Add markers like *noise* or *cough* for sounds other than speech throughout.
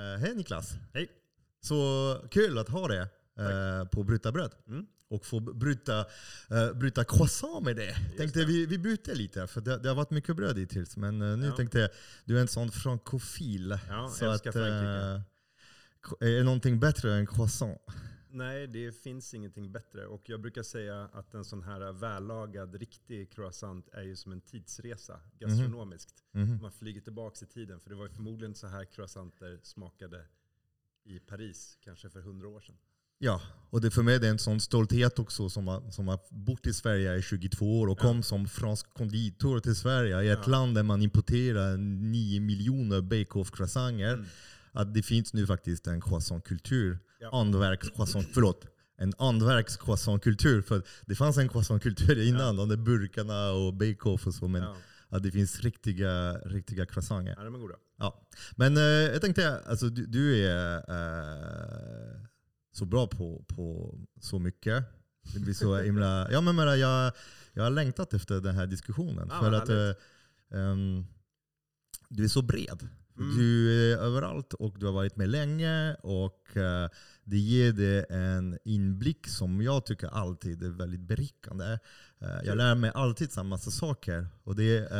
Eh, hej Niklas! Hej! Så kul att ha dig eh, på Bryta bröd. Mm. Och få bryta, eh, bryta croissant med det. Tänkte vi, vi byter lite, för det, det har varit mycket bröd hittills. Men nu Ja. tänkte jag, du är en sån frankofil. Ja, så att, eh, är det någonting bättre än croissant? Nej, det finns ingenting bättre. Och jag brukar säga att en sån här vällagad, riktig croissant är ju som en tidsresa gastronomiskt. Mhm. Man flyger tillbaka i tiden. För det var ju förmodligen så här croissanter smakade i Paris, kanske för hundra år sedan. Ja, och det för mig är det en sån stolthet också som har, som har bott i Sverige i 22 år och Ja. kom som fransk konditor till Sverige i ett Ja. land där man importerar 9 miljoner bake-off-croissanter. Mm. Att det finns nu faktiskt en croissantkultur. Ja. Andverks-croissant, förlåt. En andverks-croissantkultur. För det fanns en croissantkultur innan, de där burkarna och bake-off och så. Men Ja, att det finns riktiga, riktiga croissanter. ja de är goda. Ja. Men eh, jag tänkte, alltså, du, du är eh, så bra på, på så mycket. Det blir så *laughs* himla... Ja, men, men, jag, jag har längtat efter den här diskussionen. Ja, för att eh, ehm, du är så bred. Mm. Du är överallt och du har varit med länge. Och eh, Det ger dig en inblick som jag tycker alltid är väldigt berikande. Eh, jag lär mig alltid samma massa saker. Och det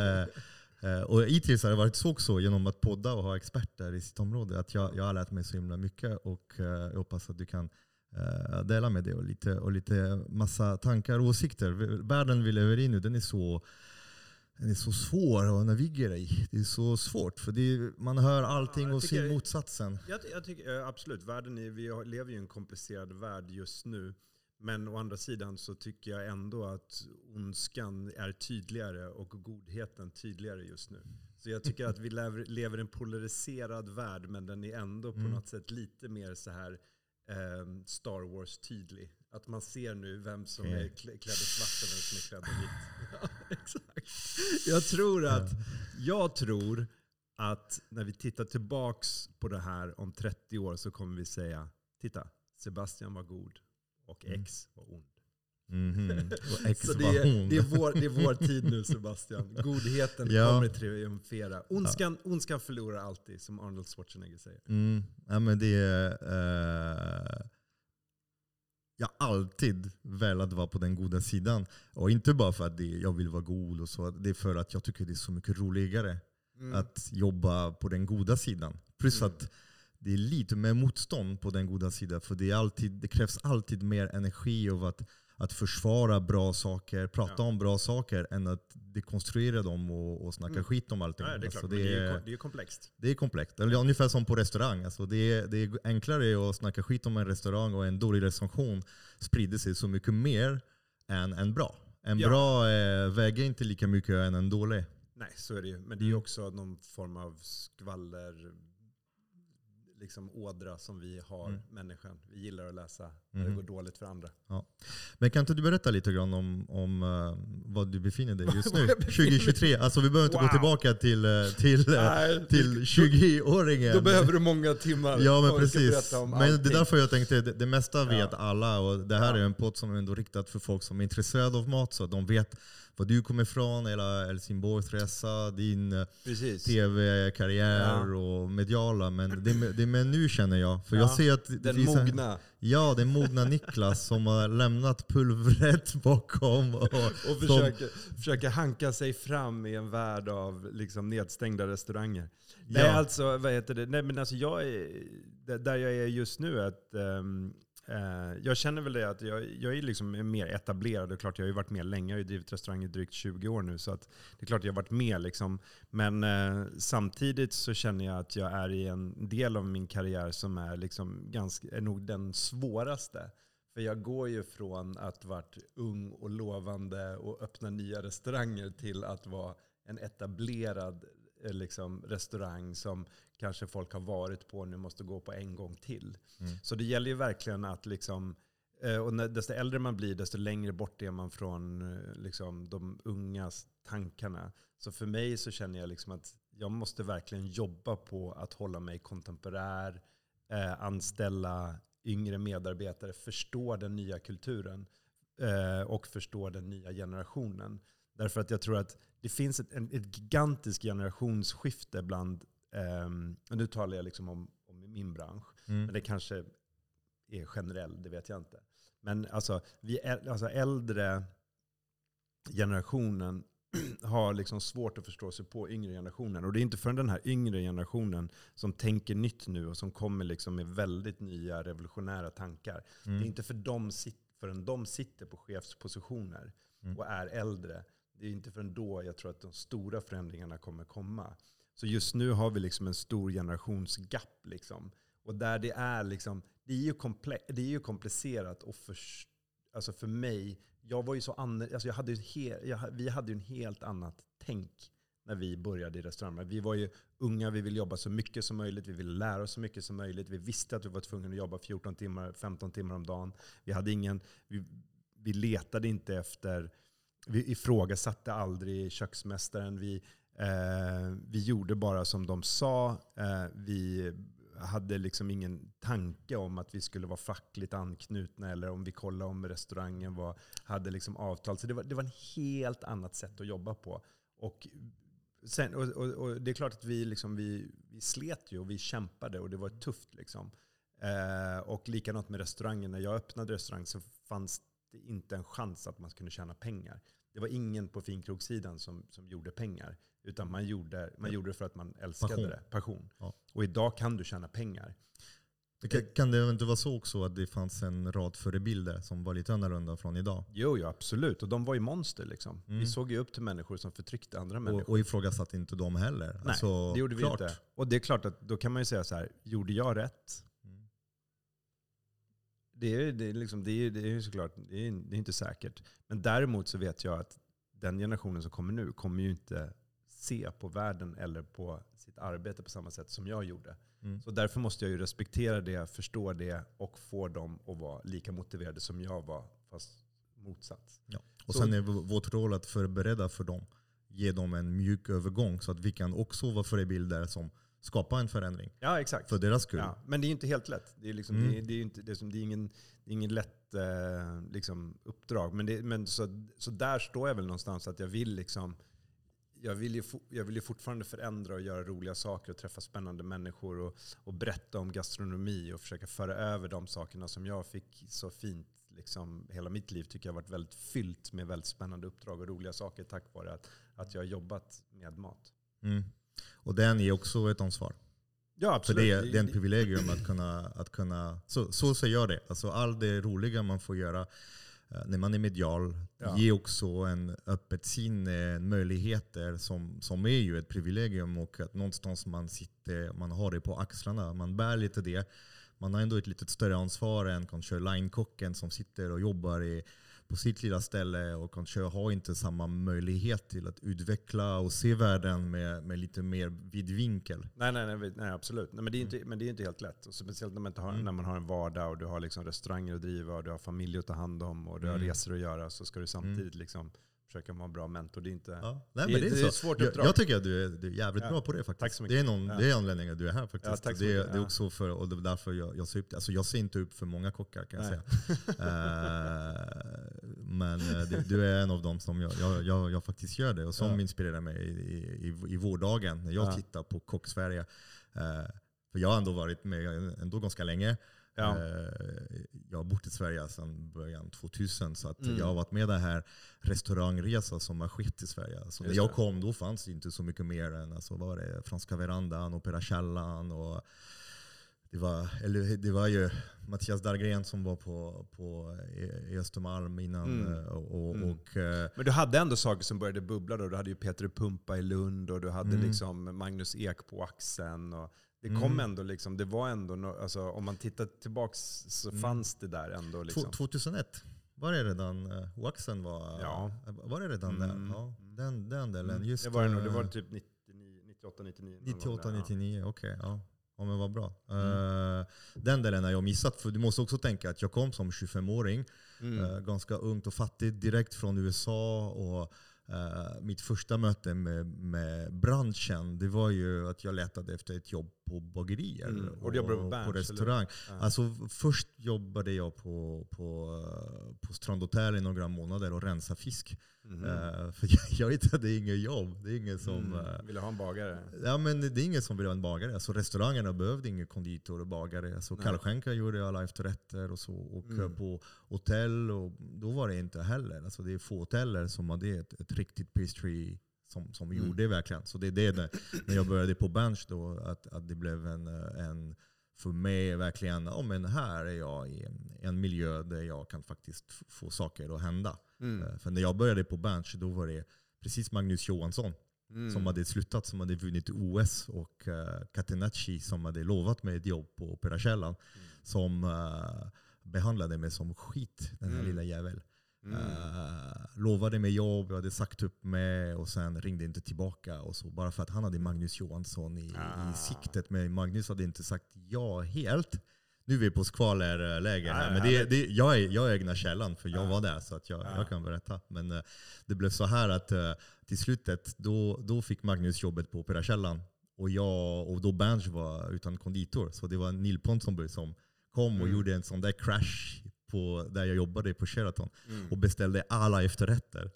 eh, Och hittills har det varit så också genom att podda och ha experter i sitt område. Att jag, jag har lärt mig så himla mycket och jag hoppas att du kan dela med det och lite, och lite massa tankar och åsikter. Världen vi lever i nu den är så den är så svår att navigera i. Det är så svårt för är, man hör allting jag och ser motsatsen. Jag, jag tycker eh, absolut, världen är, vi lever ju i en komplicerad värld just nu. Men å andra sidan så tycker jag ändå att ondskan är tydligare och godheten tydligare just nu. Så jag tycker att vi lever, lever i en polariserad värld men den är ändå på Mm. något sätt lite mer så här ehm, Star Wars tydlig. Att man ser nu vem som Okej. är klä- klädd i svart och vem som är klädd i vitt. *laughs* Ja, exakt. Jag tror att, jag tror att när vi tittar tillbaks på det här om 30 år så kommer vi säga, titta, Sebastian var god och Mm. X var ond. Mhm. *laughs* Och X Så det är, hon. det, är vår, det är vår tid nu Sebastian. *laughs* Godheten Ja. kommer triumfera. Ondskan, ondskan förlorar alltid, som Arnold Schwarzenegger säger. Mm. Ja, men det är, eh, jag alltid velat vara på den goda sidan. Och inte bara för att det, jag vill vara god, och så, det är för att jag tycker det är så mycket roligare Mm. att jobba på den goda sidan. Plus Mm. att det är lite mer motstånd på den goda sidan. För det, är alltid, det krävs alltid mer energi av att, att försvara bra saker, prata Ja. om bra saker, än att dekonstruera dem och, och snacka Mm. skit om allting. Nej, det är Alltså, klart, det är, det är ju komplext. det är komplext. Eller ungefär som på restaurang. Alltså det, är, det är enklare att snacka skit om en restaurang och en dålig recension sprider sig så mycket mer än en bra. En Ja. bra eh, väger inte lika mycket än en dålig. Nej, så är det ju. Men det är ju Mm. också någon form av skvaller, liksom ådra som vi har, Mm. människan. Vi gillar att läsa när det Mhm. går dåligt för andra. Men kan inte du berätta lite grann om, om eh, vad du befinner dig just *laughs* nu? Var jag befinner mig? 2023. Alltså vi behöver inte Wow. gå tillbaka till, eh, till, eh, Nej, till 20-åringen. Då behöver du många timmar. Ja men precis. Men det är därför jag tänkte, det, det mesta vet Ja. alla och det här Ja. är en podd som är ändå riktad för folk som är intresserade av mat så de vet var du kommer ifrån, hela Helsingborgs resa, din tv-karriär Ja. och mediala. Men det, det med nu känner jag. För jag Ja, ser att det Den finns mogna. Ja, den mogna Niklas som har lämnat pulvret *laughs* bakom. Och, Och som- försöker, försöker hanka sig fram i en värld av liksom nedstängda restauranger. Nej, Ja. alltså, vad heter det? Nej, men alltså jag är, där- jag är just nu, att, eh, Eh, jag känner väl det att jag, jag är liksom mer etablerad. Och klart, jag har ju varit med länge. Jag har ju drivit restaurang i drygt 20 år nu. Så att det är klart jag har varit med. Liksom. Men eh, samtidigt så känner jag att jag är i en del av min karriär som är, liksom ganska, är nog den svåraste. För jag går ju från att varit ung och lovande och öppna nya restauranger till att vara en etablerad eh, liksom, restaurang som kanske folk har varit på och nu måste gå på en gång till. Mm. Så det gäller ju verkligen att liksom, eh, och när, desto äldre man blir, desto längre bort är man från eh, liksom, de ungas tankarna. Så för mig så känner jag liksom att jag måste verkligen jobba på att hålla mig kontemporär, eh, anställa yngre medarbetare, förstå den nya kulturen eh, och förstå den nya generationen. Därför att jag tror att det finns ett, ett gigantiskt generationsskifte bland, ehm, och nu talar jag liksom om, om min bransch. Mm. Men det kanske är generell, det vet jag inte. Men alltså, vi alltså äldre generationen *clears throat* har liksom svårt att förstå sig på yngre generationen. Och det är inte förrän den här yngre generationen som tänker nytt nu och som kommer liksom med väldigt nya revolutionära tankar. Det är Mm. inte för dem, förrän de sitter på chefspositioner Mm. och är äldre. Det är inte förrän då jag tror att de stora förändringarna kommer komma. Så just nu har vi liksom en stor generationsgap. Liksom. Och där det är liksom, det är ju, komple- det är ju komplicerat och för, alltså för mig, jag var ju så annorlunda, alltså jag hade ju jag, vi hade ju en helt annat tänk när vi började i restaurangen. Vi var ju unga, vi ville jobba så mycket som möjligt, vi ville lära oss så mycket som möjligt. Vi visste att vi var tvungna att jobba 14 timmar, 15 timmar om dagen. Vi, hade ingen, vi, vi letade inte efter, vi ifrågasatte aldrig köksmästaren. Vi, Eh, vi gjorde bara som de sa. Eh, vi hade liksom ingen tanke om att vi skulle vara fackligt anknutna eller om vi kollade om restaurangen var, hade liksom avtal. Så det var, det var ett helt annat sätt att jobba på. Och, sen, och, och, och det är klart att vi, liksom, vi, vi slet ju och vi kämpade och det var tufft. Liksom. Eh, och likadant med restaurangen. När jag öppnade restaurang så fanns det inte en chans att man skulle tjäna pengar. Det var ingen på finkrogssidan som, som gjorde pengar. Utan man gjorde, man gjorde det för att man älskade Passion. det. Passion. Ja. Och idag kan du tjäna pengar. Det kan, kan det inte vara så också att det fanns en rad förebilder som var lite annorlunda från idag? Jo, jo, absolut. Och de var ju monster. Liksom. Mm. Vi såg ju upp till människor som förtryckte andra människor. Och, och ifrågasatte inte dem heller? Nej, Alltså, det gjorde vi klart. inte. Och det är klart att då kan man ju säga så här, gjorde jag rätt? Det är, det är, liksom, det är, det är såklart det är, det är inte säkert. Men däremot så vet jag att den generationen som kommer nu kommer ju inte se på världen eller på sitt arbete på samma sätt som jag gjorde. Mm. Så därför måste jag ju respektera det, förstå det och få dem att vara lika motiverade som jag var, fast motsatt. Ja. Och Så- sen är vårt roll att förbereda för dem. Ge dem en mjuk övergång så att vi kan också vara förebilder som skapar en förändring. Ja, exakt. För deras skull. Ja, men det är ju inte helt lätt. Det är, liksom, Mm. det är, det är, ju inte, det är, som, det är ingen, det är ingen lätt eh, liksom, uppdrag. Men, det, men så, så där står jag väl någonstans att jag vill liksom jag vill, ju, jag vill ju fortfarande förändra och göra roliga saker och träffa spännande människor och, och berätta om gastronomi och försöka föra över de sakerna som jag fick så fint. Liksom, hela mitt liv tycker jag har varit väldigt fyllt med väldigt spännande uppdrag och roliga saker tack vare att, att jag har jobbat med mat. Mm. Och den är också ett ansvar. Ja, För absolut. det är, det är en privilegium att kunna, att kunna så, så ser jag det. Alltså allt det roliga man får göra eh, när man är medial Ja. ger också en öppet sinne, möjligheter som, som är ju ett privilegium och att någonstans man sitter, man har det på axlarna, man bär lite det. Man har ändå ett lite större ansvar än kanske linekocken som sitter och jobbar i, på sitt lilla ställe och kanske har inte samma möjlighet till att utveckla och se världen med, med lite mer vid vinkel. Nej, nej, nej, nej absolut. Nej, men, det är inte, men det är inte helt lätt. Och speciellt när man, har, Mm. när man har en vardag och du har liksom restauranger att driva och du har familj att ta hand om och du har Mm. resor att göra så ska du samtidigt liksom försöka vara en bra mentor. Det är inte... Ja, nej, Det- men det, är det är ett svårt jag, uppdrag. jag tycker att du är, du är jävligt Ja. bra på det faktiskt. Tack så mycket. Det är, någon, Ja. det är anledningen att du är här faktiskt. Ja, tack så det, mycket. det är också för, och det är därför jag, jag ser upp alltså Jag ser inte upp för många kockar kan jag Nej. säga. Eh, men eh, du, du är en av dem som jag, jag, jag, jag faktiskt gör det och som inspirerar mig i, i, i, vårdagen när jag Ja. tittar på Kock-Sverige. Eh, för jag har ändå varit med ändå ganska länge. Ja. Eh, Jag har bott i Sverige sedan början 2000 så att Mm. jag har varit med i den här restaurangresan som har skett i Sverige. Alltså när jag kom då fanns det inte så mycket mer än alltså, vad var det, Franska verandan, Opera Källan och det var, eller, det var ju Mattias Dahlgren som var på, på Östermalm innan. Mm. eh, Och, Mm. och, eh, Men du hade ändå saker som började bubbla då. Du hade ju Peter Pumpa i Lund och du hade Mm. liksom Magnus Ek på axeln. Och det Mm. kom ändå liksom, det var ändå, no, alltså, om man tittar tillbaks så Mm. fanns det där ändå. Liksom. 2001 var det redan uh, Waxen var, Ja. var det redan Mm. där? Ja, den, den delen. Mm. Just, det var det nog, det eh, var typ 99, 98, 99. någon gång 98, där, ja. 99, okej. ja. ja men vad bra. Mm. Eh, den delen har jag missat. För du måste också tänka att jag kom som 25-åring, Mm. eh, ganska ungt och fattigt, direkt från USA. Och eh, Mitt första möte med, med branschen det var ju att jag letade efter ett jobb på bagerier Mm. Och du jobbar på restaurang. Ja. Alltså, först jobbade jag på, på, på Strandhotell i några månader och rensa fisk. Mhm. Eh, för jag, jag vet att det är inget jobb. Det är ingen som... Mm. eh, Vill ha en bagare? Ja, men det är ingen som vill ha en bagare. Alltså, restaurangerna behövde ingen konditor och bagare. Alltså. Kallskänka gjorde alla efterrätter och så. Och Mm. på hotell, och då var det inte heller. Alltså, det är få hoteller som hade ett, ett riktigt pastry som, som Mm. gjorde det verkligen. Så det är det när, när jag började på Bench då, att, att det blev en, en för mig verkligen, ja, men här är jag i en, en miljö där jag kan faktiskt få saker att hända. Mm. Eh, För när jag började på Bench då var det precis Magnus Johansson Mm. som hade slutat, som hade vunnit OS och uh, Catenacci som hade lovat mig ett jobb på Operakällan som eh, behandlade mig som skit, den här Mm. lilla jävel. Mm. Eh, lovade mig jobb, jag hade sagt upp mig och sen ringde inte tillbaka. Och så, bara för att han hade Magnus Johansson i, Ah. i siktet. Men Magnus hade inte sagt ja helt. Nu är vi på skvalerläge här. Ja, Men det, det, jag, är, jag ägnar källan för jag Ja. var där så att jag, Ja. jag kan berätta. Men eh, det blev så här att eh, till slutet då, då fick Magnus jobbet på Operakällan. Och, jag, och då Berns var utan konditor. Så det var Neil Ponsonby som kom och Mm. gjorde en sån där crash på, där jag jobbade på Sheraton Mm. och beställde alla efterrätter.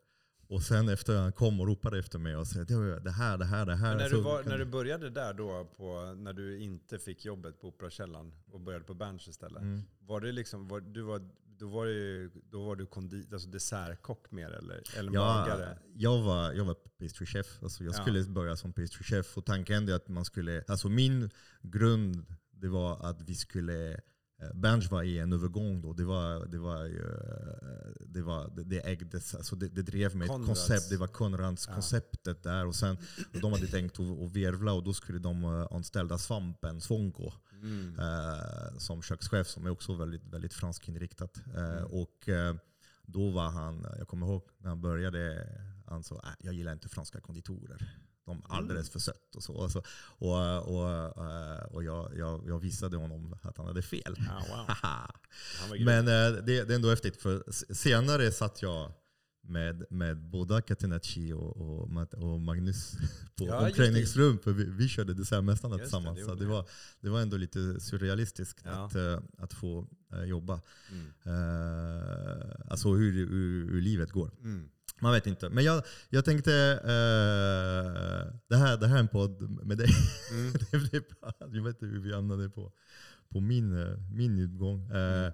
Och sen efter han kom och ropade efter mig och sa det, här, det här, det här. Men när, du var, när du började där då, på, när du inte fick jobbet på Operakällan och började på Berns istället. Mm. Var det liksom, var, du var, då, var det, då var du kondi, alltså dessertkock mer eller, eller Ja, bagare? jag var, jag var pastrychef. Alltså jag Ja. skulle börja som pastrychef och tanken är att man skulle, alltså min grund det var att vi skulle eh, Berns var i en övergång då. Det var, det var, ju, eh, det, var, det, det ägdes, alltså det, det drev med ett koncept. Det var Konrads Ja. konceptet där. Och sen, och de hade tänkt att, att virvla och då skulle de eh, anställa Svampen Svonko Mm. eh, som kökschef som är också väldigt, väldigt franskinriktat. Eh, Mm. Och eh, då var han, jag kommer ihåg när han började, han sa äh, jag gillar inte franska konditorer. De är alldeles för sött och så. Och, så. och, och, eh, och jag, jag, jag visade honom att han hade fel. Ja, wow. *laughs* Men eh, det, det är ändå häftigt, för senare satt jag med, med båda Catenacci och, och, och Magnus *laughs* på Ja, omklädningsrum. För vi, vi körde Dessertmästarna Just det, tillsammans. det så det var, det var ändå lite surrealistiskt Ja. att, eh, att få jobba. Mm. Eh, alltså hur, hur, hur livet går. Mm. Man vet inte. Men jag, jag tänkte, eh, det, här, det här är en podd med dig. Mm. *laughs* det blev bra. Jag vet inte hur vi hamnade på, på min, eh, min utgång. Eh,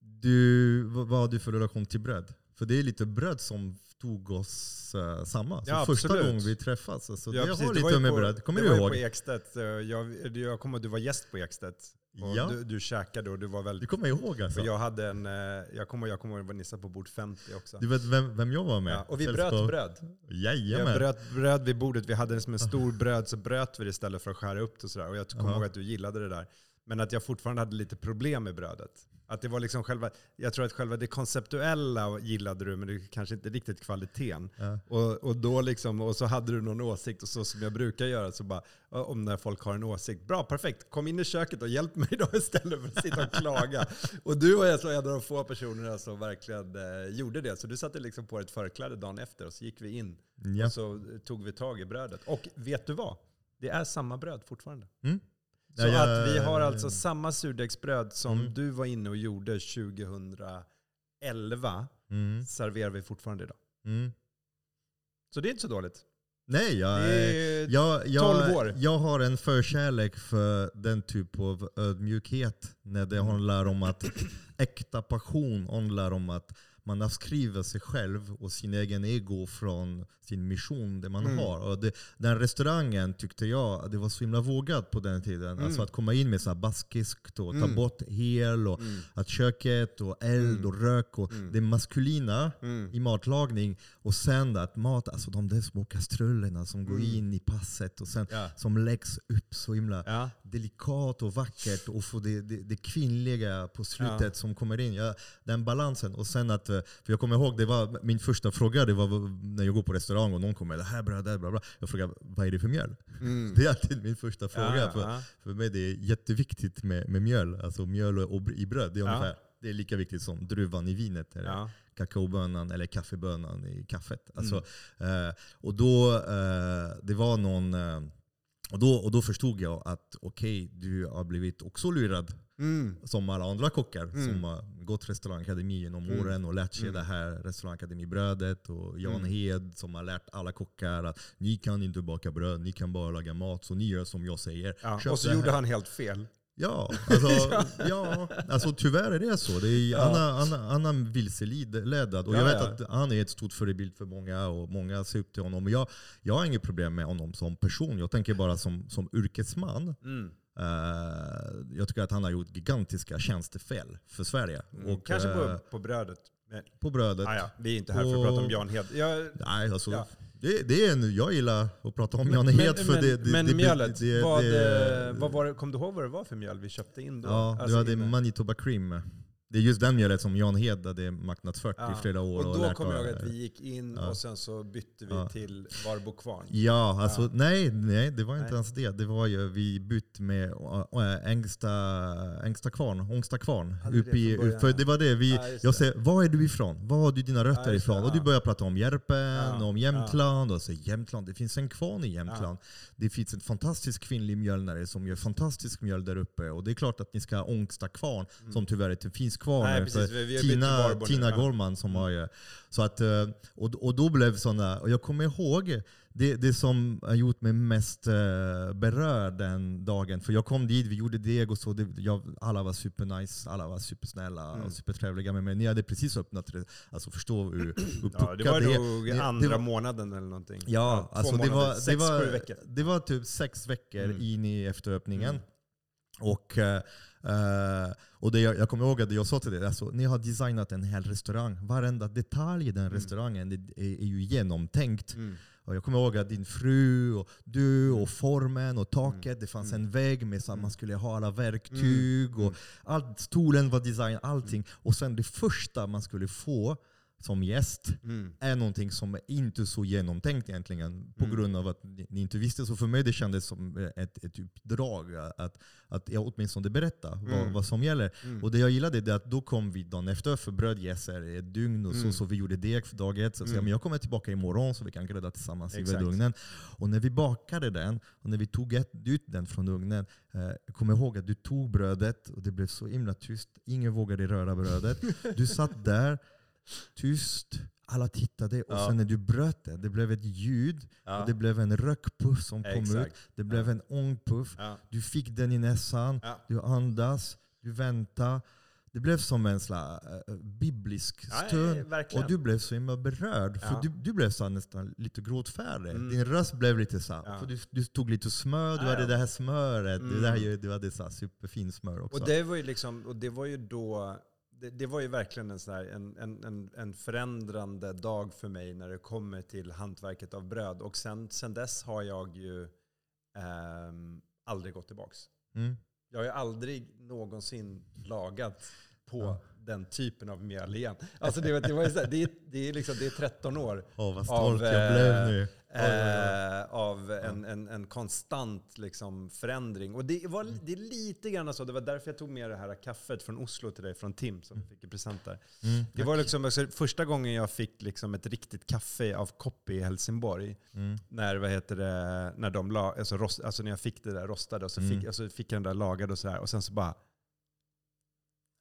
du, vad, har du för relation till bröd? För det är lite bröd som tog oss uh, samman. Så Ja, första absolut. gången vi träffas. Alltså, Ja, det precis. har var lite med på- bröd. Kommer det du var ju ihåg? på Ekstedt. eh, Jag, jag kommer, du var gäst på Ekstedt. Och Ja. du, du käkade och du var Du väldigt... kommer ihåg alltså? För jag hade en... eh, Jag kommer, jag ihåg att var Nissa på bord 50 också. Du vet vem, vem jag var med? Ja, och vi Sällskap. bröt bröd. Jajamän. Jag bröt bröd vid bordet. Vi hade det som en stor bröd, så bröt vi det istället för att skära upp det. Och, sådär. och jag kommer ihåg att du gillade det där. Men att jag fortfarande hade lite problem med brödet. Att det var liksom själva, jag tror att själva det konceptuella gillade du, men det kanske inte riktigt kvaliteten. Ja. Och, och, då liksom, och så hade du någon åsikt, och så som jag brukar göra, så bara, om när folk har en åsikt. Bra, perfekt. Kom in i köket och hjälp mig då *laughs* istället för att sitta och klaga. och du var alltså en av de få personerna som verkligen eh, gjorde det. Så du satte liksom på ett förkläde dagen efter och så gick vi in Ja. och så tog vi tag i brödet. Och vet du vad? Det är samma bröd fortfarande. Mm. Så Ja, jag- att vi har alltså samma surdegsbröd som Mm. du var inne och gjorde 2011, Mm. serverar vi fortfarande idag. Mm. Så det är inte så dåligt. Nej, jag, jag, jag, 12 år. jag har en förkärlek för den typ av ödmjukhet. När det handlar om att *clears throat* äkta passion handlar om att man avskriver sig själv och sin egen ego från sin mission, det man Mm. har. Och det, den restaurangen tyckte jag, det var så himla vågat på den tiden. Alltså att komma in med så baskiskt och ta Mm. bort hel och Mm. att köket och eld Mm. och rök och Mm. det maskulina Mm. i matlagning. Och sen att mat, alltså de där små kastrullerna som går Mm. in i passet och sen Ja. som läggs upp så himla Ja. delikat och vackert och få det, det, det kvinnliga på slutet Ja. som kommer in. Ja, den balansen. Och sen att, eh, för jag kommer ihåg, det var min första fråga det var när jag går på restaurang och någon kommer det här bröd, det här bla bla. Jag frågar vad är det för mjöl? Mm. *laughs* Det är alltid min första fråga. För, för mig det är jätteviktigt med, med mjöl. Alltså mjöl och, och i bröd. Det är, ungefär, det är lika viktigt som druvan i vinet. Eller Ja. kakaobönan eller kaffebönan i kaffet. Mm. Alltså, eh, och då, eh, det var någon, eh, Och då, och då förstod jag att okej, du har blivit också lurad Mm. som alla andra kockar Mm. som har gått restaurangakademi genom Mm. åren och lärt sig Mm. det här restaurangakademibrödet. Och Jan Mm. Hed som har lärt alla kockar att ni kan inte baka bröd, ni kan bara laga mat. Så ni gör som jag säger. Ja. Och så gjorde han helt fel. Ja, alltså, *laughs* ja, alltså tyvärr är det så. Det är, Ja. Anna, Anna, Anna vilseledad. Och jag Ja, vet ja. att han är ett stort förebild för många och många ser upp till honom. Jag, jag har inget problem med honom som person. Jag tänker bara som, som yrkesman. Mm. Eh, jag tycker att han har gjort gigantiska tjänstefel för Sverige. Mm. Och, Kanske på, eh, på brödet. Men, på brödet. ah, ja, vi är inte här för att prata om Jan Hed. Jag, Nej, alltså, Ja. Det, det är en, jag gillar att prata om Men- Jan men- Hed men, det, det, men det, mjölet, det, vad, det- eh, vad var det, kom du ihåg vad det var för mjöl vi köpte in då? Ja, Alltså du hade Manitoba Cream. Det är just den mjölet som Jan Hed hade marknadsfört Ja, i flera år. Och då kommer jag ihåg att vi gick in Ja. och sen så bytte vi Ja. till Varbo Kvarn. Ja, alltså nej, nej, det var inte Nej. ens det. Det var ju, vi bytte med äh, Ängsta, Ängsta kvarn, Ångsta kvarn. Upp i, för det var det, vi, jag säger, var är du ifrån? Var har du dina rötter ifrån? Och du ja. börjar prata om Järpen, om Jämtland. Och så Jämtland, det finns en kvarn i Jämtland. Det finns en fantastisk kvinnlig mjölnare som gör fantastisk mjöl där uppe. Och det är klart att ni ska ha Ångsta kvarn, som tyvärr inte finns kvar Mm. Nej, nu, precis. Vi- har Tina, nu, Tina ja. Mm. Gorman som har ju- så att, eh, och, och då blev sådana, och jag kommer ihåg det, det som har gjort mig mest eh, berörd den dagen. För jag kom dit, vi gjorde deg och så. Det, jag, alla var supernice, alla var supersnälla Mm. och supertrevliga med mig. Ni hade precis öppnat det. Alltså förstå hur, hur *clears throat* Ja, det var det nog det- det andra var- månaden eller någonting. Ja, två alltså det månader, var, sex, det, var, sju veckor. det var typ sex veckor Mm. in i efteröppningen. Mm. Och, eh, och det jag, jag kommer ihåg att jag sa till dig, alltså, ni har designat en hel restaurang. Varenda detalj i den Mm. restaurangen är, är ju genomtänkt. Mm. Och jag kommer ihåg att din fru, och du, och formen och taket. Det fanns Mm. en vägg med så att Mm. man skulle ha alla verktyg. Och allt, stolen var designad, allting. Och sen det första man skulle få som gäst Mm. är någonting som är inte så genomtänkt egentligen. På Mm. grund av att ni, inte visste. Så för mig det kändes som ett, ett uppdrag att, att jag åtminstone berätta vad, Mm. vad som gäller. Mm. Och det jag gillade är att då kom vi dagen efter för brödjäser i ett dygn och så, Mm. så vi gjorde deg för dag ett. Så, så Mm. men jag kommer tillbaka imorgon så vi kan grädda tillsammans Exakt. i ugnen. Och när vi bakade den och när vi tog ut den från ugnen, eh, kommer ihåg att du tog brödet och det blev så himla tyst. Ingen vågade röra brödet. Du satt där, tyst. Alla tittade och Ja. sen när du bröt det, det blev ett ljud. Ja. Och det blev en rökpuff som kom ut. Exakt. Det blev Ja. en ångpuff. Ja. Du fick den i näsan. Ja. Du andas, du väntar. Det blev som en slags äh, biblisk Ja, stund. verkligen. och du blev så himla berörd. För Ja. du, du blev så nästan lite gråtfärdig. Mm. Din röst blev lite så Ja. för du, du tog lite smör, du Ja, hade ja. det här smöret. Mm. Det där, du hade så här superfin smör också. Och det var ju liksom, och det var ju då, det, det var ju verkligen en, sån här, en, en, en, förändrande dag för mig när det kommer till hantverket av bröd. Och sen, sen dess har jag ju ehm, aldrig gått tillbaks. mm. Jag har ju aldrig någonsin lagat på Ja. Den typen av mjöl igen. Alltså det, var- det, var här, det, är, det, är liksom, det är 13 år Åh, vad Av, jag eh, blev nu. Oj, oj. eh, av en, en, en konstant liksom, förändring. Och det, var, det är lite grann så, det var därför jag tog med det här kaffet från Oslo till dig, från Tim, som jag fick i present där. Mm. Det var liksom, alltså, första gången jag fick liksom, ett riktigt kaffe av Koppi i Helsingborg. Mm. När, vad heter det, när, de la, alltså, rost, alltså när jag fick det där rostade och så Mm. fick, alltså, fick jag den där lagad och sådär. Och sen så bara,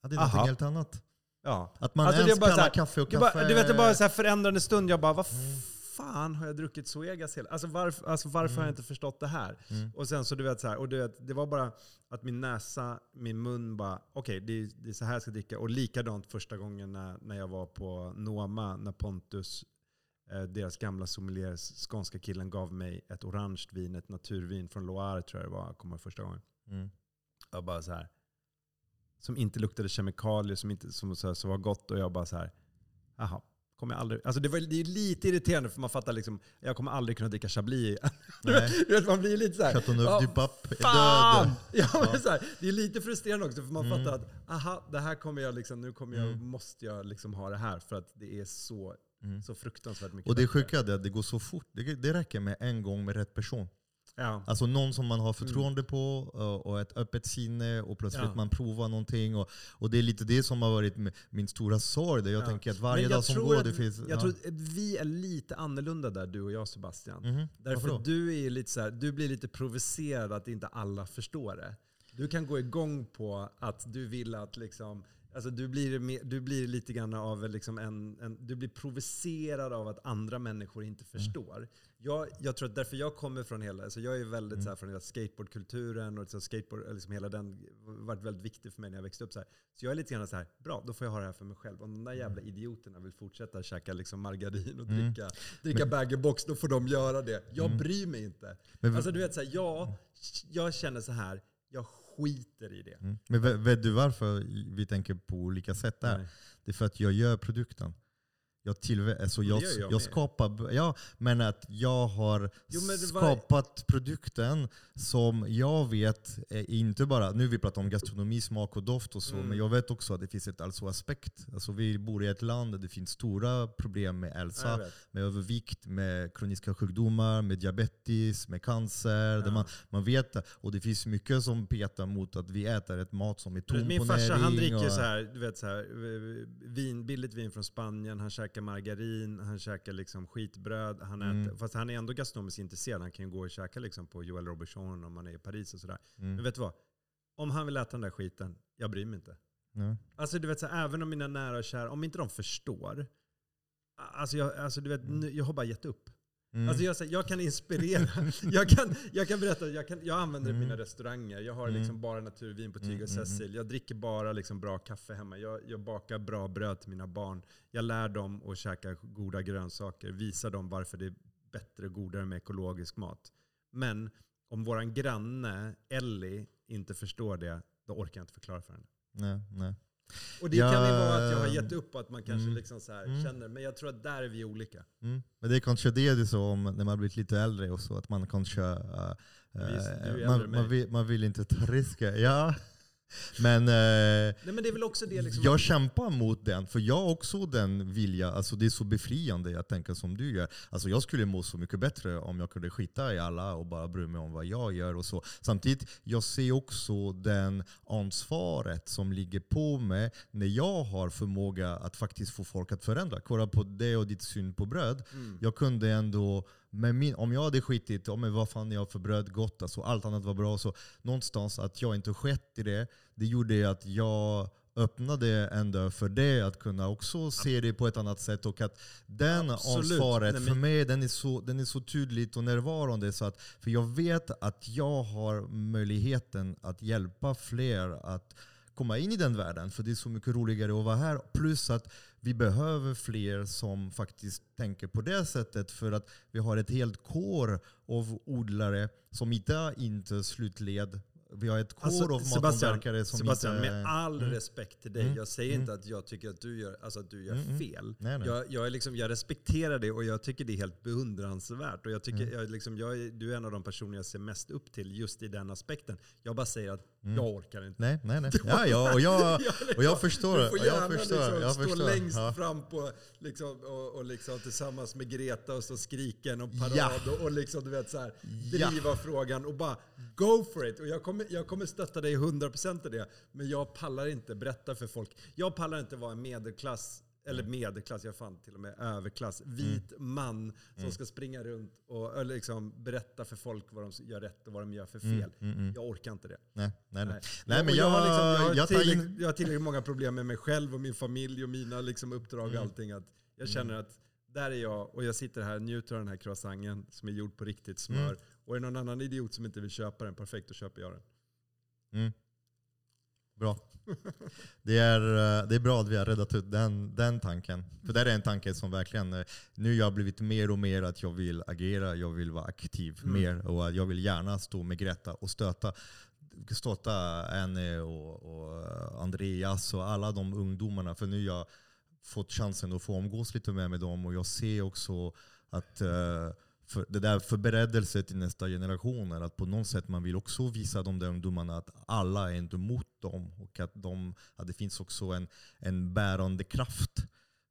Ja, det är Aha. någonting helt annat. ja. Att man Alltså, det är ens kallar här- kaffe och Det kaffe... bara, du vet, det bara så här förändrande stund. Jag bara, vad Mm. fan har jag druckit Zoegas hela... Alltså varför, alltså varför har jag Mm. inte förstått det här? Mm. Och sen så du vet så här, och du vet, det var bara att min näsa, min mun bara, okej det, är- det är så här jag ska dricka. Och likadant första gången när, när jag var på Noma, när Pontus, eh, deras gamla sommelier, skånska killen, gav mig ett orange vin, ett naturvin från Loire tror jag det var, kommer första gången. Mm. Jag bara så här, som inte luktade kemikalier, som, inte, som, så här, som var gott. Och jag bara så här, jaha. Kommer jag aldrig, alltså det, var, det är lite irriterande för man fattar liksom, jag kommer aldrig kunna dricka Chablis. *laughs* Vet, man blir lite så här, Chateauneuf du Pape är död. *laughs* Ja, Ja. så här, det är lite frustrerande också för man Mm. fattar att aha, det här kommer jag liksom, nu kommer jag, Mm. måste jag liksom ha det här för att det är så, Mm. så fruktansvärt mycket Och det sjuka är att det går så fort. Det, det räcker med en gång med rätt person. Ja. Alltså någon som man har förtroende på och, och ett öppet sinne och plötsligt Ja. man provar någonting. Och, och det är lite det som har varit min stora sorg. Där jag Ja. tänker att varje dag som går, att- det finns... Jag ja. tror att vi är lite annorlunda där, du och jag Sebastian. Mhm. Varför Därför du, är lite så här, du blir lite provocerad att inte alla förstår det. Du kan gå igång på att du vill att liksom, alltså du, blir, du blir lite grann av liksom en, en, du blir provocerad av att andra människor inte Mm. förstår. Jag, jag tror att därför jag kommer från hela, alltså jag är väldigt Mm. så här från hela skateboardkulturen och så skateboard, liksom hela den varit väldigt viktig för mig när jag växte upp. Så, här. så jag är lite grann så här, bra då får jag ha det här för mig själv. Om de där jävla idioterna vill fortsätta käka liksom margarin och Mm. dricka, dricka bag-in-box, då får de göra det. Jag bryr mig inte. Men- Alltså du vet, så här, jag, jag känner så här, jag skiter i det. Mm. Men vet, du varför vi tänker på olika sätt där? Nej. Det är för att jag gör produkten. Jag, tillvä- alltså jag, jag jag, skapar, ja, men att jag har Jo, var- skapat produkten som jag vet är inte bara, nu vi pratar om gastronomi, smak och doft och så, Mm. men jag vet också att det finns ett alltså aspekt. Alltså vi bor i ett land där det finns stora problem med hälsa, med övervikt, med kroniska sjukdomar, med diabetes, med cancer. Ja. man, man vet. Och det finns mycket som petar mot att vi äter ett mat som är tom Min på farsa näring. han dricker och- så här, du vet så här, eh, vin, billigt vin från Spanien, han käkar margarin, han käkar liksom skitbröd. Han Mm. äter, Fast han är ändå gastronomiskt intresserad. Han kan ju gå och käka liksom på Joël Robuchon om man är i Paris och sådär. Mm. Men vet du vad? Om han vill äta den där skiten, jag bryr mig inte. Ja. Alltså du vet, så här, även om mina nära och kära, om inte de förstår. Alltså jag, alltså, du vet, nu, jag har bara gett upp. Mm. Alltså jag, jag kan inspirera. *laughs* jag, kan, jag kan berätta, jag, kan, jag använder det på Mm. mina restauranger. Jag har Mm. liksom bara naturvin på Tyg Mm, och mm, Cecil. Jag dricker bara liksom bra kaffe hemma. Jag, jag bakar bra bröd till mina barn. Jag lär dem att käka goda grönsaker. Visar dem varför det är bättre och godare med ekologisk mat. Men om våran granne Ellie inte förstår det, då orkar jag inte förklara för henne. Nej, nej. Och det Ja, kan ju vara att jag har gett upp att man kanske mm, liksom så här mm. känner, men jag tror att där är vi olika. Mm. Men det är kanske det är så om när man blir lite äldre och så, att man kanske... äh, Visst, du äldre man, man, vill, man vill inte ta risker. Ja. Men äh, Nej men det är väl också det liksom. jag kämpar mot den, för jag har också den vilja. Alltså det är så befriande att tänka som du gör. Alltså jag skulle må så mycket bättre om jag kunde skita i alla och bara bry mig om vad jag gör. och så. Samtidigt, jag ser också den ansvaret som ligger på mig när jag har förmåga att faktiskt få folk att förändra. Kolla på det och ditt syn på bröd. Mm. Jag kunde ändå, med min, om jag hade skitit, men vad fan jag för bröd gott, alltså, allt annat var bra. Så någonstans att jag inte skett i det, det gjorde att jag öppnade en dörr för det, att kunna också se det på ett annat sätt. Och att den Absolut. ansvaret Nej, för men- mig, den är, så, den är så tydligt och närvarande. Så att, för jag vet att jag har möjligheten att hjälpa fler att komma in i den världen. För det är så mycket roligare att vara här. Plus att vi behöver fler som faktiskt tänker på det sättet. För att vi har ett helt kår av odlare som idag inte slutled. Vi har ett kår Alltså, av Sebastian, mathantverkare som Sebastian inte... med all Mm. respekt till dig. Mm. Jag säger Mm. inte att jag tycker att du gör, alltså att du gör Mm, mm. fel. Nej, nej. Jag, jag, är liksom, jag respekterar det och jag tycker det är helt beundransvärt. Och jag tycker, Mm. jag, liksom, jag du är en av de personer jag ser mest upp till just i den aspekten. Jag bara säger att jag orkar inte. Nej, nej, nej. *laughs* Ja, ja, och jag, och jag förstår Du får och gärna Jag förstår, liksom jag stå förstår. längst Ja. fram på, liksom, och, och liksom tillsammans med Greta och så skrika en parad Ja. och, och liksom, du vet, så här, Ja. driva frågan och bara go for it. Och jag kommer, jag kommer stötta dig 100% i det. Men jag pallar inte berätta för folk. Jag pallar inte vara en medelklass eller medelklass, jag fan till och med överklass, vit man som ska springa runt och liksom berätta för folk vad de gör rätt och vad de gör för fel. Mm, mm. Jag orkar inte det. Nej, nej, nej. Nej. nej Och men jag, jag, har liksom, jag, har jag tar tillräckligt, in... jag har tillräckligt många problem med mig själv och min familj och mina liksom uppdrag och Mm. allting. Att jag känner att där är jag och jag sitter här och njuter av den här croissanten som är gjord på riktigt smör. Och är det någon annan idiot som inte vill köpa den, perfekt, då köper jag den. Mm. Bra. Det är, eh, det är bra att vi har räddat ut den, den tanken. För det är en tanke som verkligen, eh, nu har jag blivit mer och mer att jag vill agera, jag vill vara aktiv Mm. mer och jag vill gärna stå med Greta och stöta, stötta Anne och, och Andreas och alla de ungdomarna. För nu har jag fått chansen att få umgås lite mer med dem och jag ser också att eh, för det där förberedelse till nästa generation är att på något sätt man vill också visa de där ungdomarna att alla är inte mot dem och att, de, att det finns också en, en bärande kraft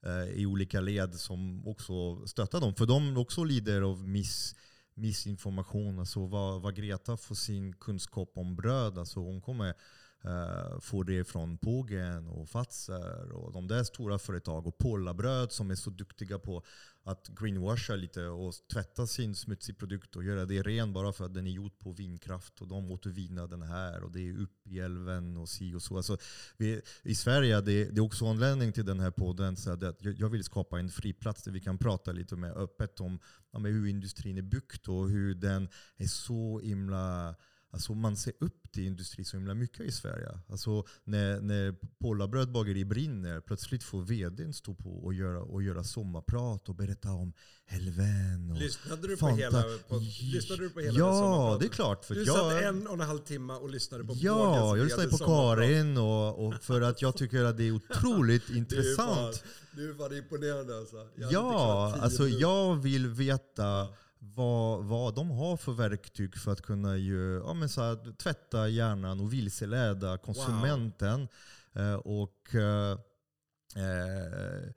eh, i olika led som också stöttar dem. För de också lider av miss, missinformation. Alltså vad, vad Greta får sin kunskap om bröd, alltså hon kommer eh, Uh, får det från Pågen och Fazer och de där stora företag och Polarbröd som är så duktiga på att greenwasha lite och tvätta sin smutsig produkt och göra det ren bara för att den är gjord på vindkraft och de återvinner den här och det är upp i älven och si och så. Alltså, vi, I Sverige, det, det är också anledning till den här podden, så att jag vill skapa en friplats där vi kan prata lite mer öppet om ja, hur industrin är byggt och hur den är så himla Alltså man ser upp till industri så himla mycket i Sverige. Alltså när, när Polarbröd bageri brinner, plötsligt får vdn stå på och göra, och göra sommarprat och berätta om helven. Och lyssnade, du på hela, på, lyssnade du på hela Ja, det är klart. För du jag, satt en och en halv timme och lyssnade på Ja, jag lyssnade på Karin och, och, för att jag tycker att det är otroligt *laughs* intressant. Du är fan imponerande alltså. Ja, alltså jag vill veta vad, vad de har för verktyg för att kunna ju, ja, men så här, tvätta hjärnan och vilseleda konsumenten. Wow. Eh, och eh, eh,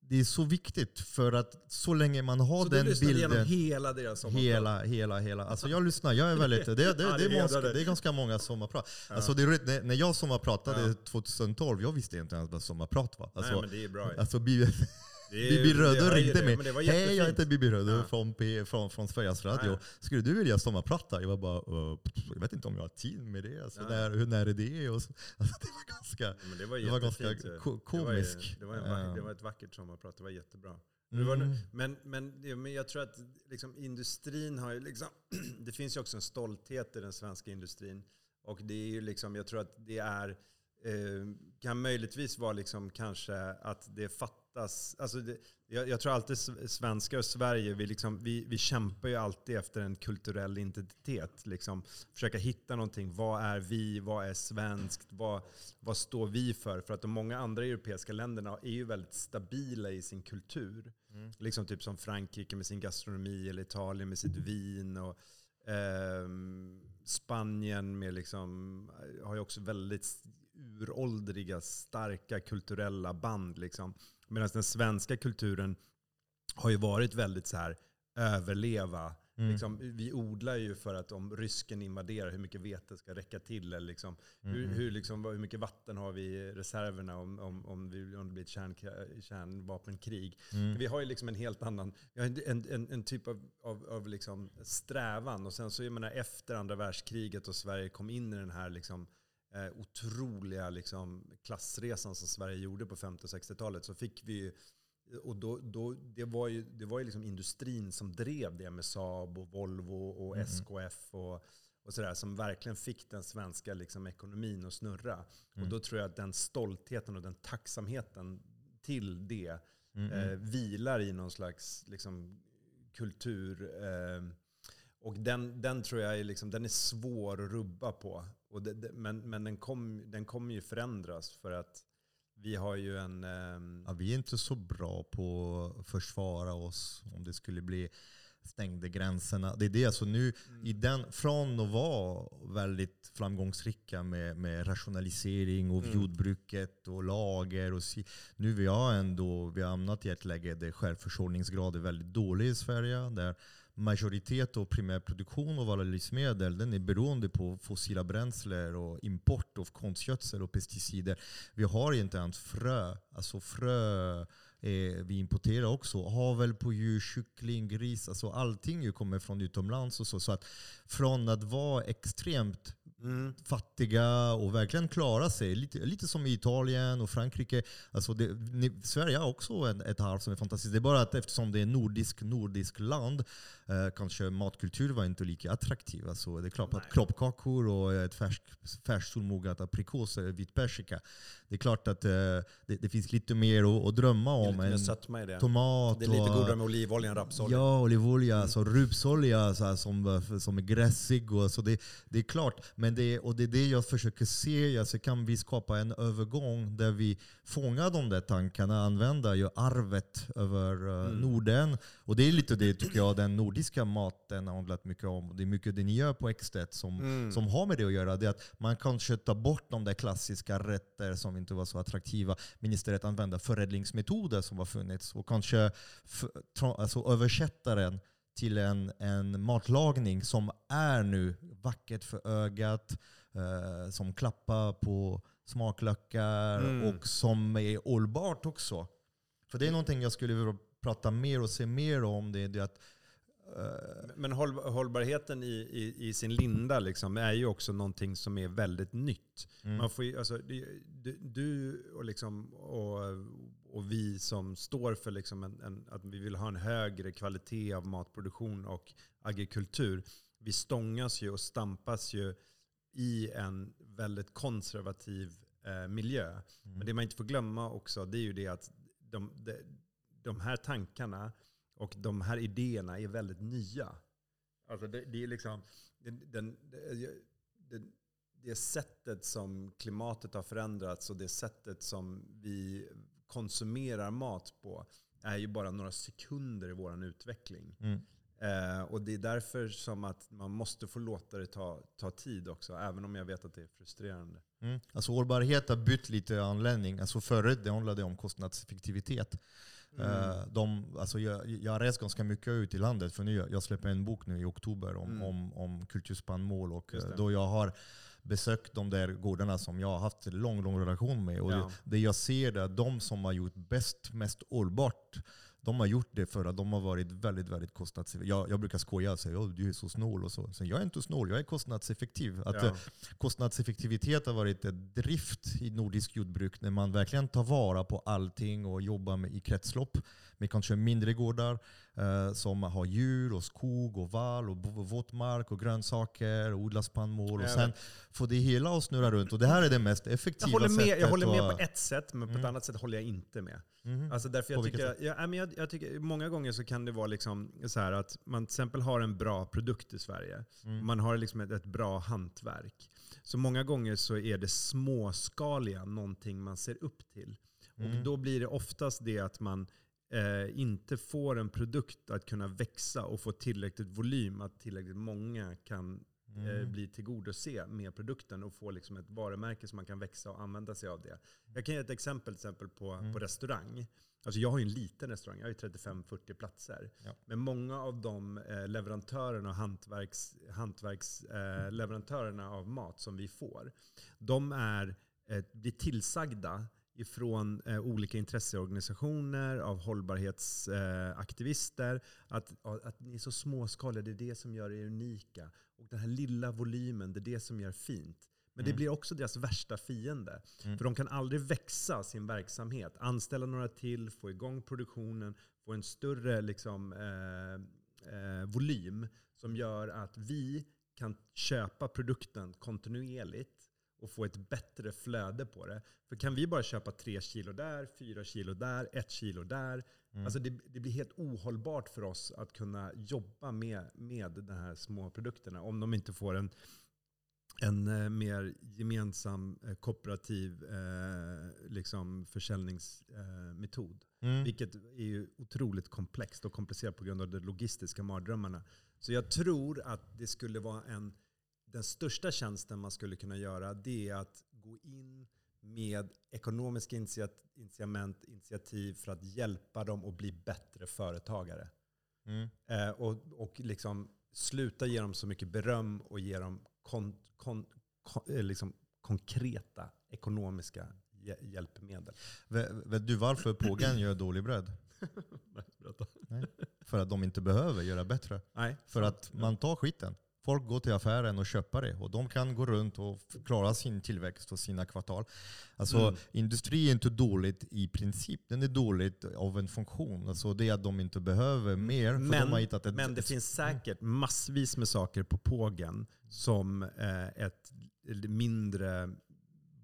det är så viktigt för att så länge man har så den du bilden. igenom hela deras sommarprat? Hela, hela, hela. Alltså jag lyssnar, jag är *laughs* väldigt, det, det, det, det, är, ganska, det är ganska många sommarprat. Ja. Alltså det är när jag sommarpratade ja. 2012, jag visste inte ens vad sommarprat var. Alltså, Nej, men det är bra. Alltså, Bibi Röde ringde mig. Hej, jag heter Bibi Röde ja. från, från, från Sveriges Radio. Ja. Skulle du vilja sommarprata? Jag var bara, uh, jag vet inte om jag har tid med det. Alltså, ja. när, hur, när är det? Och så, *laughs* alltså, det var ganska, men det var, det var ganska komiskt. Det var, det, var det var ett vackert sommarprat, det var jättebra. Mm. Var, men, men, men jag tror att liksom, industrin har ju liksom, *clears throat* det finns ju också en stolthet i den svenska industrin. Och det är ju liksom, jag tror att det är, eh, kan möjligtvis vara liksom kanske att det fattas fattas. Alltså det, jag, jag, tror alltid svenskar och Sverige, vi, liksom, vi, vi kämpar ju alltid efter en kulturell identitet. Liksom. Försöka hitta någonting. Vad är vi? Vad är svenskt? Vad, vad står vi för? För att de många andra europeiska länderna är ju väldigt stabila i sin kultur. Mm. Liksom typ som Frankrike med sin gastronomi, eller Italien med sitt vin. Och, eh, Spanien med liksom, har ju också väldigt uråldriga, starka kulturella band. Liksom. Medan den svenska kulturen har ju varit väldigt så här överleva. Mm. Liksom, vi odlar ju för att om rysken invaderar, hur mycket vete ska räcka till? Eller liksom, mm. hur, hur, liksom, hur mycket vatten har vi i reserverna om, om, om, vi, om det blir ett kärn, kärnvapenkrig? Mm. Vi har ju liksom en helt annan vi har en, en, en typ av, av, av liksom strävan. Och sen så, jag menar, efter andra världskriget och Sverige kom in i den här liksom, eh, otroliga liksom, klassresan som Sverige gjorde på 50 och 60-talet så fick vi och då, då, det var ju, det var ju liksom industrin som drev det med Saab och Volvo och mm. SKF och, och sådär, som verkligen fick den svenska liksom, ekonomin att snurra. Mm. Och då tror jag att den stoltheten och den tacksamheten till det mm. eh, vilar i någon slags liksom, kultur. Eh, och den, den tror jag är, liksom, den är svår att rubba på. Och det, det, men men den, kom, den kommer ju förändras för att vi har ju en... Um... Ja, vi är inte så bra på att försvara oss om det skulle bli stängde gränserna. Det är det, alltså nu, mm. i den, från att vara väldigt framgångsrika med, med rationalisering och mm. jordbruket och lager. Och si, nu vi har ändå vi har hamnat i ett läge där självförsörjningsgrad är väldigt dålig i Sverige. Där majoritet av primärproduktion av alla livsmedel den är beroende på fossila bränslen och import av konstgödsel och pesticider. Vi har inte ens frö. Alltså frö eh, vi importerar också. Havel på djur, kyckling, gris. Alltså allting kommer från utomlands. Och så, så att från att vara extremt Mm. fattiga och verkligen klara sig. Lite, lite som i Italien och Frankrike. Alltså det, ni, Sverige har också en, ett arv som är fantastiskt. Det är bara att eftersom det är nordisk, nordisk land eh, kanske matkultur var inte lika attraktiv. Alltså det är klart att kroppkakor och ett färsk, färskt solmogat aprikos, vit persika. Det är klart att eh, det, det, finns lite mer att, att drömma om. Lite mer i det. Tomat det är lite godare med olivolja än rapsolja. Ja, olivolja. Mm. Alltså, rupsolja så som, som är gräsig. Och, så det, det är klart. Men det, och det är det jag försöker se. Alltså, kan vi skapa en övergång där vi fångar de där tankarna, använder ju arvet över uh, mm. Norden. Och det är lite det tycker jag den nordiska maten har handlat mycket om. Det är mycket det ni gör på Extet som, mm. som har med det att göra. Det är att man kanske tar bort de där klassiska rätter som inte var så attraktiva, men istället använda förädlingsmetoder som har funnits och kanske alltså översätta den till en, en matlagning som är nu vackert för ögat, eh, som klappar på smaklökar Mm. och som är hållbart också. För det är någonting jag skulle vilja prata mer och se mer om. Det det att eh, Men håll, hållbarheten i, i, i sin linda liksom är ju också någonting som är väldigt nytt. mm, Man får ju, alltså, du, du och, liksom, och, och vi som står för liksom en, en, att vi vill ha en högre kvalitet av matproduktion och agrikultur. Vi stångas ju och stampas ju i en väldigt konservativ eh, miljö. mm, Men det man inte får glömma också det är ju det att de, de, de här tankarna och de här idéerna är väldigt nya. Alltså det, det är liksom den, den, den, det sättet som klimatet har förändrats och det sättet som vi konsumerar mat på är ju bara några sekunder i vår utveckling. mm. Eh, och det är därför som att man måste få låta det ta, ta tid också, även om jag vet att det är frustrerande. Mm. Alltså hållbarhet har bytt lite anledning. Alltså förut det handlade om kostnadseffektivitet. Eh, de, alltså jag, jag har rest ganska mycket ut i landet. För nu, jag släpper en bok nu i oktober om, Mm. om, om kulturspannmål. Och, eh, det. då jag har besökt de där gårdarna som jag har haft en lång, lång relation med. Och Ja. det, det jag ser är att de som har gjort bäst, mest hållbart, de har gjort det för att de har varit väldigt, väldigt kostnadseffektiva. Jag, jag brukar skoja och säga att du är så snål. Och så. så. Jag är inte snål, jag är kostnadseffektiv. Att, Ja. eh, kostnadseffektivitet har varit ett drift i nordisk jordbruk när man verkligen tar vara på allting och jobbar med, i kretslopp med kanske mindre gårdar eh, som har djur och skog och vall och våtmark och grönsaker och odlar spannmål. Och Jag sen får det hela att snurra runt. Och det här är det mest effektiva Jag håller med, sättet. jag håller med på ett sätt, men på ett Mm. annat sätt håller jag inte med. Mhm. Alltså därför jag tycker, ja, nej, men jag, jag tycker, många gånger så kan det vara liksom så här att man till exempel har en bra produkt i Sverige. Mm. Man har liksom ett, ett bra hantverk. Så många gånger så är det småskaliga någonting man ser upp till. Mm. Och då blir det oftast det att man eh, inte får en produkt att kunna växa och få tillräckligt volym, att tillräckligt många kan eh, Mm. bli tillgodose med produkten och få liksom ett varumärke som man kan växa och använda sig av det. Jag kan ge ett exempel, exempel på, Mm. på restaurang. Alltså jag har ju en liten restaurang, jag har ju 35-40 platser. Ja. Men många av de eh, leverantörerna och hantverks, hantverksleverantörerna eh, av mat som vi får, de är, eh, blir tillsagda ifrån eh, olika intresseorganisationer, av hållbarhetsaktivister, att, att ni är så småskaliga, det är det som gör er unika. Och den här lilla volymen, det är det som gör fint. Men det Mm. blir också deras värsta fiende. Mm. För de kan aldrig växa sin verksamhet, anställa några till, få igång produktionen, få en större liksom, eh, eh, volym som gör att vi kan köpa produkten kontinuerligt och få ett bättre flöde på det. För kan vi bara köpa tre kilo där, fyra kilo där, ett kilo där. Mm. Alltså det, det blir helt ohållbart för oss att kunna jobba med, med de här små produkterna om de inte får en, en eh, mer gemensam eh, kooperativ eh, liksom försäljningsmetod. Mm. Vilket är ju otroligt komplext och komplicerat på grund av de logistiska mardrömmarna. Så jag tror att det skulle vara en, den största tjänsten man skulle kunna göra det är att gå in med ekonomiska incitament, initiativ för att hjälpa dem att bli bättre företagare. Mm. Eh, och, och liksom sluta ge dem så mycket beröm och ge dem kon, kon, kon, eh, liksom konkreta ekonomiska hj- hjälpmedel. Vet du varför pågen gör dålig bröd? *laughs* Berätta. För att de inte behöver göra bättre. Nej, För att man tar skiten. Folk går till affären och köper det. Och de kan gå runt och klara sin tillväxt och sina kvartal. Alltså, Mm. Industri är inte dåligt i princip. Den är dåligt av en funktion. Alltså, det är att de inte behöver mer. För Men- de har hittat ett, Men det ett- finns säkert massvis med saker på pågen som eh, ett mindre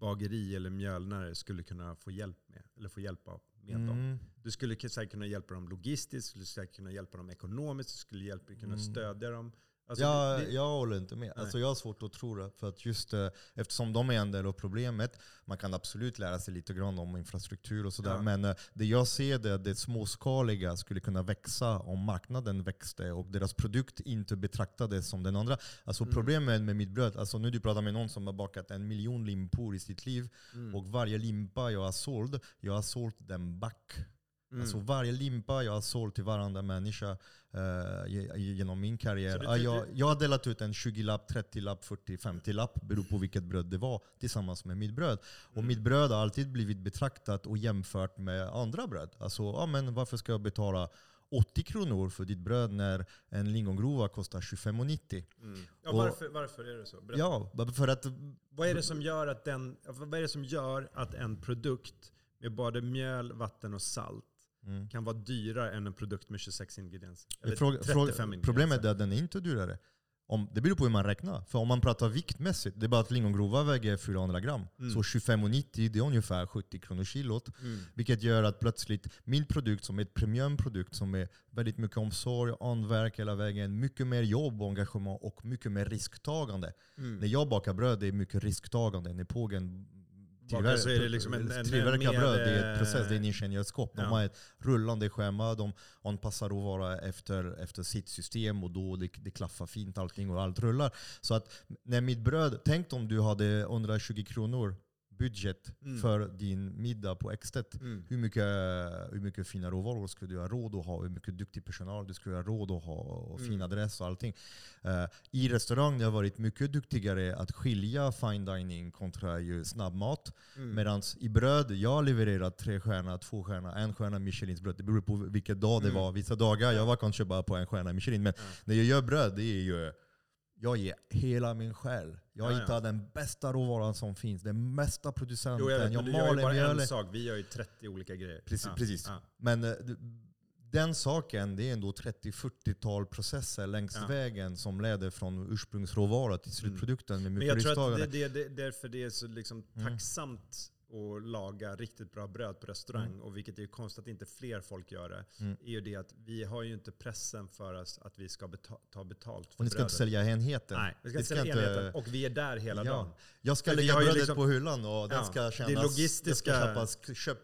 bageri eller mjölnare skulle kunna få hjälp med. Eller få hjälp av med dem. Mm. Du skulle säkert kunna hjälpa dem logistiskt, du skulle säkert kunna hjälpa dem ekonomiskt, du skulle hjälpa, kunna Mm. stödja dem. Alltså jag, det- jag håller inte med. Alltså jag har svårt att tro det. För att just, eh, eftersom de är en del av problemet. Man kan absolut lära sig lite grann om infrastruktur och sådär. Ja. Men eh, det jag ser är att det småskaliga skulle kunna växa om marknaden växte och deras produkt inte betraktades som den andra. Alltså Mm. problemet med mitt bröd, alltså nu du pratar med någon som har bakat en miljon limpor i sitt liv. Mm. Och varje limpa jag har sålt, jag har sålt den back. Mm. Alltså varje limpa jag har sålt till varandra människa uh, genom min karriär. Det, jag, jag har delat ut en 20-lapp, 30-lapp, 40, 50-lapp, beroende på vilket bröd det var, tillsammans med mitt bröd. Och mm. mitt bröd har alltid blivit betraktat och jämfört med andra bröd. Alltså, ja, men varför ska jag betala 80 kronor för ditt bröd när en lingongrova kostar 25,90. Mm. Ja, varför, varför är det så? Berätta. Ja, för att... Vad är, det som gör att den, vad är det som gör att en produkt med både mjöl, vatten och salt mm. kan vara dyrare än en produkt med 26 ingredienser? Eller fråga, 35 ingredienser? Problemet är att den är inte dyrare. Om, det beror på hur man räknar. För om man pratar viktmässigt, det är bara att lingongrova väger 400 gram. Mm. Så 25,90 det är ungefär 70 kronor kilot. Mm. Vilket gör att plötsligt min produkt som är ett premiumprodukt som är väldigt mycket omsorg, anverk hela vägen, mycket mer jobb och engagemang och mycket mer risktagande. Mm. När jag bakar bröd det är mycket risktagande. När pågen Tillverka, så är det liksom en, en, tillverka en bröd, det är ett process, det är en ingenjörskap. Ja. De har ett rullande schema, de anpassar råvara efter, efter sitt system och då det, det klaffar fint allting och allt rullar. Så att när mitt bröd, tänk om du hade 120 kronor budget mm. för din middag på Extet. Mm. Hur, mycket, hur mycket fina råvaror skulle du ha råd att ha? Hur mycket duktig personal du skulle ha råd att ha? Och fin mm. adress och allting. Uh, I restaurang har jag varit mycket duktigare att skilja fine dining kontra ju snabbmat. Mm. Medan i bröd, jag har levererat tre stjärnor, två stjärnor, en stjärna Michelinsbröd. Det beror på vilken dag det mm. var. Vissa dagar jag var kanske bara på en stjärna Michelin. Men när jag gör bröd, det är ju jag ger hela min själ. Jag ja, hittar ja. den bästa råvaran som finns, den mesta producenten. Jo, jag, vet, jag maler bara mjöl. en sak, vi gör ju 30 olika grejer. Precis. Ja. precis. Men uh, den saken, det är ändå 30-40-tal processer längs vägen som leder från ursprungsråvara till mm. slutprodukten. Med Men jag tror att det, det, det, därför det är så liksom mm. Och laga riktigt bra bröd på restaurang, mm. och vilket är konstigt att inte fler folk gör det, mm. är ju det att vi har ju inte pressen för oss att vi ska beta ta betalt för Och ni ska brödet. inte sälja enheten? Nej, vi ska, inte sälja enheten. Och vi är där hela ja. dagen. Jag ska lägga brödet liksom, på hyllan och den ska kännas... Det logistiska, det ska köpas, köp,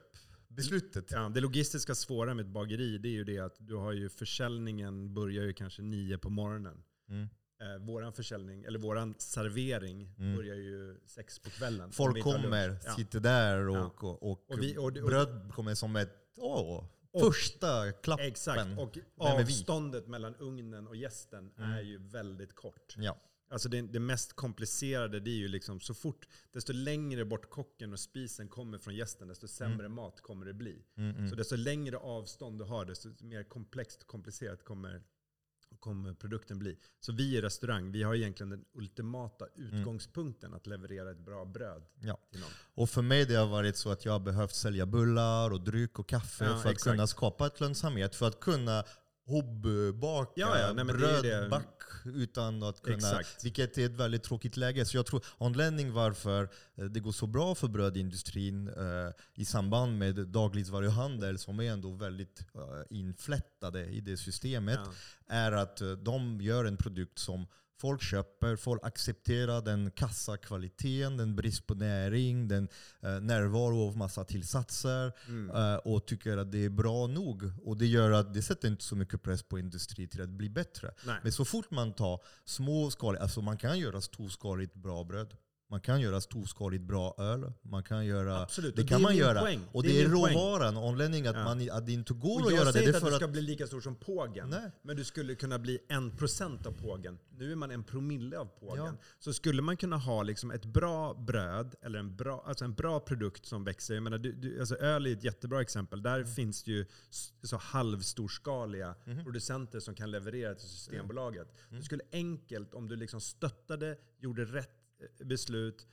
beslutet. Ja, det logistiska svåra med ett bageri det är ju det att du har ju försäljningen börjar ju kanske nio på morgonen. Mm. Eh, våran försäljning, eller våran servering mm. börjar ju sex på kvällen. Folk kommer, ja. sitter där och, ja. och, och, och, vi, och, bröd kommer som ett åh, första klappen. Exakt, och avståndet mellan ugnen och gästen mm. är ju väldigt kort. Ja. Alltså det, det, mest komplicerade det är ju liksom så fort, desto längre bort kocken och spisen kommer från gästen, desto sämre mm. mat kommer det bli. Mm, mm. Så desto längre avstånd du har, desto mer komplext och komplicerat kommer kommer produkten bli. Så vi i restaurang, vi har egentligen den ultimata mm. utgångspunkten mm. att leverera ett bra bröd ja. till någon. Och för mig det har varit så att jag har behövt sälja bullar och dryck och kaffe ja, för att kunna skapa ett lönsamhet. För att kunna hobbybaka ja, ja, nej, brödback utan att kunna... Exakt. Vilket är ett väldigt tråkigt läge. Så jag tror anledningen varför eh, det går så bra för brödindustrin eh, i samband med dagligvaruhandel, som är ändå väldigt eh, inflättade i det systemet, ja. är att eh, de gör en produkt som Folk köper, folk accepterar den kassakvaliteten, den brist på näring, den eh, närvaro av massa tillsatser mm. eh, och tycker att det är bra nog. Och det gör att det sätter inte så mycket press på industrin till att bli bättre. Nej. Men så fort man tar småskaligt, alltså man kan göra storskaligt bra bröd. Man kan göra storskaligt bra öl. Man kan göra, Absolut. Det, det kan man göra. Poäng. Och det, det är, är råvaran, anledningen att, ja. man, att det inte går att göra det. Jag säger inte att du ska bli lika stor som pågen. Nej. Men du skulle kunna bli en procent av pågen. Nu är man en promille av pågen. Ja. Så skulle man kunna ha liksom ett bra bröd, eller en bra, alltså en bra produkt som växer. Jag menar, du, du, alltså öl är ett jättebra exempel. Där mm. finns det ju så halvstorskaliga mm. producenter som kan leverera till Systembolaget. Mm. Det skulle enkelt, om du liksom stöttade, gjorde rätt beslut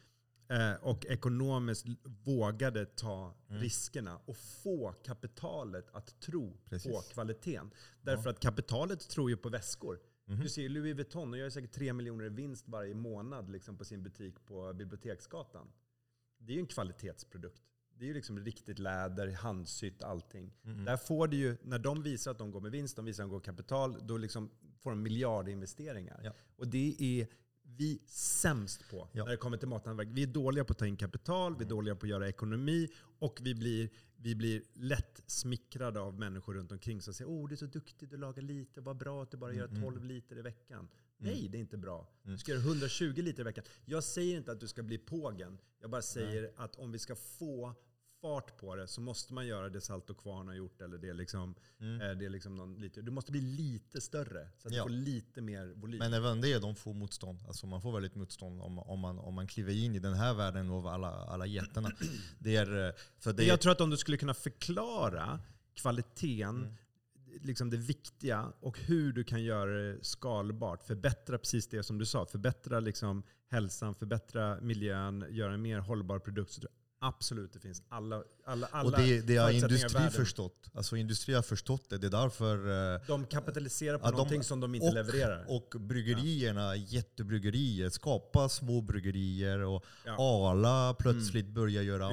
eh, och ekonomiskt vågade ta mm. riskerna och få kapitalet att tro Precis. på kvaliteten. Därför ja. att kapitalet tror ju på väskor. Mm. Du ser Louis Vuitton och gör säkert 3 miljoner i vinst varje månad liksom på sin butik på Biblioteksgatan. Det är ju en kvalitetsprodukt. Det är ju liksom riktigt läder, handsytt, allting. Mm. Där får du ju, när de visar att de går med vinst, de visar att de går kapital, då liksom får de miljardinvesteringar. Ja. Och det är vi sämst på ja. när det kommer till mathantverk. Vi är dåliga på att ta in kapital, vi är dåliga på att göra ekonomi och vi blir, vi blir lätt smickrade av människor runt omkring som säger åh, du är så duktig, du lagar lite, vad bra att du bara gör 12 mm, mm. liter i veckan. Mm. Nej, det är inte bra. Du ska göra 120 liter i veckan. Jag säger inte att du ska bli pågen. Jag bara säger Nej. att om vi ska få fart på det så måste man göra det Salto Kvarn har gjort. Eller det liksom, Mm. eh, det är liksom någon lite, du måste bli lite större så att Ja. du får lite mer volym. Men även det, de får motstånd. Alltså man får väldigt motstånd om, om, man, om man kliver in i den här världen av alla, alla jättarna. *clears throat* Det är, eh, för det, jag tror att om du skulle kunna förklara kvaliteten, Mm. liksom det viktiga och hur du kan göra det skalbart. Förbättra precis det som du sa. Förbättra liksom hälsan, förbättra miljön, göra en mer hållbar produkt. Så tror absolut det finns alla, alla, alla och det, det har industri förstått. Alltså industri har förstått det. Det är därför eh, De kapitaliserar på Ja, de- någonting som de inte och, levererar. Och bryggerierna, jättebryggerier, skapar små bryggerier och Ja. Arla plötsligt börjar göra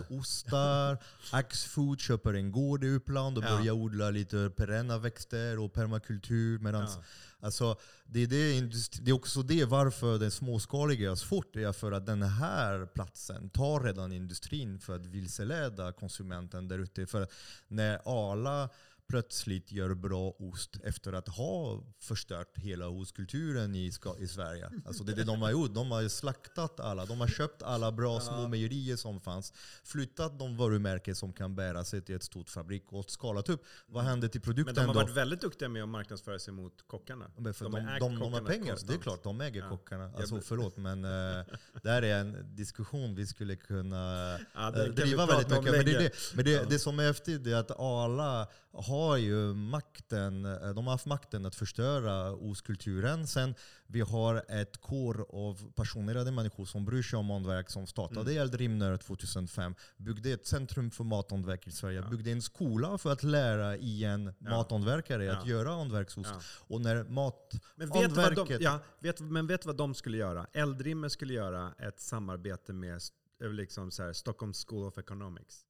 hantverksostar. *laughs* Axfood köper en gård i Uppland och Ja. börjar odla lite perenna växter och permakultur. Medans, Ja alltså, det, är det, det är också det varför den småskaliga görs fort. Det är för att den här platsen tar redan industrin för att vilseleda konsumenten där ute. För när Arla plötsligt gör bra ost efter att ha förstört hela ostkulturen i, i Sverige. Alltså det är det de har gjort. De har slaktat alla. De har köpt alla bra små mejerier som fanns. Flyttat de varumärken som kan bära sig till ett stort fabrik och skalat upp. Vad hände till Men produkten de har då? varit väldigt duktiga med att marknadsföra sig mot kockarna. Men för de, de, de, de, har pengar, det är konstant. klart. De äger Ja. kockarna. Alltså, men- förlåt, men uh, det här är en diskussion vi skulle kunna Ja, eh, driva väldigt mycket. Men det, det, men det, Ja. det som är häftigt är att Arla har ju makten, eh, de har haft makten att förstöra ostkulturen. Sen vi har ett kår av passionerade människor som bryr sig om hantverk som startade Mm. Eldrimner 2005. Byggde ett centrum för mathantverk i Sverige. Ja. Byggde en skola för att lära igen Ja. mathantverkare att Ja. göra hantverksost. Ja. Och när mat... Men vet, vad de, ja, vet, men vet du vad de skulle göra? Eldrimmer skulle göra ett samarbete med st- liksom så här, Stockholm School of Economics.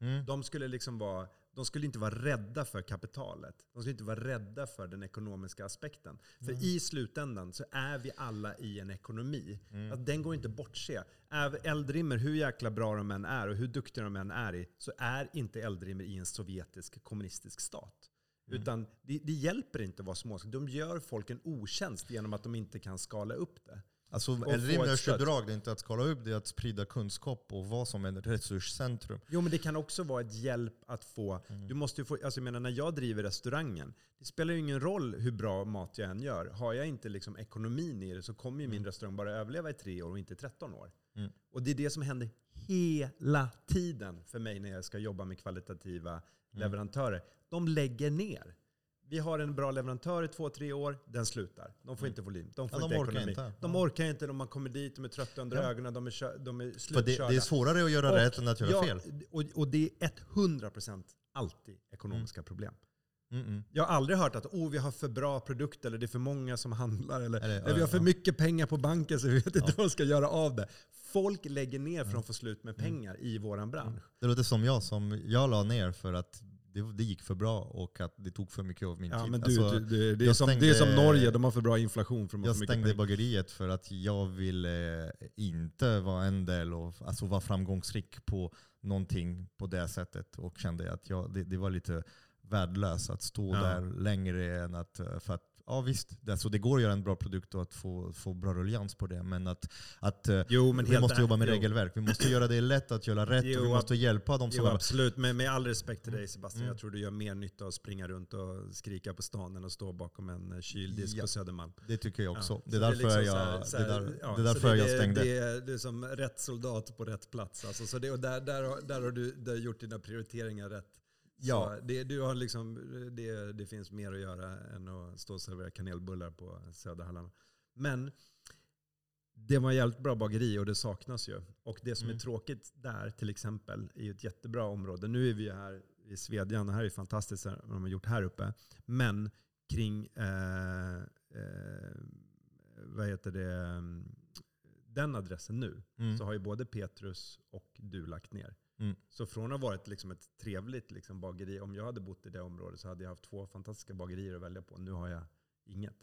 Mm. De skulle, liksom vara, de skulle inte vara rädda för kapitalet. De skulle inte vara rädda för den ekonomiska aspekten. För Mm. i slutändan så är vi alla i en ekonomi. Mm. Att den går inte att bortse. Eldrimmer, hur jäkla bra de än är och hur duktiga de än är i, så är inte Eldrimmer i en sovjetisk kommunistisk stat. Mm. Utan det, det hjälper inte att vara små. De gör folk en otjänst genom att de inte kan skala upp det. Alltså uppdrag det är inte att skala upp, det är att sprida kunskap och vara som ett resurscentrum. Jo, men det kan också vara ett hjälp att få... Du måste få alltså jag menar, när jag driver restaurangen, det spelar ju ingen roll hur bra mat jag än gör. Har jag inte liksom ekonomin i det så kommer ju min restaurang bara överleva i tre år och inte i 13 år. Mm. Och det är det som händer hela tiden för mig när jag ska jobba med kvalitativa leverantörer. De lägger ner. Vi har en bra leverantör i två, tre år, den slutar. De får inte volym, de får Ja, de inte orkar ekonomi. inte. De Ja. orkar inte, de kommit dit, de är trötta under Ja. ögonen, de är, de är slutkörda. det, det är svårare att göra Och- rätt än att göra ja, fel. Och, och det är 100% alltid ekonomiska problem. Mm, mm. Jag har aldrig hört att oh, vi har för bra produkt eller det är för många som handlar eller, Eller, eller vi har för ja. mycket pengar på banken så vi vet inte vad vi ska göra av det. Folk lägger ner för att få slut med pengar i våran bransch. Det låter som jag, som jag la ner för att det, det gick för bra och att det tog för mycket av min Ja, tid. men du, Alltså, du, det, är som, det är stängde- som Norge, de har för bra inflation för jag stängde bageriet för att jag ville inte vara en del av, alltså vara framgångsrik på någonting på det sättet. Och kände att jag, det, det var lite värdelöst att stå Ja. där längre än att, för att Ja visst, det, alltså det går att göra en bra produkt och att få, få bra ruljans på det. Men att, att eh, Jo, men vi måste jobba med jo. regelverk. Vi måste göra det lätt att göra rätt Jo, och vi måste hjälpa de som Jo, är absolut. Men med all respekt till dig Sebastian, Mm. jag tror du gör mer nytta att springa runt och skrika på stan än att stå bakom en eh, kyldisk Ja. på Södermalm. Det tycker jag också. Ja, det är därför liksom jag, här- det är där, ja, det är därför jag det, stängde. Det är, det är som rätt soldat på rätt plats. Alltså, så det, och där, där, har- där har du där har gjort dina prioriteringar rätt. Ja. Så det, du har liksom, det, det finns mer att göra än att stå och servera kanelbullar på Söderhallarna. Men det var jävligt bra bageri och det saknas ju. Och det som Mm. är tråkigt där till exempel är ju ett jättebra område. Nu är vi ju här i Svedjan, det här är fantastiskt vad de har gjort här uppe. Men kring, eh, eh, vad heter det, mm, den adressen nu Mm. så har ju både Petrus och du lagt ner. Mm. Så från att ha varit liksom ett trevligt liksom bageri, om jag hade bott i det området så hade jag haft två fantastiska bagerier att välja på. Nu har jag inget.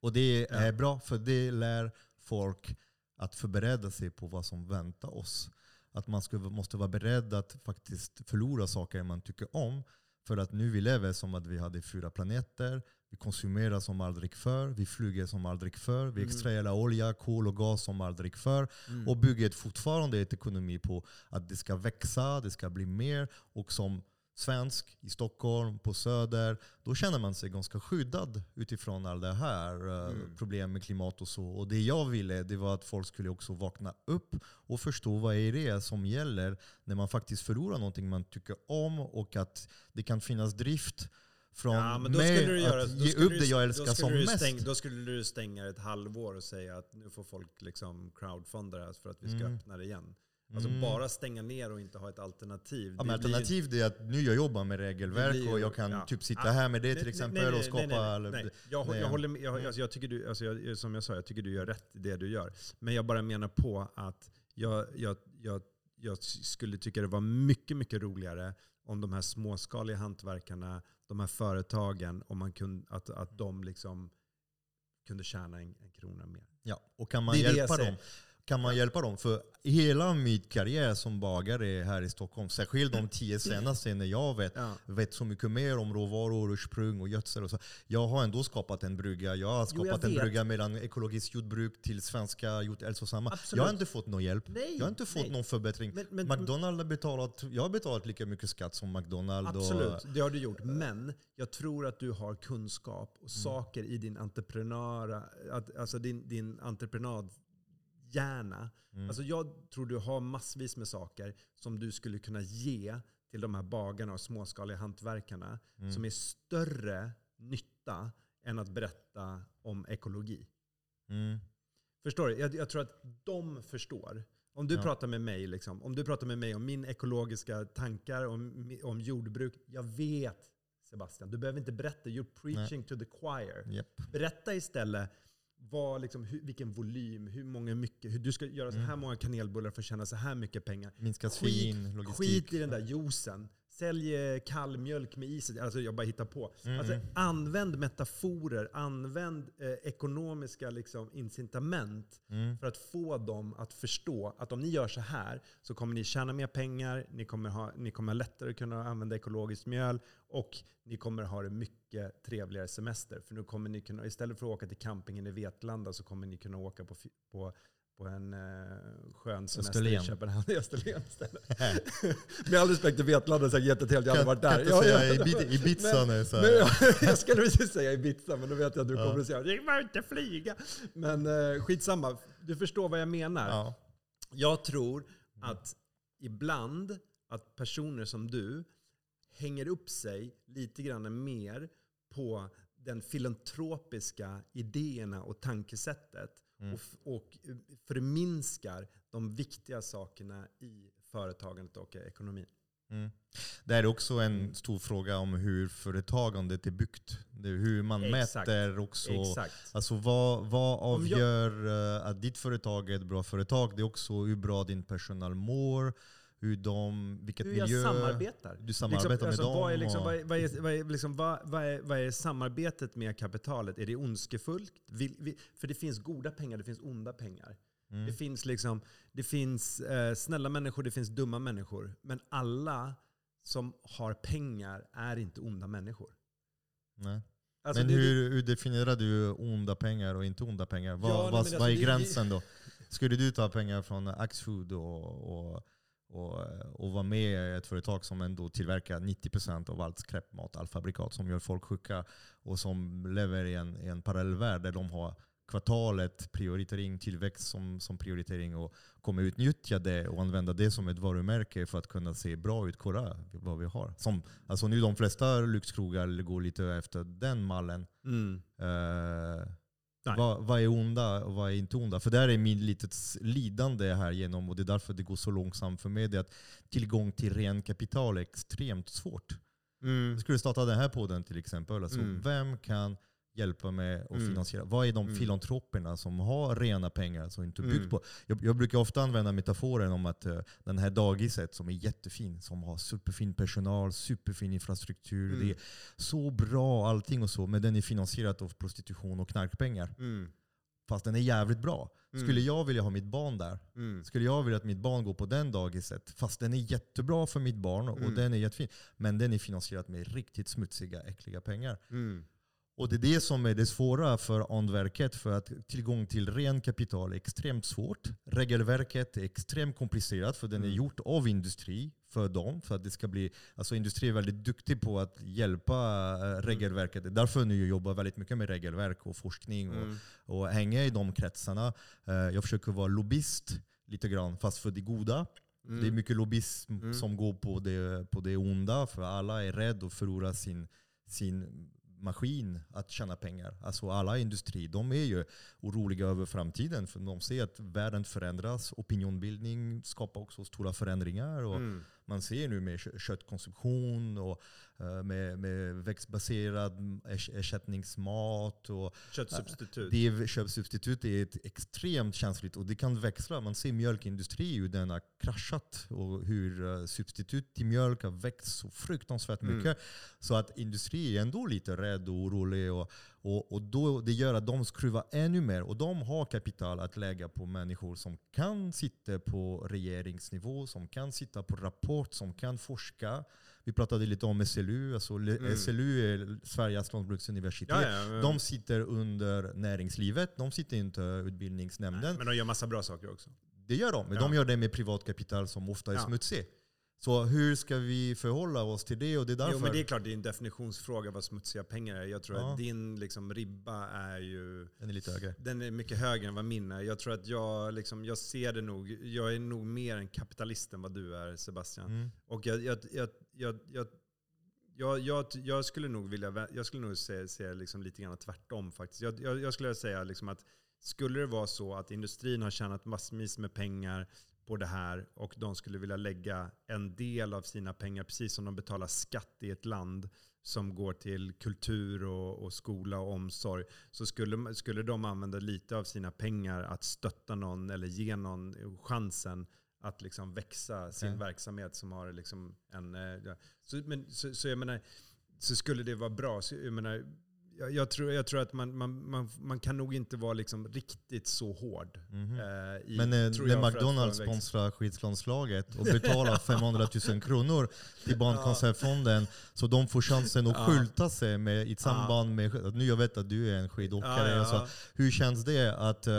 Och det är Ja. bra för det lär folk att förbereda sig på vad som väntar oss. Att man ska, måste vara beredd att faktiskt förlora saker man tycker om. För att nu vi lever som att vi hade fyra planeter. Vi konsumerar som aldrig förr, vi flyger som aldrig förr, vi Mm. extraherar olja, kol och gas som aldrig förr. Mm. Och bygger fortfarande ett ekonomi på att det ska växa, det ska bli mer. Och som svensk i Stockholm, på Söder, då känner man sig ganska skyddad utifrån all det här eh, Mm. problem med klimat och så. Och det jag ville det var att folk skulle också vakna upp och förstå vad är det som gäller när man faktiskt förlorar någonting man tycker om och att det kan finnas drift från Ja, men då mig skulle du göra, att ge upp du- det jag älskar som mest. Stäng, då skulle du stänga ett halvår och säga att nu får folk liksom crowdfunda det här för att vi ska Mm. öppna det igen. Alltså Mm. bara stänga ner och inte ha ett alternativ. Ja, men blir alternativ är att nu jag jobbar med regelverk blir och jag kan ja. typ sitta Ah, här med det Nej, till exempel nej, och nej, skapa... nej. Jag, jag håller med, jag, alltså, jag tycker du, alltså, jag, som jag sa, jag tycker du gör rätt i det du gör. Men jag bara menar på att jag, jag, jag, jag skulle tycka det var mycket, mycket roligare om de här småskaliga hantverkarna, de här företagen, om man kunde, att, att de liksom kunde tjäna en, en krona mer. Ja, och kan man hjälpa dem? Kan man hjälpa dem? För hela min karriär som bagare här i Stockholm, särskilt de tio senaste när jag vet, Ja. vet så mycket mer om råvaror, ursprung och gödsel. Och så. Jag har ändå skapat en brygga. Jag har Jo, jag skapat en brygga mellan ekologiskt jordbruk till svenska hälsosamma. Absolut. Jag har inte fått någon hjälp. Nej, Jag har inte fått nej. någon förbättring. Men- men- McDonalds har betalat, jag har betalat lika mycket skatt som McDonalds. Och, Absolut, det har du gjort. Men jag tror att du har kunskap Mm. och saker i din entreprenöra, alltså din, din entreprenadhjärna. Mm. Alltså jag tror du har massvis med saker som du skulle kunna ge till de här bagarna och småskaliga hantverkarna Mm. som är större nytta än att berätta om ekologi. Mm. Förstår du? Jag, jag tror att de förstår. Om du Ja. pratar med mig, liksom, om du pratar med mig om min ekologiska tankar, om, om jordbruk. Jag vet Sebastian, du behöver inte berätta. You're preaching to the choir. Japp. Berätta istället vad, liksom, hur, vilken volym, hur många mycket, hur du ska göra så här många kanelbullar för att tjäna så här mycket pengar. Minska Skit, svin, logistik. skit i den där juicen. Sälj eh, kall mjölk med is. Alltså jag bara hittar på. Mm. Alltså, använd metaforer, använd eh, ekonomiska liksom, incitament Mm. för att få dem att förstå att om ni gör så här så kommer ni tjäna mer pengar, ni kommer, ha, ni kommer lättare kunna använda ekologiskt mjöl och ni kommer ha det mycket trevligare semester. För nu kommer ni kunna, istället för att åka till campingen i Vetlanda så kommer ni kunna åka på, på, på en eh, skön semester Österlen. i Köpenhamn. *laughs* I Österlen istället. *laughs* Med all respekt till Vetlanda så har jag jättetrevligt, jag har Kan, aldrig varit kan där. inte Ja, säga ja. Ibiza nu. Så Men, jag, *laughs* jag skulle precis säga Ibiza, men då vet jag att du Ja. kommer att säga det var inte flyga. Men eh, skitsamma, du förstår vad jag menar. Ja. Jag tror att ibland att personer som du hänger upp sig lite grann mer på den filantropiska idéerna och tankesättet Mm. och, och förminskar de viktiga sakerna i företagandet och ekonomin. Mm. Det är också en stor fråga om hur företagandet är byggt. Det är hur man Exakt. mäter också. Exakt. Alltså vad, vad Om jag- avgör eh, att ditt företag är ett bra företag? Det är också hur bra din personal mår, hur de, vilket Hur jag miljö... samarbetar. Du samarbetar liksom, med alltså, dem. Vad är, liksom, och- vad, är, vad, är, vad, är, liksom, vad, vad, är, vad är samarbetet med kapitalet? Är det ondskefullt? Vill, vi, för det finns goda pengar, det finns onda pengar. Mm. Det finns, liksom, det finns eh, snälla människor, det finns dumma människor. Men alla som har pengar är inte onda människor. Nej. Alltså, men det- hur, hur definierar du onda pengar och inte onda pengar? Vad, Ja, vad, alltså vad är det- gränsen då? Skulle du ta pengar från Axfood och, och, och, och vara med i ett företag som ändå tillverkar 90% av allt skräpmat, all fabrikat som gör folk sjuka och som lever i en, i en parallell värld där de har kvartalet, prioritering, tillväxt som, som prioritering och kommer utnyttja det och använda det som ett varumärke för att kunna se bra ut, kolla vad vi har. Som, alltså nu de flesta lyxkrogar går lite efter den mallen. Mm. Eh, Nej. Vad, vad är onda och vad är inte onda? För där är min litet lidande här genom och det är därför det går så långsamt för mig. Det att tillgång till ren kapital är extremt svårt. Mm. Jag skulle starta den här podden till exempel. Alltså, Mm. Vem kan hjälpa mig att Mm. finansiera? Vad är de Mm. filantroperna som har rena pengar som inte byggt Mm. på? Jag, jag brukar ofta använda metaforen om att eh, den här dagiset som är jättefin, som har superfin personal, superfin infrastruktur. Mm. Det är så bra allting och så, men den är finansierad av prostitution och knarkpengar. Mm. Fast den är jävligt bra. Mm. Skulle jag vilja ha mitt barn där? Mm. Skulle jag vilja att mitt barn går på den dagiset? Fast den är jättebra för mitt barn och Mm. den är jättefin. Men den är finansierad med riktigt smutsiga, äckliga pengar. Mm. Och det är det som är det svåra för Andverket, för att tillgång till ren kapital är extremt svårt. Regelverket är extremt komplicerat, för den är Mm. gjort av industri för dem. För att det ska bli, alltså industri är väldigt duktig på att hjälpa eh, regelverket. Det är därför nu jag jobbar väldigt mycket med regelverk och forskning och, Mm. och hänga i de kretsarna. Eh, Jag försöker vara lobbyist lite grann, fast för det goda. Mm. Det är mycket lobbyism Mm. som går på det, på det onda, för alla är rädda att förlora sin, sin maskin att tjäna pengar. Alltså alla industrier, de är ju oroliga över framtiden, för de ser att världen förändras, opinionbildning skapar också stora förändringar. Och Mm. Man ser nu med kö- köttkonsumtion och eh, med, med växtbaserad ers- ersättningsmat och Köttsubstitut. det är, köpsubstitut är ett extremt känsligt och det kan växla. Man ser mjölkindustri hur den har kraschat och hur eh, substitut till mjölk har växt så fruktansvärt Mm. mycket. Så att industri är ändå lite rädd och orolig. Och, och, och då, det gör att de skruvar ännu mer. Och de har kapital att lägga på människor som kan sitta på regeringsnivå, som kan sitta på rapport, som kan forska. Vi pratade lite om SLU. Alltså Mm. SLU är Sveriges lantbruksuniversitet. ja, ja, De sitter under näringslivet, de sitter inte i utbildningsnämnden. men de gör massa bra saker också. Det gör de, men Ja. de gör det med privatkapital som ofta är Ja. smutsig. Så hur ska vi förhålla oss till det? Och det är därför... Jo, men det är klart det är en definitionsfråga vad smutsiga pengar är. Jag tror Ja. att din liksom, ribba är ju Den är lite högre. den är mycket högre än vad min är. Jag tror att jag, liksom, jag ser det nog, jag är nog mer en kapitalist än vad du är Sebastian. Mm. Och jag, jag, jag, jag, jag, jag, jag, jag skulle nog vilja, jag skulle nog se, se liksom lite grann tvärtom faktiskt. Jag, jag, jag skulle säga liksom att skulle det vara så att industrin har tjänat massvis med pengar på det här och de skulle vilja lägga en del av sina pengar, precis som de betalar skatt i ett land som går till kultur och, och skola och omsorg, så skulle, skulle de använda lite av sina pengar att stötta någon eller ge någon chansen att liksom växa sin Okej. verksamhet som har liksom en... eh. Så, men, så, så jag menar, så skulle det vara bra. Så jag, menar, jag, jag, tror, jag tror att man, man, man, man kan nog inte vara liksom riktigt så hård. Mhm. eh, i, Men eh, när att en McDonalds sponsrar skidlandslaget och *laughs* betalar 500 000 kronor till Barncancerfonden så de får chansen att skylta sig med, i samband med... Nu jag vet att du är en skidåkare. Alltså, hur känns det att eh,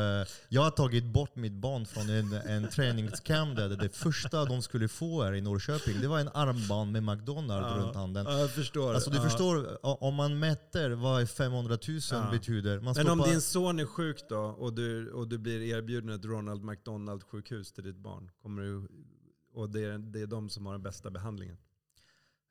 jag har tagit bort mitt barn från en, en *laughs* träningscamp där det första de skulle få här i Norrköping, det var en armband med McDonalds runt handen. Ja, jag förstår. Alltså du förstår, om man mäter vad 500 000 Ja. betyder. Man Men om din son är sjuk då och du, och du blir erbjuden ett Ronald McDonald-sjukhus till ditt barn, kommer du, och det är, det är de som har den bästa behandlingen.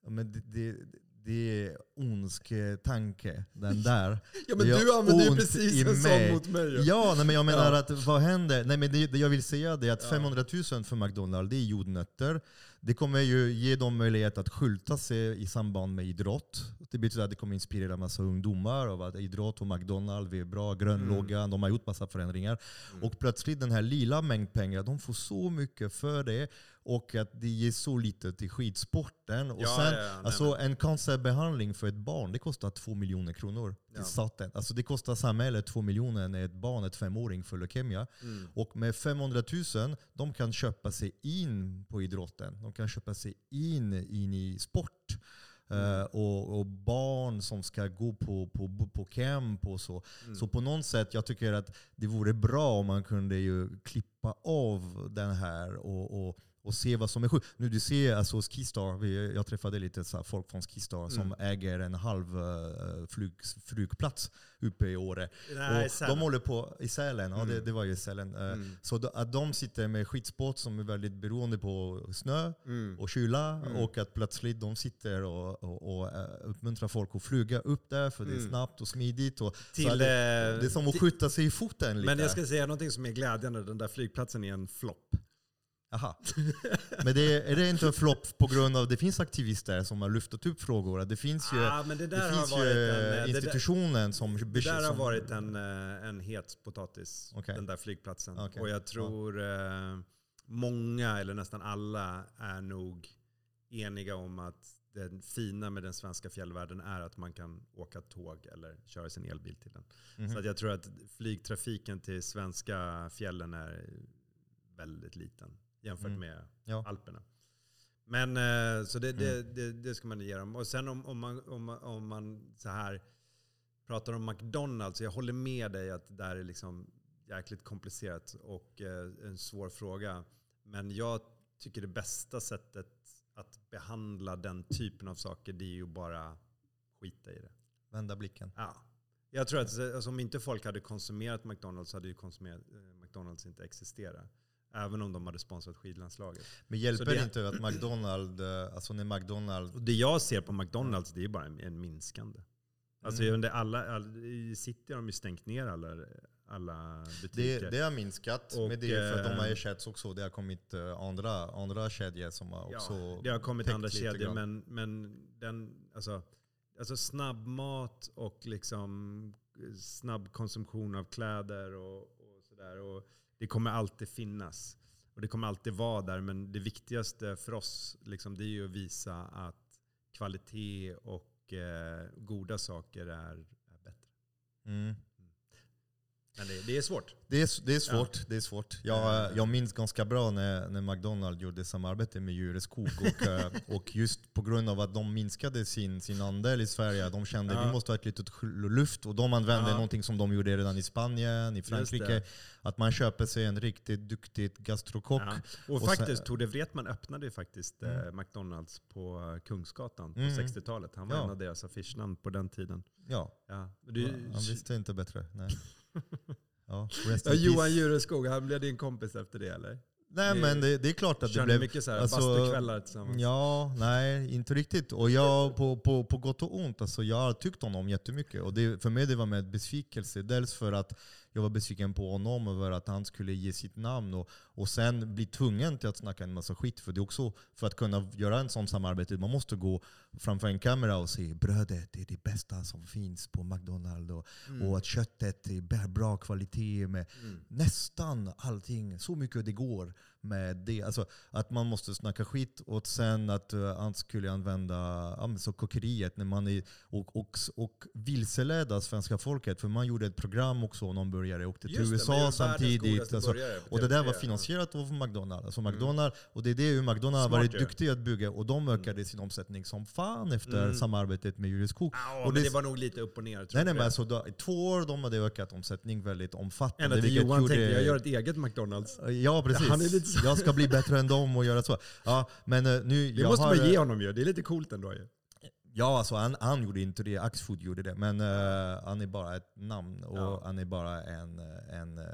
Ja, Men det, det, det är ondsketanke, den där. *laughs* Ja men du använder ju precis i en sån mot mig. Ja, nej, men jag menar Ja. att vad händer? Nej, men det, det jag vill säga är att Ja. 500 000 för McDonalds, det är jordnötter. Det kommer ju ge dem möjlighet att skylta sig i samband med idrott. Det betyder att det kommer inspirera massa ungdomar av att idrott och McDonalds är bra, grönloggan, de har gjort massa förändringar. Mm. Och plötsligt den här lilla mängd pengar, de får så mycket för det och att det ger så lite till skidsporten. Och Ja, sen, ja, ja, nej, alltså men- en cancerbehandling för ett barn, det kostar två miljoner kronor till Ja. staten. Alltså det kostar samhället två miljoner när ett barn, ett femåring, får leukemia. Mm. Och med 500 000, de kan köpa sig in på idrotten. De kan köpa sig in, in i sport. Mm. Eh, och, och barn som ska gå på, på, på camp och så. Mm. Så på något sätt, jag tycker att det vore bra om man kunde ju klippa av den här och, och, och se vad som är sjukt. Nu du ser alltså Skistar, vi, jag träffade lite så folk från Skistar som Mm. äger en halv uh, flyg, flygplats uppe i Åre. Nej, och de håller på i Sälen, ja det, Mm. det var ju i Sälen. Eh, Mm. Så då- att de sitter med skidsport som är väldigt beroende på snö Mm. och kyla Mm. och att plötsligt de sitter och, och, och eh, uppmuntrar folk att flyga upp där för det är Mm. snabbt och smidigt. Och, Till, det, eh, det är som att skjuta sig i foten lite. Men jag ska säga någonting som är glädjande. Den där flygplatsen är en flopp. Aha. Men det, är det inte en flopp på grund av det finns aktivister som har lyft upp frågor? Det finns ju, Ah, det det har finns varit ju en, eh, det där- institutionen som... Det där har som- varit en, eh, en het potatis, Okej. den där flygplatsen. Okej. Och jag tror eh, många, eller nästan alla, är nog eniga om att det fina med den svenska fjällvärlden är att man kan åka tåg eller köra sin elbil till den. Mhm. Så att jag tror att flygtrafiken till svenska fjällen är väldigt liten jämfört Mm. med Ja. Alperna. Men eh, så det, det, Mm. det, det ska man ge dem. Och sen om, om, man, om, om man så här pratar om McDonalds, jag håller med dig att det där är liksom jäkligt komplicerat och eh, en svår fråga. Men jag tycker det bästa sättet att behandla den typen av saker det är ju bara skita i det. Vända blicken. Ja. Jag tror att alltså, om inte folk hade konsumerat McDonalds hade ju konsumerat, eh, McDonalds inte existerat. Även om de hade sponsrat skidlandslaget. Men hjälper det inte att McDonalds, eh, alltså när McDonalds... Och det jag ser på McDonalds det är bara en, en minskande. Alltså Mm. under alla, all, I city har de ju stängt ner alla, alla butiker. Det, det har minskat, Och, men det är för att de har eh, ersatts också. Det har kommit eh, andra, andra kedjor som har också ja, det har kommit andra kedjor, men, men den, alltså, alltså snabbmat och liksom snabb konsumtion av kläder och, och sådär. Och det kommer alltid finnas. Och det kommer alltid vara där, men det viktigaste för oss liksom, det är ju att visa att kvalitet och eh, goda saker är, är bättre. Mm. Men det, det är svårt. Det är, det är svårt. Det är svårt. Jag, Eh. jag minns ganska bra när, när McDonalds gjorde samarbete med Djureskog. Och, *laughs* eh, och just på grund av att de minskade sin, sin andel i Sverige, de kände att Ja. vi måste ha ett litet luft. Och de använde Ja. någonting som de gjorde redan i Spanien, i Frankrike. Att man köper sig en riktigt duktig gastrokock. Ja. Och, Och sen- faktiskt, Tore Wretman öppnade faktiskt eh, Mm. McDonalds på Kungsgatan på Mm. 60-talet. Han var Ja. en av deras affischnamn på den tiden. Ja, Ja. Du, han visste inte bättre. Nej. *laughs* *laughs* Ja, Ja, Johan peace. Djureskog, han blev din kompis efter det eller? Nej det- men det, det är klart att det blev... mycket så här alltså, bastukvällar tillsammans. Ja, nej inte riktigt. Och jag på, på, på gott och ont, alltså, jag har tyckt om honom jättemycket. Och det, för mig det var med besvikelse. Dels för att jag var besviken på honom över att han skulle ge sitt namn och, och sen bli tvungen till att snacka en massa skit. För det är också för att kunna göra en sån samarbete, man måste gå framför en kamera och säga brödet det är det bästa som finns på McDonalds. Och, Mm. och att köttet är bra kvalitet med nästan allting, så mycket det går med det. Alltså att man måste snacka skit och sen att han skulle använda ja, så kockeriet när man är, och, och, och vilseleda svenska folket. För man gjorde ett program också, någon börjare åkte till Just det, USA världens samtidigt. Alltså, och det där TV3, var finansierat av McDonalds. Alltså Mm. McDonalds och det är det McDonalds har varit ju. duktiga att bygga. Och de ökade sin omsättning som fan efter Mm. samarbetet med Julius Cook. Ja, Och det- det var nog lite upp och ner. Nej, nej, men alltså, då, två år de hade ökat omsättning väldigt omfattande. Ända till Johan gjorde- tänkte jag gör ett eget McDonalds. Ja precis. Han är lite *laughs* Jag ska bli bättre än dem och göra så. Ja, men eh, nu, Det jag måste har, man ge eh, honom ju. Det är lite coolt ändå ju. Ja, alltså han, han gjorde inte det. Axfood gjorde det. Men eh, han är bara ett namn och Ja. han är bara en, en, eh,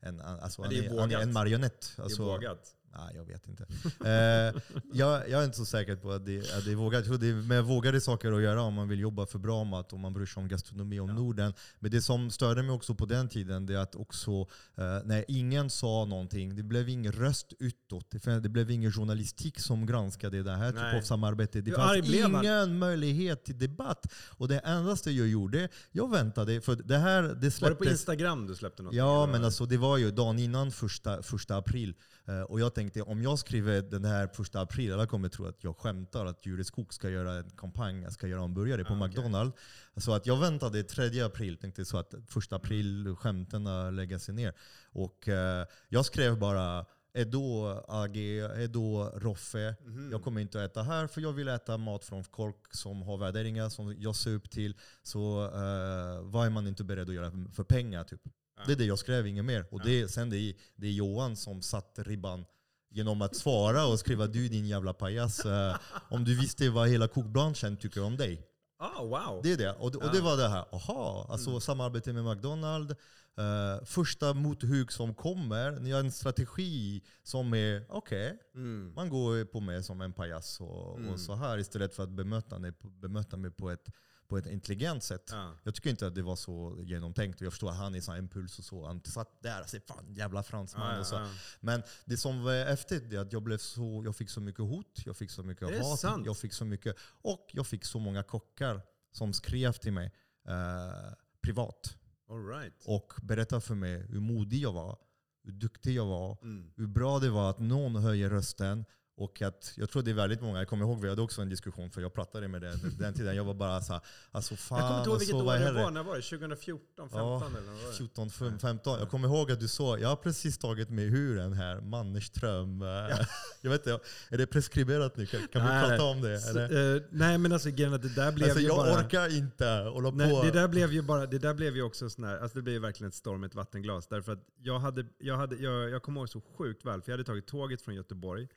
en, alltså, han, det är han är en marionett. Det Alltså, är vågat. Nej, jag vet inte. Eh, jag, jag är inte så säker på att det, att det är vågat. Det är med vågade saker att göra om man vill jobba för bra mat, om man bryr sig om gastronomi om Ja. Norden. Men det som störde mig också på den tiden, det är att också eh, när ingen sa någonting, det blev ingen röst utåt. Det, blev ingen journalistik som granskade det här typen av samarbete. Det fanns ingen möjlighet till debatt. Och det endaste jag gjorde, jag väntade, för det här det Var det på släpptes... Instagram du släppte något? Ja, men alltså det var ju dagen innan första, första april. Eh, och jag tänkte om jag skriver den här första april, alla kommer tro att jag skämtar att Jure Skog ska göra en kampanj, ska göra hamburgare på Ah, okej. McDonalds. Så att jag väntade 3 april, tänkte så att första april skämten lägger sig ner. Och eh, jag skrev bara Edo AG, Edo Roffe. Mhm. Jag kommer inte att äta här för jag vill äta mat från folk som har värderingar som jag ser upp till. Så eh, vad är man inte beredd att göra för pengar? Typ. Det är det jag skrev, inget mer. Och det, sen det är, det är Johan som satte ribban genom att svara och skriva du din jävla pajas. eh, om du visste vad hela kokbranschen tycker om dig. Ah, wow. Det är det. Och, det- och det var det här, aha, alltså samarbete med McDonalds. eh, första mothugg som kommer, ni har en strategi som är okej, Mm. man går på mig som en pajas och, Mm. och så här istället för att bemöta mig, bemöta mig på ett, på ett intelligent sätt. Ja. Jag tycker inte att det var så genomtänkt. Jag förstår att han är här impuls och så. Han satt där och sa fan jävla fransman. Ja, och så. Men det som var det är att jag, blev så, jag fick så mycket hot, jag fick så mycket hat, sant? jag fick så mycket, och jag fick så många kockar som skrev till mig eh, privat right. och berättade för mig hur modig jag var, hur duktig jag var, Mm. hur bra det var att någon höjer rösten Och att jag tror det är väldigt många, jag kommer ihåg vi hade också en diskussion, för jag pratade med det den tiden. Jag var bara så här, alltså fan, Jag kommer inte ihåg vilket alltså, år det var. När var det? 2014, 15 Ja, eller vad var det? 14, 15. Jag kommer ihåg att du sa, jag har precis tagit mig ur den här Mannerström. eh, *laughs* Jag vet inte, är det preskriberat nu? Kan, kan vi Nej, prata om det? Så, Eller? eh, nej men alltså grejen det där blev Alltså, ju jag bara... orkar inte hålla Nej, på. det där blev ju bara, det där blev ju också sån här, alltså det blev verkligen ett storm i ett vattenglas. Därför att jag hade, jag hade, jag, jag kommer ihåg så sjukt väl, för jag hade tagit tåget från Göteborg.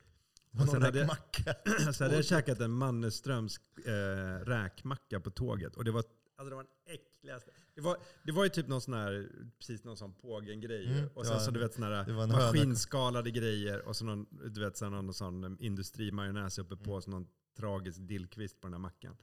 Och *clears throat* sen hade jag- hade jag käkat en Mannerströms eh, räkmacka på tåget. Och det var, alltså det var den äckligaste. Det var, det var ju typ någon sån här, precis någon sån pågen-grej. Mm, och sen var så du vet såna här höna. maskinskalade grejer. Och så någon, du vet, så någon sån industrimajonnäs uppe på. Mm. Så någon tragisk dillkvist på den här mackan.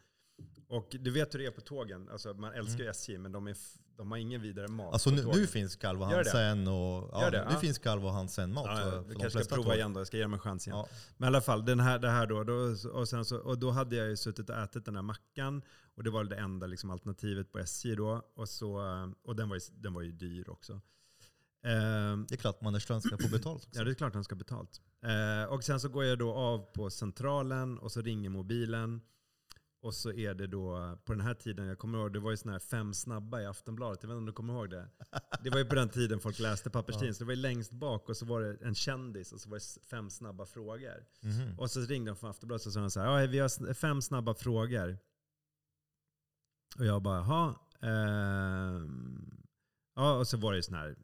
Och du vet hur det är på tågen. Alltså, man älskar ju SJ, men de, är, de har ingen vidare mat. Alltså nu, nu finns Gör det? Hansen och... Ja, nu ja. finns Calvo Hansen mat. Ja, jag kanske ska prova tåg. igen då, jag ska ge dem en chans igen. Ja. Men i alla fall, den här, det här då, då, och, sen så, och då hade jag ju suttit och ätit den här mackan. Och det var det enda liksom, alternativet på SJ då. Och, så, och den, var ju, den var ju dyr också. Ehm, Det är klart Mannerström ska få betalt också. ja, det är klart den ska betalt. Eh, och sen så går jag då av på centralen och så ringer mobilen. Och så är det då, på den här tiden, jag kommer ihåg, det var ju sådana här fem snabba i Aftonbladet. Jag vet inte om du kommer ihåg det? Det var ju på den tiden folk läste papperstidning. Så det var ju längst bak och så var det en kändis och så var det fem snabba frågor. Mhm. Och så ringde de från Aftonbladet och sa de så här, ja, vi har fem snabba frågor. Och jag bara, jaha. ehm, ja, och så var det ju sån här,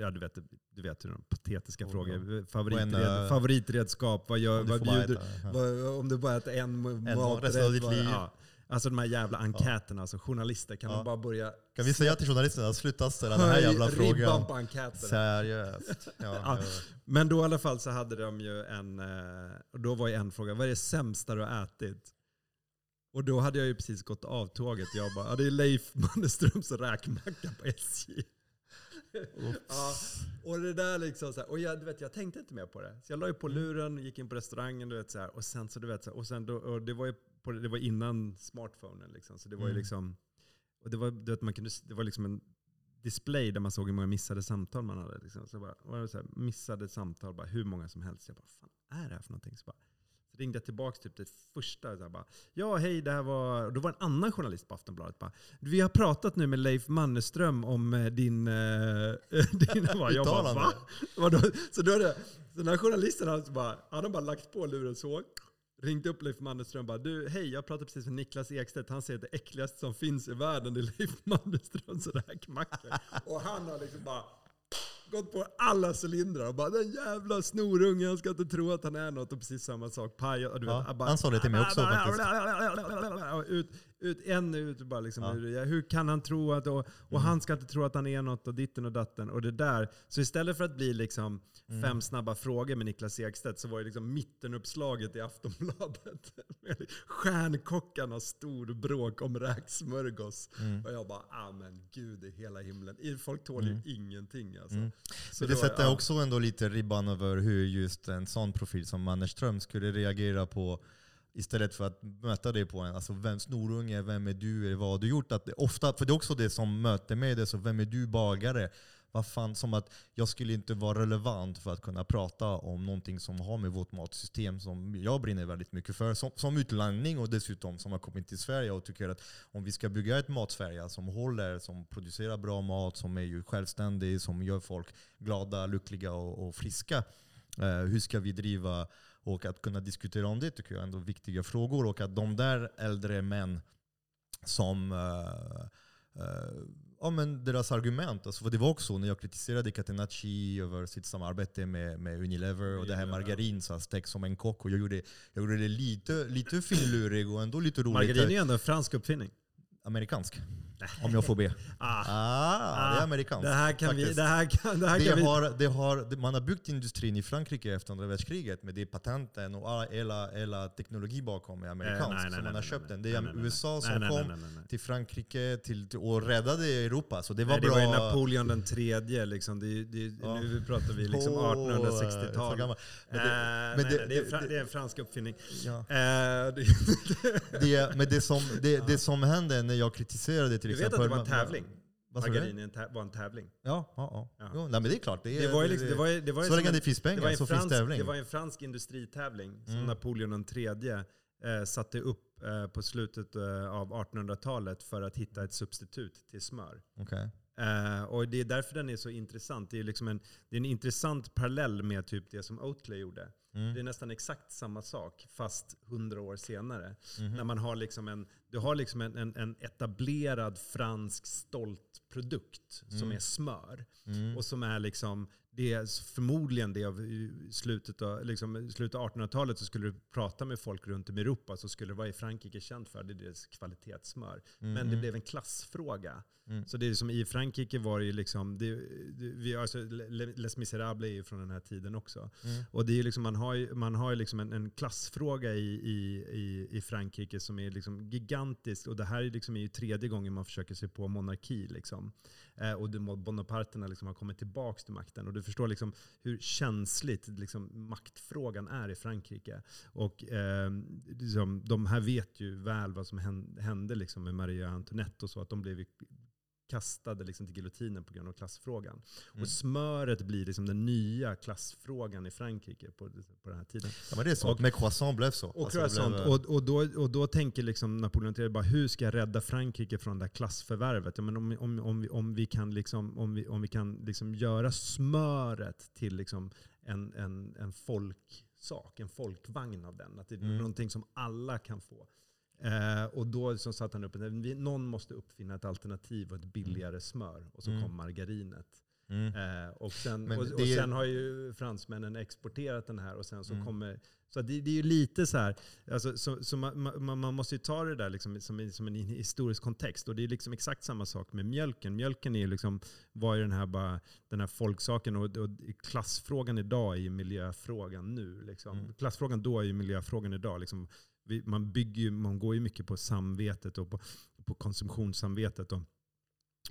ja, du, vet, du vet hur de patetiska Oh, frågor. Favoritred, en, eh, favoritredskap, vad, gör, vad bjuder, äta. Ja. vad, om du bara äter en, mat maträtt. resten av ditt vad- liv. Ja. Alltså de här jävla enkäterna, alltså journalister, kan Ja. de bara börja Kan vi säga till journalisterna, sluta ställa den här jävla ribban frågan. på enkäterna? Seriöst. *laughs* Ja, Ja. ja. Men då i alla fall så hade de ju en, eh, då var ju en fråga, vad är det sämsta du har ätit? Och då hade jag ju precis gått av tåget. Jag bara, ja, det är Leif Mannerströms räkmacka på SJ. Ja, och det där liksom så här, och jag, du vet, jag tänkte inte mer på det. Så jag la ju på luren, gick in på restaurangen, du vet så här, och sen så du vet så här, och sen då, och det var ju på, det var innan smartphonen liksom, så det var ju Mm. liksom, och det var, du vet, man kunde, det var liksom en display där man såg hur många missade samtal man hade. Liksom. Så bara, och det var så här, missade samtal, bara, hur många som helst. Jag bara, vad fan är det här för någonting? Så bara, så ringde jag tillbaka typ det första. Så här, bara, ja, hej, det här var... Och då var en annan journalist på Aftonbladet. Bara, vi har pratat nu med Leif Mannerström om eh, din... Eh, *laughs* din bara, jag bara, va? Så då är det, så den här journalisten han, så bara, han har bara lagt på luren så. Ringt upp Leif Mannerström och bara, du hej jag pratade precis med Niklas Ekstedt, han säger att det äckligaste som finns i världen är Leif Mannerströms räkmacka. Och han har liksom bara gått på alla cylindrar och bara den jävla snorungen, jag ska inte tro att han är något. Och precis samma sak, paj. Ja, bara, han sa det till mig också *laughs* faktiskt. *laughs* Ut, ut, en ut, bara liksom, Ja. hur, hur kan han tro att, och, och han ska inte tro att han är något och ditten och datten och det där. Så istället för att bli liksom Mm. fem snabba frågor med Niklas Ekstedt så var det liksom mittenuppslaget i Aftonbladet. *laughs* Med Stjärnkockarna stor bråk om räksmörgås. Mm. Och jag bara, ah men gud i hela himlen. Folk tål ju ingenting alltså. Mm. Så Men det då- sätter ja. också ändå lite ribban över hur just en sån profil som Mannerström skulle reagera på Istället för att möta det på en, alltså vem snorunge, vem är du, eller vad har du gjort? Att det, ofta, för det är också det som möter mig, det är så vem är du bagare? Vad fan, som att jag skulle inte vara relevant för att kunna prata om någonting som har med vårt matsystem som jag brinner väldigt mycket för. Som, som utlänning och dessutom som har kommit till Sverige och tycker att om vi ska bygga ett matsverige som håller, som producerar bra mat, som är ju självständig, som gör folk glada, lyckliga och, och friska. Eh, hur ska vi driva och att kunna diskutera om det tycker jag är ändå viktiga frågor. Och att de där äldre män som eh, ja, men deras argument. Alltså, för det var också när jag kritiserade Catenacci över sitt samarbete med, med Unilever och det här margarin så stekt som en kock. Och jag gjorde, jag gjorde det lite, lite finlurig och ändå lite roligt. Margarin är ju ändå en fransk uppfinning. Amerikansk. Om jag får be. *laughs* Ah, Ah, det är amerikanskt. det här kan vi... faktiskt. Det här kan, det här Det kan vi har, det har, det, man har byggt industrin i Frankrike efter andra världskriget med det patenten och hela, hela teknologi bakom är amerikansk. Eh, nej, nej, så man har köpt den. Det är nej, USA som nej, kom nej, till Frankrike till, till, och räddade Europa. Så det var Nej, det bra. var ju Napoleon den tredje. Liksom. Det, det, Ja. Nu pratar vi liksom Åh, så 1860-tal. gammal. Men Men det- det, men nej, det- det, är det- det- det är en fransk uppfinning. Ja. Eh, *laughs* det, Det, men det som, det, det som hände när jag kritiserade till du vet exempel... att det var en tävling? Margarin var en tävling. Ja, ja, ja. Ja. Jo, nej, men det är klart. Det, är, Det var ju liksom, det var ju, det var ju så länge en- det finns det pengar var en så fransk, finns tävling. Det var en fransk industritävling som Mm. Napoleon III eh, satte upp eh, på slutet eh, av 1800-talet för att hitta ett substitut till smör. Okej. Eh, och det är därför den är så intressant. Det är, liksom en, det är en intressant parallell med typ det som Oatly gjorde. Mm. Det är nästan exakt samma sak, fast hundra år senare. Mhm. När man har liksom en, du har liksom en, en, en etablerad fransk stolt produkt som Mm. är smör. Mm. Och som är liksom, det är förmodligen det av slutet av, liksom, slutet av 1800-talet så skulle du prata med folk runt om i Europa så skulle det vara i Frankrike känt för det är deras kvalitetssmör. Men det Mhm. blev en klassfråga. Mm. Så det är som i Frankrike var det ju liksom, det, det, vi, alltså, Le- Les Misérables är ju från den här tiden också. Mm. Och det är liksom, man har ju, man har liksom en, en klassfråga i, i, i, i Frankrike som är liksom gigantisk. Och det här är, liksom är ju tredje gången man försöker sig på monarki. Liksom. Eh, och Bonaparterna liksom har kommit tillbaka till makten. Och du förstår liksom hur känsligt liksom, maktfrågan är i Frankrike. Och eh, liksom, de här vet ju väl vad som hände liksom, med Maria Antoinette och så. Att de blev kastade liksom till giljotinen på grund av klassfrågan. Mm. Och smöret blir liksom den nya klassfrågan i Frankrike på, på den här tiden. Ja, men det är så. Och- med croissant blev så. Och, Alltså, croissant. blev, och, och, då, och då tänker liksom Napoleon III bara, hur ska jag rädda Frankrike från det här klassförvärvet? Ja, men om, om, om, vi, om vi kan, liksom, om vi, om vi kan liksom göra smöret till liksom en, en, en folksak, en folkvagn av den. Att det är Mm. någonting som alla kan få. Eh, och då så satte han upp, vi- någon måste uppfinna ett alternativ och ett billigare smör. Och så Mm. kom margarinet. mm. Eh, och, sen, och, och sen har ju fransmännen exporterat den här och sen så Mm. kommer... Så det, det är ju lite så här, alltså, så, så man, man, man måste ju ta det där liksom som, som en historisk kontext. Och det är liksom exakt samma sak med mjölken. Mjölken är ju liksom, var ju den här, bara, den här folksaken och, och klassfrågan idag är ju miljöfrågan nu. Liksom. Mm. Klassfrågan då är ju miljöfrågan idag. Liksom. Vi, man, bygger ju, man går ju mycket på samvetet och på, på konsumtionssamvetet. Och,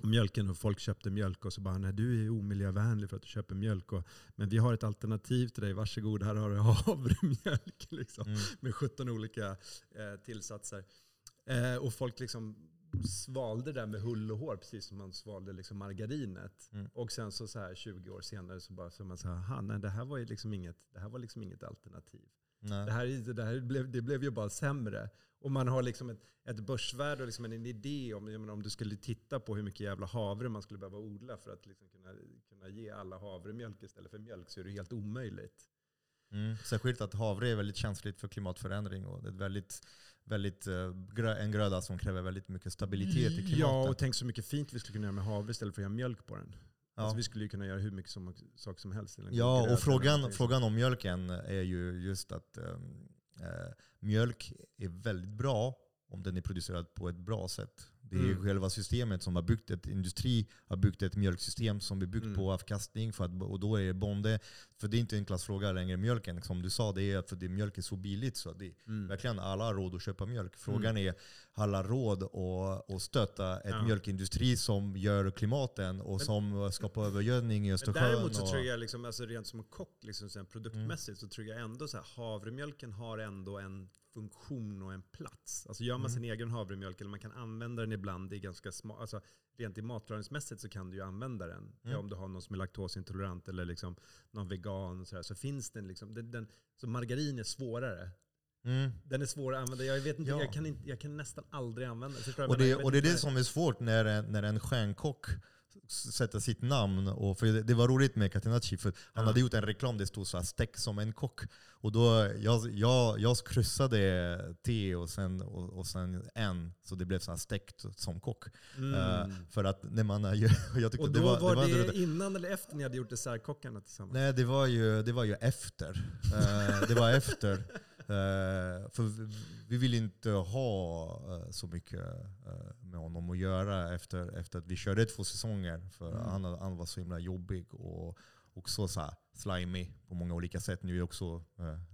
och mjölken och folk köpte mjölk och så bara, nej du är omiljövänlig för att du köper mjölk. Och, men vi har ett alternativ till dig, varsågod här har du *laughs* havremjölk. Liksom, Mm. med 17 olika eh, tillsatser. Eh, och folk liksom svalde det där med hull och hår, precis som man svalde liksom margarinet. Mm. Och sen så, så här 20 år senare så bara så man så här, nej, det här var ju liksom inget, det här var liksom inget alternativ. Nej. Det här, är- det här blev, det blev ju bara sämre. Och man har liksom ett, ett börsvärde och liksom en idé om, menar, om du skulle titta på hur mycket jävla havre man skulle behöva odla för att liksom kunna, kunna ge alla havremjölk istället för mjölk så är det helt omöjligt. Mm. Särskilt att havre är väldigt känsligt för klimatförändring och det är väldigt, väldigt, eh, en gröda som kräver väldigt mycket stabilitet i klimatet. Ja, och tänk så mycket fint vi skulle kunna göra med havre istället för att göra mjölk på den. Ja. Alltså, vi skulle ju kunna göra hur mycket som, saker som helst. Ja, och frågan, frågan om mjölken är ju just att ehm, eh, mjölk är väldigt bra om den är producerad på ett bra sätt. Det är Mm. själva systemet som har byggt ett industri, har byggt ett mjölksystem som är byggt Mm. på avkastning. För att, och då är det bonde, för det är inte en klassfråga längre, mjölken. Som du sa, det är att för det, mjölk är så billigt så det Mm. verkligen alla har råd att köpa mjölk. Frågan är, har alla råd att, att stötta ett Ja. mjölkindustri som gör klimaten och Men- som skapar övergödning i Östersjön? däremot så tror jag, liksom, alltså rent som en kock, liksom, produktmässigt, så tror jag ändå så här, havremjölken har ändå en funktion och en plats. Alltså gör man Mm. sin egen havremjölk, eller man kan använda den ibland i ganska små, alltså rent i matlagningsmässigt så kan du ju använda den. Mm. Ja, om du har någon som är laktosintolerant eller liksom någon vegan och så, här, så finns den liksom, den, den, så margarin är svårare. Mm. Den är svår att använda. Jag, vet inte, Ja. jag, kan inte, jag kan nästan aldrig använda den. Och det, och det är det som är svårt när, när en stjärnkock s- sätter sitt namn. Och för det, det var roligt med Catenacci, för han Ja. hade gjort en reklam där det stod så här, stäck som en kock. Och då, jag, jag, jag kryssade T och sen, och, och sen N, så det blev så här steckt som kock. Mm. Eh, för att när man *laughs* jag tyckte och det då var, var, det det, var innan eller efter ni hade gjort dessertkockarna tillsammans? Nej, det var ju, det var ju efter. Eh, det var efter. *laughs* Eh, för vi, vi vill inte ha eh, så mycket eh, med honom att göra efter, efter att vi körde två säsonger. För Mm. han, han var så himla jobbig och också så här slimy på många olika sätt. Nu är också,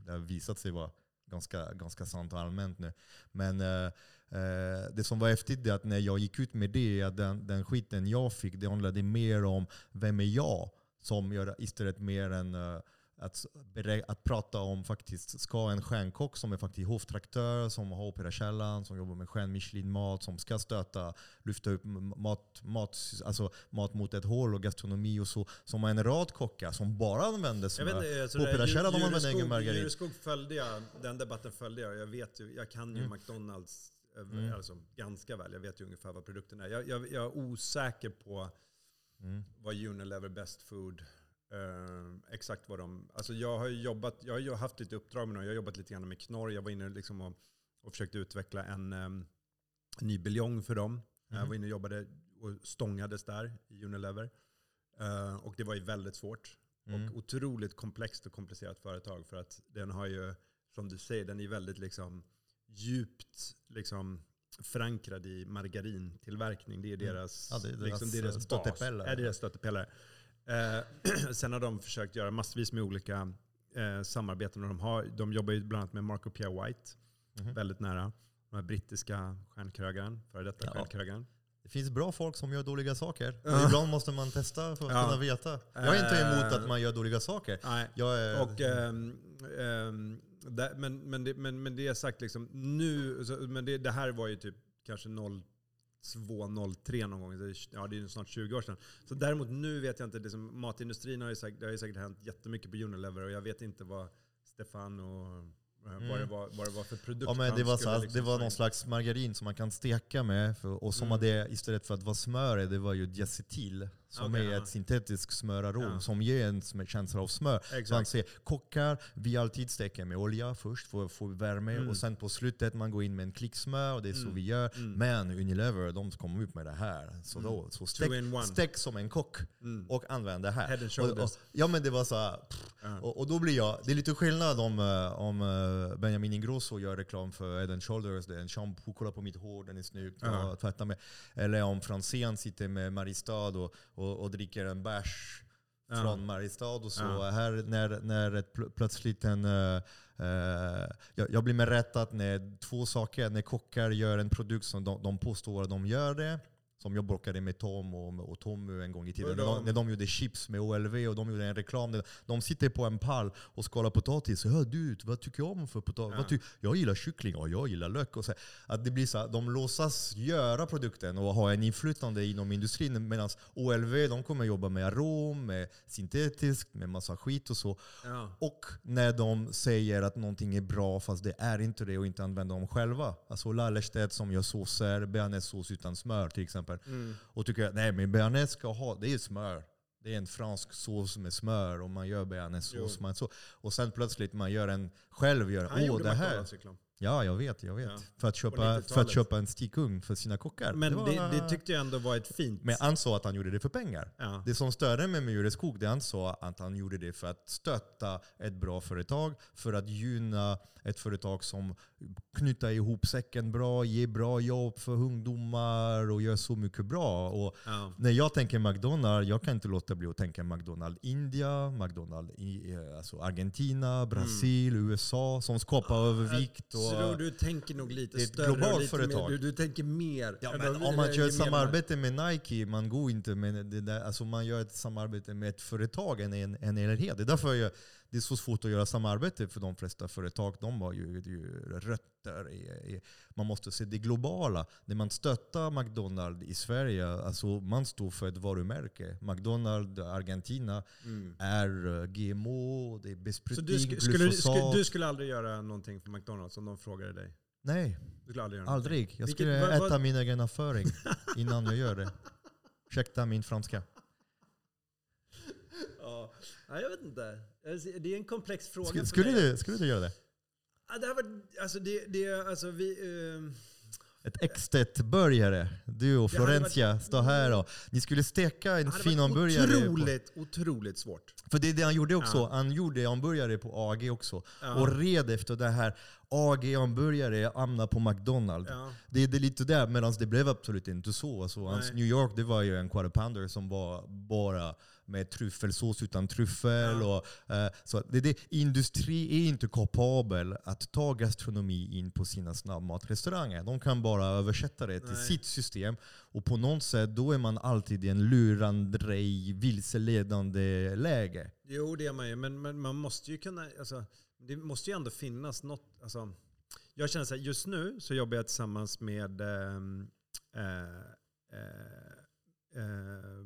det har visat sig vara ganska, ganska sant och allmänt nu. Men eh, det som var häftigt är att när jag gick ut med det, att den, den skiten jag fick, det handlade mer om vem är jag? Som gör istället mer än att, att prata om faktiskt, ska en stjärnkock som är faktiskt hovtraktör, som har Operakällan, som jobbar med stjärn Michelin-mat, som ska stöta, lyfta upp mat, mat, alltså mat mot ett hål och gastronomi och så, som har en rad kockar som bara använder På det där Operakällan de använder ingen margarin. Djureskog följde jag, den debatten följde jag. Jag vet ju, jag kan ju Mm. McDonalds eh, Mm. alltså, ganska väl. Jag vet ju ungefär vad produkten är. Jag, jag, jag är osäker på Mm. vad Unilever Best Food, eh, exakt vad de... Alltså jag har jobbat, jag har haft lite uppdrag med dem. Jag har jobbat lite grann med knorr. Jag var inne liksom och, och försökte utveckla en em, ny buljong för dem. Jag Mhm. var inne och jobbade och stångades där i Unilever. Eh, och det var ju väldigt svårt. Mm. Och otroligt komplext och komplicerat företag. För att den har ju, som du säger, den är väldigt liksom djupt liksom förankrad i margarintillverkning. Det är Mm. deras, Ja, det är deras, liksom, är deras bas. är deras stöttepelare. Eh, *clears throat* sen har de försökt göra massvis med olika eh, samarbeten. De, har, de jobbar ju bland annat med Marco Pierre White, Mhm. väldigt nära. De här brittiska stjärnkrögaren, före detta Ja. stjärnkrögaren. Det finns bra folk som gör dåliga saker. Ja. Ibland måste man testa för att Ja. kunna veta. Jag är inte emot Eh. att man gör dåliga saker. Nej, Jag är, Och, ehm, ehm, där, men, men, det, men, men det är sagt, liksom, nu, så, men det, det här var ju typ kanske 02, 03 någon gång. Ja, det är ju snart 20 år sedan. Så däremot nu vet jag inte, liksom, matindustrin har ju säkert, det har ju säkert hänt jättemycket på Unilever och jag vet inte vad Stefan och eh, vad, det Mm. var, vad det var för produkt Ja, men det, var så, liksom det var någon slags margarin som man kan steka med. För, och som Mm. hade, istället för att vara smör, det var ju diacetyl. Som Okej, är ja. ett syntetiskt smörarom Ja. som ger en känsla av smör. Exakt. säger, kockar, vi alltid steker med olja först för att få värme. Mm. Och sen på slutet man går in med en klick smör och det är så Mm. vi gör. Mm. Men Unilever, de kom upp med det här. Så, Mm. då, så stek, stek som en kock Mm. och använd det här. Head and Och, och, ja men det var så här, pff, Ja. och, och då blir jag, det är lite skillnad om, eh, om eh, Benjamin Ingrosso gör reklam för Head and Shoulders, det är en shampoo, kolla på mitt hår, den är snygg, Ja. ja. tvätta med. Eller om Franzén sitter med Mariestad och, och, och dricker en bärs Ja. från Mariestad och så. Ja. Här när, när ett pl- plötsligt en... eh, eh, jag, jag blir med rättat när två saker, när kockar gör en produkt som de, de påstår att de gör det. Som jag bråkade med Tom och, och Tommy en gång i tiden. När de, när de gjorde chips med OLV och de gjorde en reklam. De sitter på en pall och skalar potatis. Ja, du, vad tycker jag om för potatis? Ja. Jag gillar kyckling och jag gillar lök. Och så, att det blir så, här, de låtsas göra produkten och ha en inflytande inom industrin. Medan OLV de kommer jobba med arom, med syntetiskt, med massa skit och så. Ja. Och när de säger att någonting är bra fast det är inte det och inte använder dem själva. Alltså Lallerstedt som gör såser, bearnaisesås utan smör till exempel. Mm. Och tycker att nej men bearnaise ska ha, det är smör. Det är en fransk sås med smör och man gör bearnaisesås. Så. Och sen plötsligt man gör en, själv gör, Han åh gjorde det här. McDonalds reklam. Ja, jag vet, jag vet. Ja. För, att köpa, för att 90-talet. köpa en stikugn för sina kockar. Men var- det, det tyckte jag ändå var ett fint... men han sa att han gjorde det för pengar. ja. Det som störde mig med Jureskog, det han sa att han gjorde det för att stötta ett bra företag, för att gynna ett företag som knyter ihop säcken bra, ger bra jobb för ungdomar och gör så mycket bra. Och Ja. när jag tänker McDonalds, jag kan inte låta bli att tänka McDonalds India, McDonalds eh, alltså Argentina, Brasil, USA som skapar övervikt. Mm. Och, du tänker nog lite Det är ett större. globalt företag. Mer, du, du tänker mer. Ja, än men om man gör ett samarbete med Nike, man går inte med det där, alltså man gör ett samarbete med ett företag, en, en, en helhet. Det är därför jag, det är så svårt att göra samarbete för de flesta företag. De har ju, ju rötter. I, i, man måste se det globala. När man stöttar McDonalds i Sverige, alltså man står för ett varumärke. McDonalds Argentina Mm. är eh, GMO, det är Så besprutning, du, sk- skulle, glyfosat. skulle, du skulle aldrig göra någonting för McDonalds om de frågade dig? Nej, Du skulle aldrig göra någonting? aldrig. Jag Vilket- skulle vad- vad- äta min egen avföring *laughs* innan jag gör det. Ursäkta min franska. Ja, jag vet inte. Alltså, Det är en komplex fråga Skulle, skulle, du, skulle du göra det? Ja, det här var, alltså det, det, alltså vi... ehm, Ett Extet-burgare. Du och hade Florentia står här och ni skulle steka en fin varit hamburgare. På, otroligt, otroligt svårt. för det är det han gjorde också. Ja. Han gjorde hamburgare på AG också. Ja. Och red efter det här. AG hamburgare hamnar på McDonalds. Ja. Det, det är lite där, medan det blev absolut inte så. Alltså, hans. New York det var ju en quarter pounder som var bara med tryffelsås utan tryffel. Och, eh, så det, det, industri är inte kapabel att ta gastronomi in på sina snabbmatrestauranger. De kan bara översätta det till Nej. sitt system. Och på något sätt då är man alltid i en lurandrej, vilseledande läge. Jo, det är man ju. Men, men man måste ju kunna... Alltså, det måste ju ändå finnas något... Alltså, jag känner så här, just nu så jobbar jag tillsammans med... ehm, eh, eh, eh,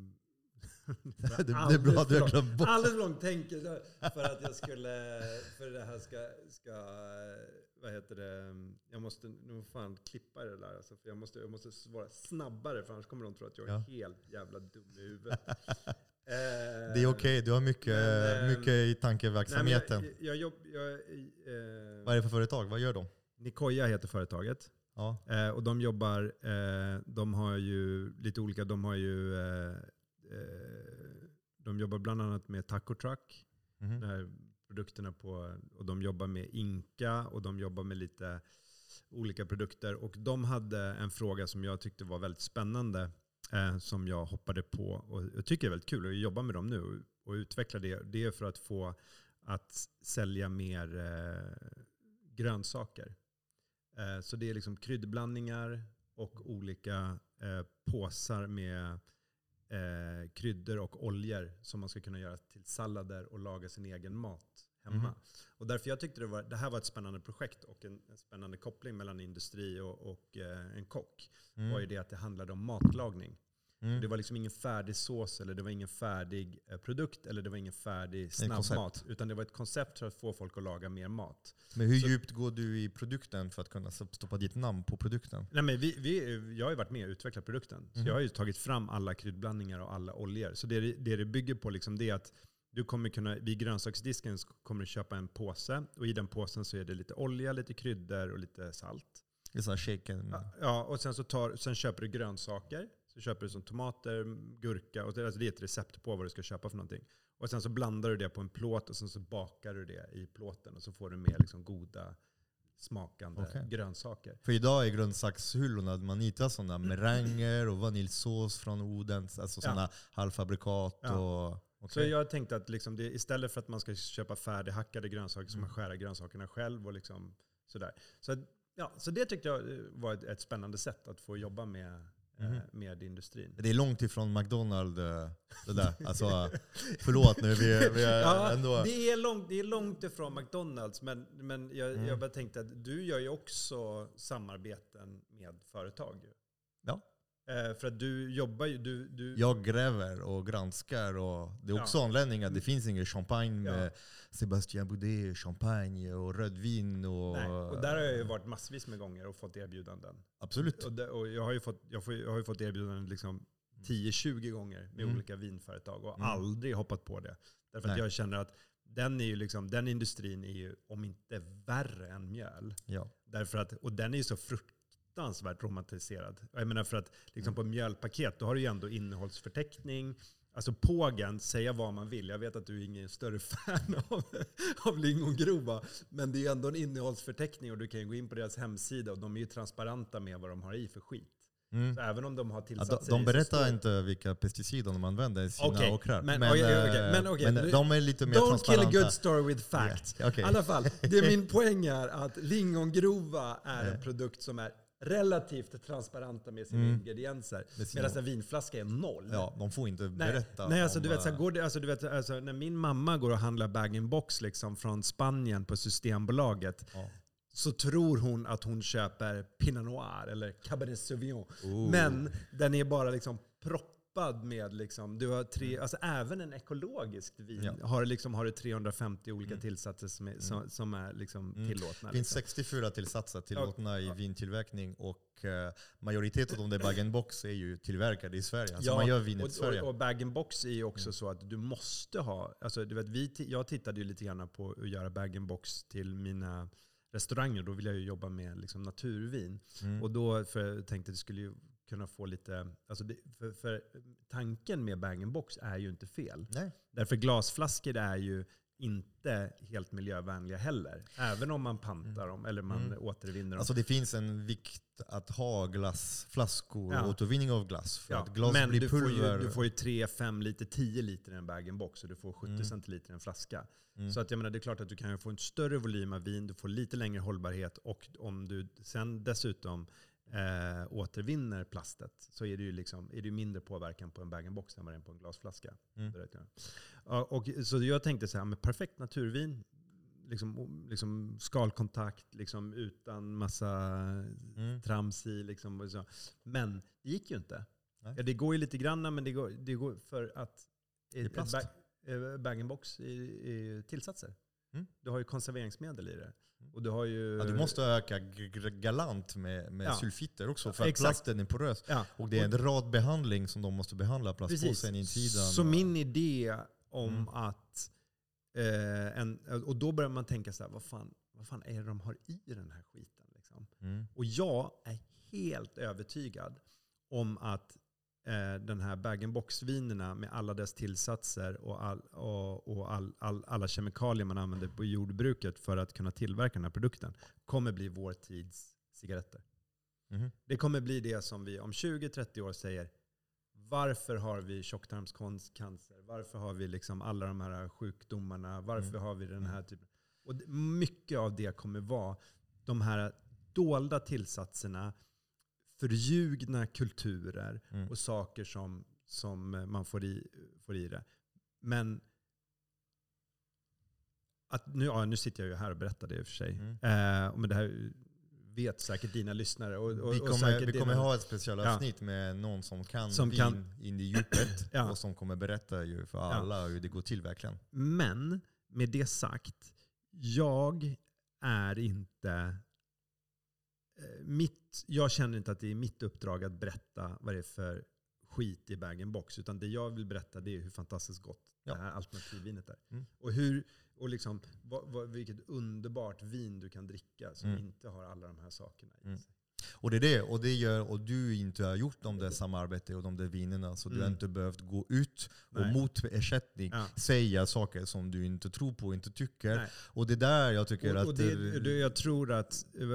det, det är bra att du har glömt bort. Alldeles för långt tänker jag för att jag skulle, för det här ska, ska, vad heter det, jag måste nog fan klippa det där alltså, för jag måste, jag måste vara snabbare för annars kommer de tro att jag är Ja. helt jävla dum i huvudet. *laughs* Det är okej, du har mycket, Men, eh, mycket i nej, tankeverksamheten. Jag, jag, jobb, jag, eh, Vad är det för företag? Vad gör de? Nikoja heter företaget. Ja. Eh, och de jobbar, eh, de har ju lite olika, de har ju, eh, de jobbar bland annat med Taco Truck, de här produkterna på, och de jobbar med Inka och de jobbar med lite olika produkter. Och de hade en fråga som jag tyckte var väldigt spännande, eh, som jag hoppade på och jag tycker är väldigt kul att jobba med dem nu och, och utveckla det. Det är för att få att sälja mer eh, grönsaker. Eh, så det är liksom kryddblandningar och olika eh, påsar med eh, kryddor och oljor som man ska kunna göra till sallader och laga sin egen mat hemma. Mhm. Och därför jag tyckte det, var, det här var ett spännande projekt och en, en spännande koppling mellan industri och, och eh, en kock. var ju det att det handlade om matlagning. Mm. Det var liksom ingen färdig sås eller det var ingen färdig eh, produkt eller det var ingen färdig snabbmat. Utan det var ett koncept för att få folk att laga mer mat. Men hur Så- djupt går du i produkten för att kunna stoppa ditt namn på produkten? Nej, men vi, vi, jag har ju varit med och utvecklat produkten. Mhm. jag har ju tagit fram alla kryddblandningar och alla oljor. Så det det, det, bygger på liksom det är att du kommer kunna, vid grönsaksdisken kommer du köpa en påse. Och i den påsen så är det lite olja, lite kryddor och lite salt. Det är sån shaken. Ja, och sen, så tar, sen köper du grönsaker. Så köper du som tomater, gurka. Och det, alltså det är ett recept på vad du ska köpa för någonting. Och sen så blandar du det på en plåt och sen så bakar du det i plåten. Och så får du med liksom goda smakande Okej. grönsaker. För idag är grönsakshyllorna, man hittar sådana meranger och vaniljsås från Odens, alltså Ja. sådana halvfabrikat. Ja. Och, Så okej. jag tänkte att liksom det, istället för att man ska köpa färdighackade grönsaker så Mm. man skära grönsakerna själv och liksom sådär. Så, ja, så det tyckte jag var ett, ett spännande sätt att få jobba med, Mhm. med industrin. Det är långt ifrån McDonalds eh, det där. Alltså, förlåt nu, vi, är- vi är Ja, ändå... det, är långt, det är långt ifrån McDonalds, men, men jag, Mm. jag bara tänkte att du gör ju också samarbeten med företag. Eh, för att du jobbar ju... Du, du, Jag gräver och granskar och det är också Ja. anledningen att det finns ingen champagne Ja. med Sébastien Boudet, champagne och rödvin. Och, nej, och där har jag ju varit massvis med gånger och fått erbjudanden. Absolut. Och, och jag, har ju fått, jag, får, jag har ju fått erbjudanden liksom 10-20 gånger med Mm. olika vinföretag och Mm. aldrig hoppat på det. Därför att Nej. jag känner att den, är ju liksom, den industrin är ju, om inte värre än mjöl. Ja. Därför att, och den är ju så fruktansvärt romantiserad. Jag menar för att liksom på mjölpaket, då har du ju ändå innehållsförteckning. Alltså pågen, säga vad man vill. Jag vet att du är ingen större *laughs* fan av, av lingongrova. Men det är ju ändå en innehållsförteckning och du kan ju gå in på deras hemsida och de är ju transparenta med vad de har i för skit. Mm. Så även om de har Ja, tillsatt de, de så berättar står- inte vilka pesticid de använder i sina Okej, åkrar. men- Men, okej, eh, okej, men okej, men de är lite mer Don't kill a transparenta. good story with fact. Ja, okej. I alla fall, det är min *laughs* poäng är att lingongrova är en Nej. produkt som är relativt transparenta med sina Mm. ingredienser. Medan en vinflaska är noll. Ja, de får inte Nej, berätta. nej alltså, om, du vet, så här, eh, går det, alltså, du vet alltså, när min mamma går och handlar bag-in-box liksom, från Spanien på Systembolaget ja. så tror hon att hon köper Pinot Noir eller Cabernet Sauvignon. Oh. Men den är bara liksom proppad med, liksom, du har tre, Mm. alltså även en ekologisk vin Ja. har, liksom, har du 350 olika Mm. tillsatser som är, som, som är liksom Mm. tillåtna. Det finns liksom. 64 tillsatser tillåtna i Ja. vintillverkning och eh, majoriteten av de bag-in-box är ju tillverkade i Sverige. Alltså Ja, man gör vinet i och, Sverige. och, och bag-in-box är ju också Mm. så att du måste ha, alltså du vet, vi, jag tittade ju lite grann på att göra bag-in-box till mina restauranger. Då vill jag ju jobba med liksom naturvin. Mm. Och då för jag tänkte att det skulle ju kunna få lite, alltså det, för, för tanken med bag-in-box är ju inte fel. Nej. Därför glasflaskor är ju inte helt miljövänliga heller. Även om man pantar dem eller man Mm. återvinner dem. Alltså det finns en vikt att ha glassflaskor Ja. och återvinning av glass. För Ja, att glas men blir du får, ju, du får ju 3, 5 liter, 10 liter i en bag-in-box och du får 70 Mm. centiliter i en flaska. Mm. Så att jag menar, det är klart att du kan få en större volym av vin, du får lite längre hållbarhet och om du sen dessutom eh, återvinner plastet så är det ju liksom, är det mindre påverkan på en bag-in-box än vad det är på en glasflaska. Mm. Och, så jag tänkte så här, men perfekt naturvin, liksom, liksom skalkontakt, liksom, utan massa Mm. trams i. Liksom, så. Men det gick ju inte. Nej. Ja, det går ju lite grann, men det går, det går för att är ett plast. eh, bag-in-box är, är tillsatser. Mm. Du har ju konserveringsmedel i det. Och du har ju... Ja, du måste öka galant med, med Ja. sulfiter också för att exakt. plasten är porös. Ja. Och det är en rad behandling som de måste behandla plastpåsen, insidan. Så och- min idé om Mm. att... Eh, en, och då börjar man tänka så här, vad fan, vad fan är det de har i den här skiten? Liksom? Mm. Och jag är helt övertygad om att den här bag-in-box-vinerna med alla dess tillsatser och, all, och, och all, all, alla kemikalier man använder på jordbruket för att kunna tillverka den här produkten kommer bli vår tids cigaretter. Mhm. Det kommer bli det som vi om 20-30 år säger, varför har vi tjocktarmscancer? Varför har vi liksom alla de här sjukdomarna? Varför Mm. har vi den här typen? Och mycket av det kommer vara de här dolda tillsatserna, förljugna kulturer Mm. och saker som, som man får i, får i det. Men att nu, ja, nu sitter jag ju här och berättar det i och för sig. Mm. Eh, men det här vet säkert dina lyssnare. Och, och, Vi och kommer, säkert vi kommer dina- ha ett specialavsnitt med någon som kan Som vin kan- in i djupet *clears throat* Ja. och som kommer berätta ju för Ja. alla hur det går till verkligen. Men med det sagt, jag är inte... eh, Mitt, jag känner inte att det är mitt uppdrag att berätta vad det är för skit i bag-in-box. Utan det jag vill berätta det är hur fantastiskt gott Ja. det här alternativvinet är. Mm. Och, hur, och liksom, vad, vad, vilket underbart vin du kan dricka som Mm. inte har alla de här sakerna i Mm. sig. Och det är det, och det gör, och du inte har gjort de där samarbete och de där vinerna, så du har Mm. inte behövt gå ut och Nej. mot ersättning Ja. säga saker som du inte tror på och inte tycker. Nej. Och det där jag tycker Och, att... och det, det, jag tror att eh,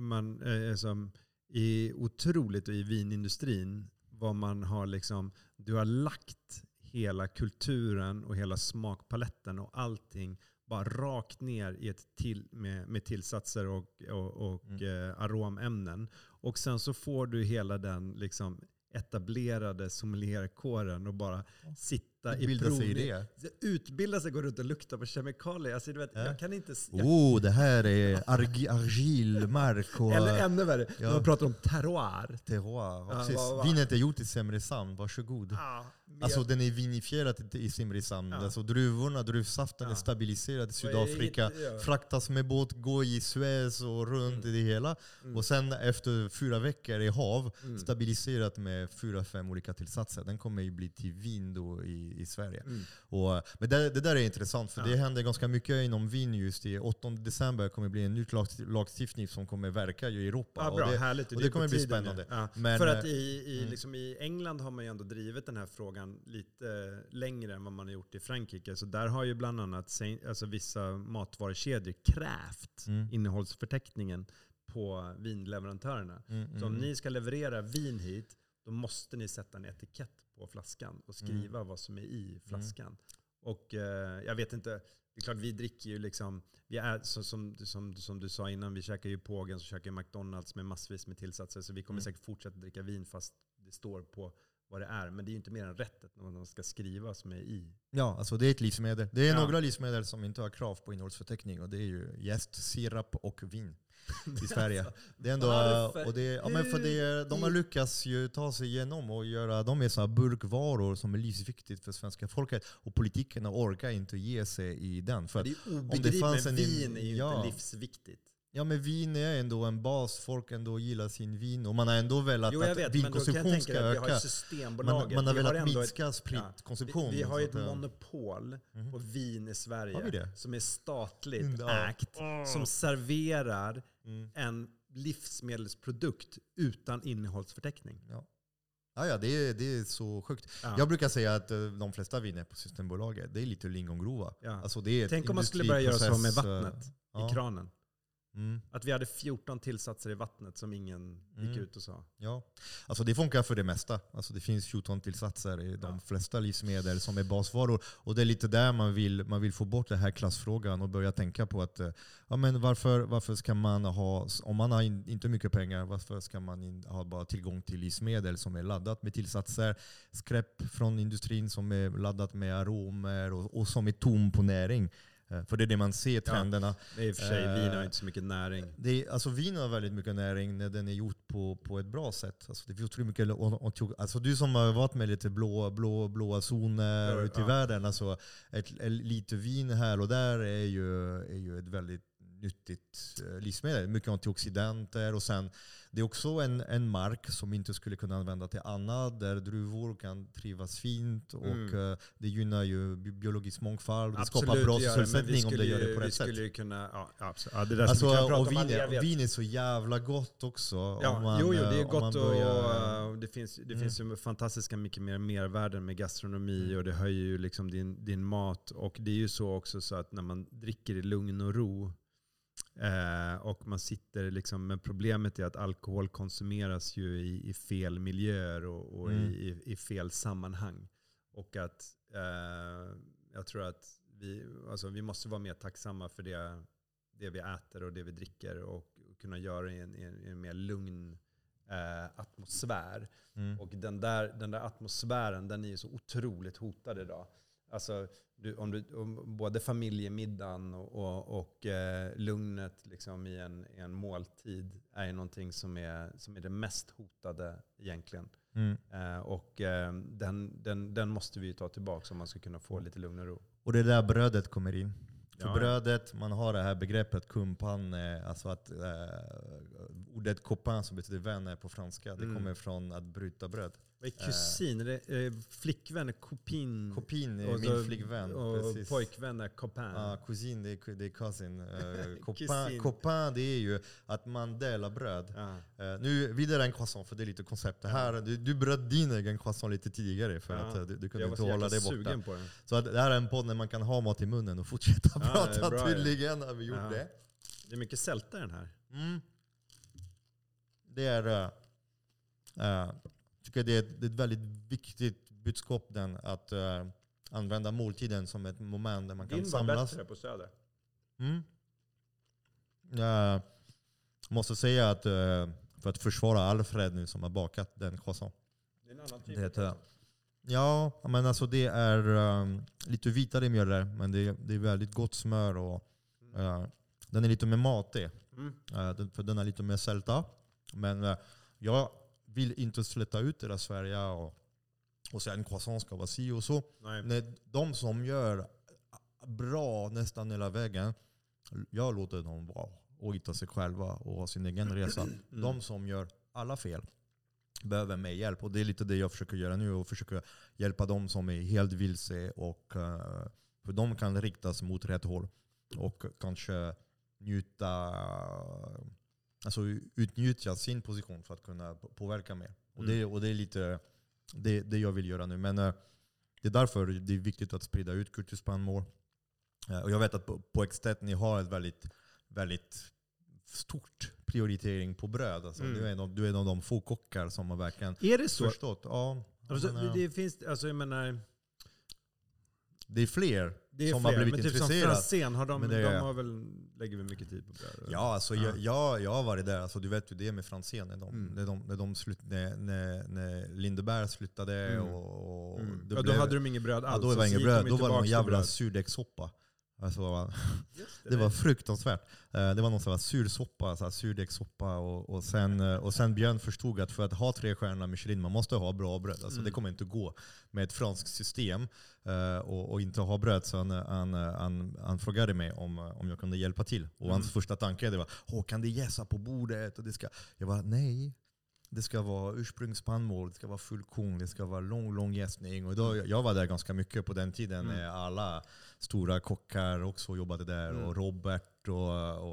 man eh, som är otroligt i vinindustrin, vad man har liksom, du har lagt hela kulturen och hela smakpaletten och allting bara rakt ner i ett till, med, med tillsatser och, och, och Mm. eh, aromämnen. Och sen så får du hela den liksom etablerade sommelierkåren och bara sitta i Utbilda sig i provning. det. Utbilda sig, gå runt och lukta på kemikalier. Alltså, du vet, Ja. Jag kan inte... Jag, Oh, det här är argi, argilmark och eller ännu värre, Ja. man pratar om terroir. terroir. Ja, Precis. Vinet är gjort i Simrishamn, varsågod. Ah, med- Alltså den är vinifierad i Simrishamn. Ja. Alltså druvorna, druvsaften Ja. är stabiliserad i Sydafrika. det- ja. Fraktas med båt, gå i Suez och runt i det hela. Mm. Och sen efter fyra veckor i hav, Mm. stabiliserat med fyra, fem olika tillsatser. Den kommer ju bli till vin då i, i Sverige. Mm. Och, men det, det där är intressant, för Ja. det händer ganska mycket inom vin just i 8 december kommer det bli en ny lag, lagstiftning som kommer verka i Europa. Ja, Och bra, det, härligt. och det på kommer bli spännande. Men, För att eh, i, i, mm. liksom i England har man ju ändå drivit den här frågan lite längre än vad man har gjort i Frankrike. Så där har ju bland annat alltså vissa matvarukedjor krävt Mm. innehållsförteckningen på vinleverantörerna. Mm, Så om mm. ni ska leverera vin hit, då måste ni sätta en etikett på flaskan och skriva Mm. vad som är i flaskan. Och eh, jag vet inte, det är klart vi dricker ju liksom, vi är, så, som, som, som du sa innan, vi käkar ju Pågen, så käkar ju McDonalds med massvis med tillsatser. Så vi kommer Mm. säkert fortsätta dricka vin fast det står på vad det är. Men det är ju inte mer än rättet när man ska skriva som är i. Ja, alltså det är ett livsmedel. Det är Ja. några livsmedel som inte har krav på innehållsförteckning och det är ju jäst, sirap och vin *laughs* i Sverige. Det är ändå, Varför? och det, ja, men för det, de har lyckats ju ta sig igenom och göra de är så burkvaror som är livsviktigt för svenska folket. Och politikerna orkar inte ge sig i den. För det är obegripligt, men en- vin är ju ja. inte livsviktigt. Ja, men vin är ändå en bas, folk ändå gillar sin vin och man har ändå velat Jo jag att vet, jag vinkonsumtion ska dig att vi har öka. Systembolaget. Man, man har Vi velat ändå ett- minska spritkonsumtion. Vi, vi har ett att, monopol Mhm. på vin i Sverige som är statligt Mm, ägt. Som serverar mm, en livsmedelsprodukt utan innehållsförteckning. ja. Ja, ja det, är, det är så sjukt. Ja. Jag brukar säga att eh, de flesta viner på Systembolaget, det är lite lingongrova. Ja. Alltså det är Tänk om man skulle börja göra så med vattnet eh, ja. i kranen. Mm. Att vi hade 14 tillsatser i vattnet som ingen gick Mm. ut och sa. Ja, alltså det funkar för det mesta. Alltså det finns 14 tillsatser i de Ja. flesta livsmedel som är basvaror. Och det är lite där man vill, man vill få bort den här klassfrågan och börja tänka på att eh, ja, men varför, varför ska man ha, om man har in, inte mycket pengar, varför ska man in, ha bara tillgång till livsmedel som är laddat med tillsatser, skräp från industrin som är laddat med aromer och, och som är tom på näring. Eh, För det är det man ser, trenderna. Det är i och för sig, Eh, vin har inte så mycket näring. Det är, alltså vin har väldigt mycket näring när den är gjort på, på ett bra sätt. Alltså det finns otroligt mycket, alltså du som har varit med lite blå, blå, blåa zoner Ja, ute i ja. världen. Alltså ett, ett, lite vin här och där är ju, är ju ett väldigt nyttigt eh, livsmedel. Mycket antioxidanter och sen det är också en, en mark som inte skulle kunna använda till annat, där druvor kan trivas fint och Mm. eh, det gynnar ju bi- biologisk mångfald. Det skapar bra vi sysselsättning om det gör det på vi rätt sätt. kunna, ja, ja, absolut. ja, det där Alltså, vi prata och om vin, all är, vin är så jävla gott också. Ja, om man, jo, jo, det är eh, om gott och börjar- uh, det finns, det Mm. finns ju fantastiska mycket mer mervärden med gastronomi Mm. och det höjer ju liksom din, din mat. Och det är ju så också så att när man dricker i lugn och ro eh, och man sitter liksom, men problemet är att alkohol konsumeras ju i, i fel miljöer och, och Mm. i, i, fel sammanhang. Och att eh, jag tror att vi, alltså, vi måste vara mer tacksamma för det, det vi äter och det vi dricker och kunna göra det i en, i en, mer lugn eh, atmosfär. Mm. Och den där, den där atmosfären den är ju så otroligt hotad idag. Alltså, du, om du, om både familjemiddagen och, och, och eh, lugnet liksom i, en, i en måltid är ju någonting som är, som är det mest hotade egentligen. Mm. Eh, och eh, den, den, den måste vi ju ta tillbaka om man ska kunna få lite lugn och ro. Och det är där brödet kommer in. För Ja, ja. brödet, man har det här begreppet kumpanne, alltså att eh, ordet copain som betyder vän är på franska, det Mm. kommer från att bryta bröd. Vad är kusin? Eh, flickvän är kopin? Copin är Och min flickvän. Och precis. pojkvän är copain? Ja, kusin det är, det är cousin. *laughs* Uh, copain, copain det är ju att man delar bröd. Ja. Eh, nu vidare en croissant, för det är lite koncept. Här, du, du bröt din egen croissant lite tidigare för Ja. att eh, du, du kunde inte hålla dig borta. på den. Så att det här är en podd där man kan ha mat i munnen och fortsätta Ja, är prata. bra, ja. Tydligen har vi gjort Ja. det. Det är mycket sälta i den här. Mm. Det är... Uh, uh, tycker det är, ett, det är ett väldigt viktigt budskap den, att eh, använda måltiden som ett moment där man kan Din var samlas. bättre på Söder. Mm. Jag måste säga att eh, för att försvara Alfred nu som har bakat den croissant. Det är en annan typ Det av ja, men alltså det är um, lite vitare mjöl där, men det är, det är väldigt gott smör och eh, den är lite mer matig. Mm. Eh, den, för den är lite mer sälta. Men eh, jag vill inte släta ut där Sverige och, och säga en croissant ska vara si och så. Nej. När de som gör bra nästan hela vägen, jag låter dem vara och hitta sig själva och ha sin egen resa. De som gör alla fel behöver mig hjälp. Och det är lite det jag försöker göra nu. Och försöka hjälpa dem som är helt vilse. Och, eh, för de kan riktas mot rätt håll. Och kanske njuta, alltså utnyttja sin position för att kunna påverka mer. Och, det, och det är lite det, det jag vill göra nu. Men eh, det är därför det är viktigt att sprida ut kulturspannmål. Eh, Och jag vet att på, på Extet ni har ett väldigt, väldigt stort prioritering på bröd. Alltså, Mm. du, är en av, du är en av de få kockar som har verkligen Är det så? förstått. Ja, Alltså, men, eh, det finns, alltså jag menar, det är fler det är som fler, har blivit men typ som intresserade. Franzén, har de, Men det de är- har väl, lägger väl mycket tid på bröd? Ja, alltså, Ja. Jag, jag, jag har varit där. Alltså, du vet ju det med Franzén. När, de, Mm. när, de, när, de slut, när, när, när Lindeberg slutade Mm. och, och Mm. Ja, då blev- hade de inget bröd ja, alls. då och var det inget bröd. Då var det någon jävla surdegssoppa. Alltså, Just det var *laughs* fruktansvärt. Eh, Det var någon sån här sur soppa, så här surdegssoppa. Och, och, sen, eh, och sen Björn förstod att för att ha tre stjärnor Michelin, man måste ha bra bröd. Alltså, Mm. Det kommer inte gå med ett franskt system eh, och, och inte ha bröd. Så han, han, han, han frågade mig om, om jag kunde hjälpa till. Och hans Mm. första tanke det var, Åh, kan det jäsa på bordet? Och det ska... Jag var nej. Det ska vara ursprungsspannmål, det ska vara fullkorn, det ska vara lång, lång jäsning. Och då, jag var där ganska mycket på den tiden. Mm. Alla stora kockar också jobbade där. Mm. Och Robert och,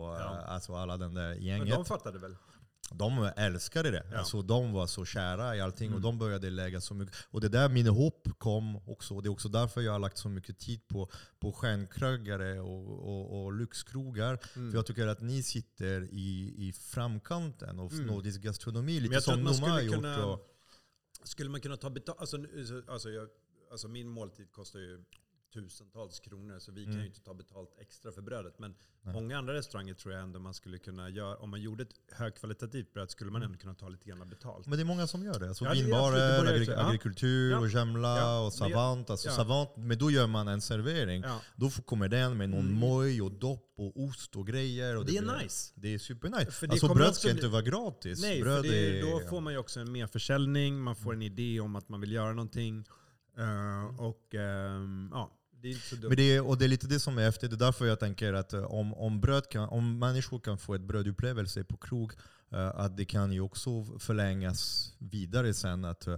och Ja. alltså alla den där Men gänget. de fattade väl? De älskade det. Ja. Alltså, de var så kära i allting och Mm. de började lägga så mycket. Och det där min hopp kom också. Och det är också därför jag har lagt så mycket tid på, på stjärnkrögare och, och, och lyxkrogar. Mm. För jag tycker att ni sitter i, i framkanten av Mm. nordisk gastronomi. Lite som Noma har gjort. kunna- Och, Skulle man kunna ta betalt? Alltså, alltså, jag, alltså min måltid kostar ju tusentals kronor så vi kan Mm. ju inte ta betalt extra för brödet. Men Nej. många andra restauranger tror jag ändå man skulle kunna göra. Om man gjorde ett högkvalitativt bröd skulle man Mm. ändå kunna ta lite grann betalt. men det är många som gör det. Alltså Ja, det vinbarer, det agri- agrikultur, Ja. och Gemla Ja. och Savant. Alltså savant. Men då gör man en servering. Då kommer den med någon Mm. moj och dopp och ost och grejer. Och Det är blir- nice. Det är supernice. För det Alltså bröd ska bli- inte vara gratis. Nej, bröd för det, är, då får man ju också en merförsäljning, man får en idé om att man vill göra någonting. Eh, och ehm, ja, det är inte så. Men det är, och det är lite det som är efter. Det är därför jag tänker att eh, om, om, bröd kan, om människor kan få ett brödupplevelse på krog, att det kan ju också förlängas vidare sen. Att, eh,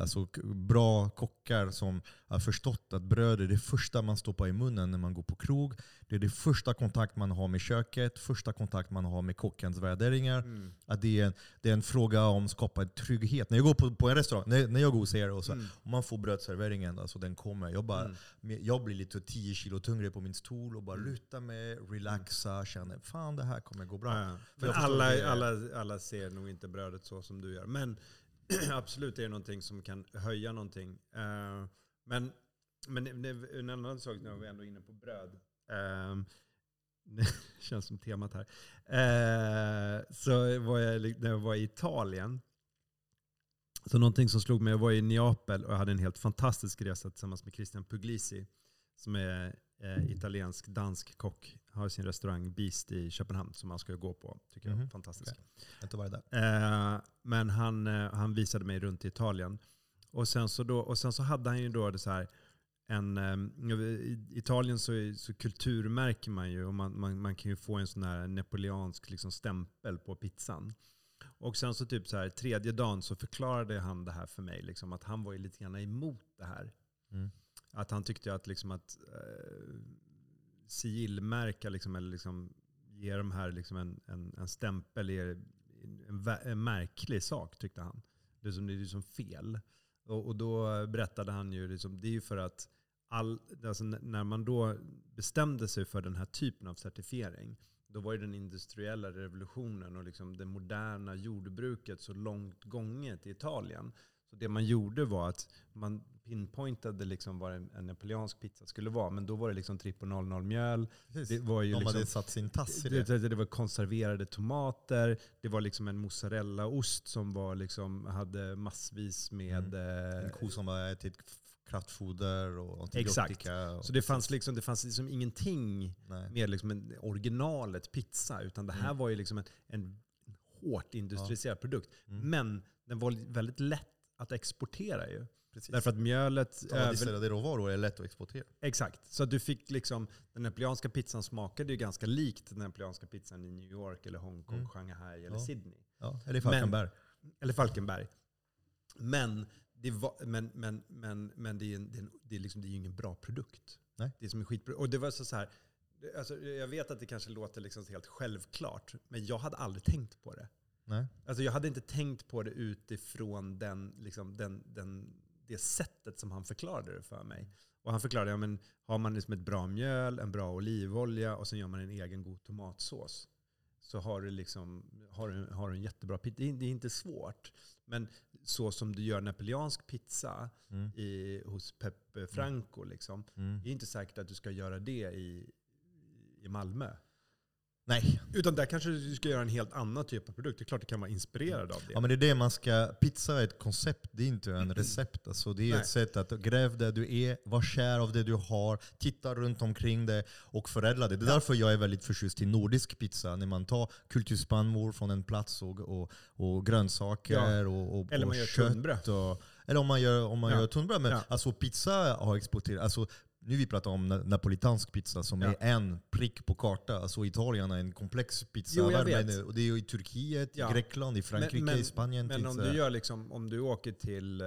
alltså, bra kockar som har förstått att bröd är det första man stoppar i munnen när man går på krog. Det är det första kontakt man har med köket, första kontakt man har med kockens värderingar. Mm. Att det, är en, det är en fråga om att skapa trygghet. När jag går på, på en restaurang, när, när jag går hos er och så, Mm. om man får brödserveringen, alltså den kommer. Jag, bara, Mm. jag blir lite 10 kilo tyngre på min stol och bara Mm. lutar mig, relaxa, känner fan det här kommer gå bra. Ja, alla, det- alla, alla ser nog inte brödet så som du gör. Men *clears throat* absolut är det någonting som kan höja någonting. Uh, men, men en annan sak när vi ändå är inne på bröd. ehm, *laughs* det känns som temat här. Uh, så var jag, när jag var i Italien. Så någonting som slog mig, jag var i Neapel och jag hade en helt fantastisk resa tillsammans med Christian Puglisi. Som är eh, italiensk dansk kock. Har sin restaurang Beast i Köpenhamn som man ska gå på. Tycker jag är Mhm. fantastisk. Jag har inte varit där. Eh, men han, eh, han visade mig runt i Italien. Och sen så, då, och sen så hade han ju då det så här, en, eh, I Italien så, så kulturmärker man ju och man, man, man kan ju få en sån här napoleansk liksom stämpel på pizzan. Och sen så typ så här, tredje dagen så förklarade han det här för mig. Liksom, att han var ju lite grann emot det här. Mm. Att han tyckte att, liksom att eh, sigillmärka liksom, eller liksom, ge de här liksom en, en, en stämpel är en, en märklig sak tyckte han. Det är som, det är som fel. Och, och då berättade han ju, liksom, det är ju för att all, alltså när man då bestämde sig för den här typen av certifiering, då var ju den industriella revolutionen och liksom det moderna jordbruket så långt gånget i Italien. Så det man gjorde var att man pinpointade liksom vad en, en napoleansk pizza skulle vara. Men då var det liksom trippel 00 mjöl. Det var ju De liksom, hade satt sin tass i det, det. det, var konserverade tomater. Det var liksom en mozzarellaost som var liksom, hade massvis med... En eh, ko som har ätit kraftfoder och Exakt. antibiotika. Och så det fanns, liksom, det fanns liksom ingenting Nej. med liksom en originalet pizza. Utan det här Mm. var ju liksom en, en hårt industrialiserad produkt. Mm. Men den var väldigt lätt att exportera ju. Precis. Därför att mjölet... Standardiserade råvaror är lätt att exportera. Exakt. Så att du fick liksom, den napoleanska pizzan smakade ju ganska likt den napoleanska pizzan i New York, eller Hongkong, Mm. Shanghai eller Ja. Sydney. Ja, eller Falkenberg. Eller Falkenberg. Men det, var, men, men, men, men det, är en, det, är en, det, är liksom, det är ju ingen bra produkt. Nej. Det är som en skitbra. Och det var så, så här, alltså, jag vet att det kanske låter liksom helt självklart, men jag hade aldrig tänkt på det. Nej. Alltså jag hade inte tänkt på det utifrån den, liksom, den, den, det sättet som han förklarade det för mig. Och han förklarade, ja, men har man liksom ett bra mjöl, en bra olivolja och sen gör man en egen god tomatsås. Så har du, liksom, har du, har du en jättebra pizza. Det är, inte svårt. Men så som du gör napoleansk pizza Mm. i, hos Peppe Franco, liksom, Mm. det är inte säkert att du ska göra det i, i Malmö. Nej, Utan där kanske du ska göra en helt annan typ av produkt. Det är klart du kan vara inspirerad av det. Ja, men det är det man ska, pizza är ett koncept, det är inte en recept. Alltså, det är Nej. ett sätt att gräva där du är, var kär av det du har, titta runt omkring det och förädla det. Det är därför jag är väldigt förtjust i nordisk pizza. När man tar kulturspannmål från en plats och, och, och grönsaker och, och, Eller och gör kött. tunnbröd. Och, eller om man gör, om man Ja. gör tunnbröd. Men Ja. alltså pizza har exporterat. Alltså, nu vi pratar om na- napolitansk pizza som Ja. är en prick på karta. Alltså Italien är en komplex pizza. Jo, Men, och det är ju i Turkiet, Ja. i Grekland, i Frankrike, men- i Spanien. Men om du, gör liksom, om du åker till, eh,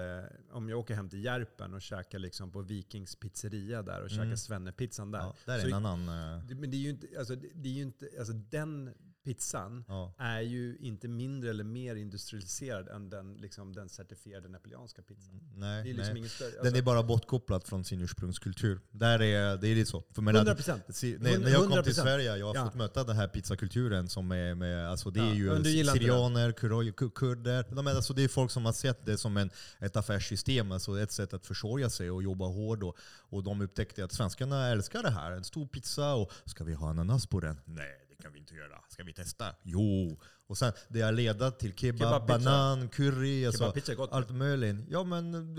om jag åker hem till Järpen och käkar liksom på Vikings pizzeria där och Mm. käkar svennepizzan där. Ja, där är Så- en annan... eh, Men det är ju inte, alltså, det är ju inte, alltså den pizzan Ja. är ju inte mindre eller mer industrialiserad än den, liksom, den certifierade napoleanska pizzan. Nej, Det är liksom nej. större... Den är bara bortkopplad från sin ursprungskultur. Där är, det är lite så. För jag menar, 100 procent. När, jag kom 100%. till Sverige, jag har Ja. fått möta den här pizzakulturen som är med, alltså det Ja, är ju gillar inte syrianer, kuroj- ku- kurder. De är, alltså det är folk som har sett det som en, ett affärssystem, alltså ett sätt att försörja sig och jobba hårt. Och, och de upptäckte att svenskarna älskar det här. En stor pizza och ska vi ha ananas på den? Nej, det kan vi inte göra. Ska vi testa? Jo! Och sen det har ledat till kebab, Kebabpizza. banan, curry, alltså, gott. allt möjligt. Ja men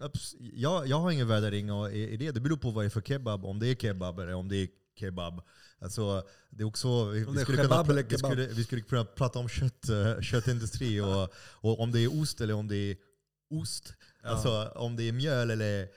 eh, jag, jag har ingen värdering i det. Det beror på vad det är för kebab. Om det är kebab eller om det är kebab. Alltså, det är också, vi, det skulle kunna, kebab vi, kebab. skulle, vi skulle kunna prata om kött, eh, köttindustri och, och om det är ost eller om det är ost. Ja. Alltså om det är mjöl eller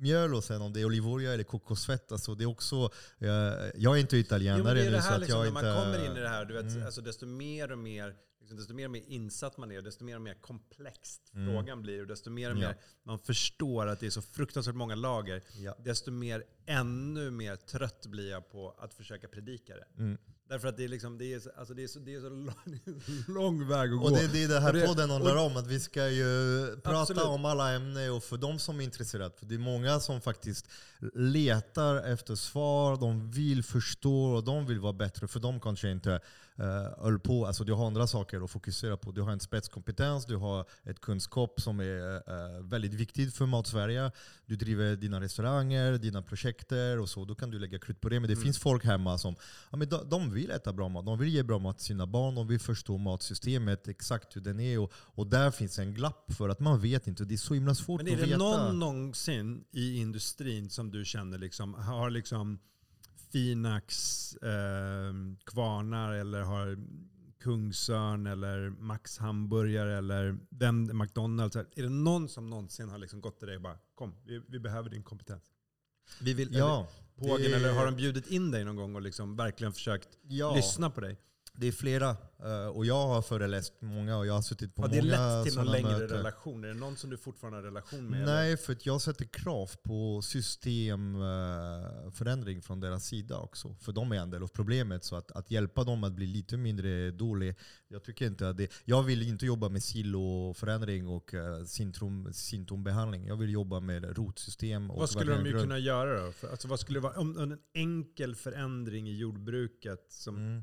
mjöl och sen om det är olivolja eller kokosfett. Alltså, det är också, eh, jag är inte Jo, italienare men det är nu det här att liksom, jag när inte... man kommer in i det här, du vet, Mm. alltså, desto mer och mer liksom, desto mer och mer insatt man är, desto mer och mer komplext Mm. frågan blir och desto mer och Ja. mer man förstår att det är så fruktansvärt många lager, Ja. desto mer, ännu mer trött blir jag på att försöka predika det. Mm. Därför att det är, liksom, det är, så- alltså, det är, så, det är så lång, *laughs* lång väg att gå. Och det är det den här det- podden handlar om, att vi ska ju prata Absolut. om alla ämnen och för de som är intresserade. För det är många som faktiskt letar efter svar, de vill förstå och de vill vara bättre. För de kanske inte uh, höll på, alltså du har andra saker att fokusera på. Du har en spetskompetens, du har ett kunskap som är eh, väldigt viktigt för Matsverige. Du driver dina restauranger, dina projekter och så. Då kan du lägga krut på det. Men det Mm. finns folk hemma som ja, men de, de vill äta bra mat. De vill ge bra mat till sina barn. De vill förstå matsystemet, exakt hur den är. Och, och där finns en glapp för att man vet inte. Det är så himla svårt Men är att det veta. någon någonsin i industrin som du känner liksom, har liksom Finax eh, kvarnar eller har Kungsörn eller Max hamburgare eller vem, McDonalds. Är det någon som någonsin har liksom gått till dig och bara kom, vi, vi behöver din kompetens? Vi vill, Ja, eller, pågen, det- eller har de bjudit in dig någon gång och liksom verkligen försökt ja, lyssna på dig? Det är flera. Eh, och jag har föreläst många och jag har suttit på Har det många lett till någon sådana längre möten. relation? Är det någon som du fortfarande har relation med? eller? Nej, för att jag sätter krav på systemförändring från deras sida också. För de är en del av problemet. Så att, att hjälpa dem att bli lite mindre dålig. Jag tycker inte att det, jag vill inte jobba med siloförändring och uh, symptom, symptombehandling. Jag vill jobba med rotsystem. Och Vad skulle de grund- kunna göra då? För, alltså, vad skulle vara, om, om en enkel förändring i jordbruket, som Mm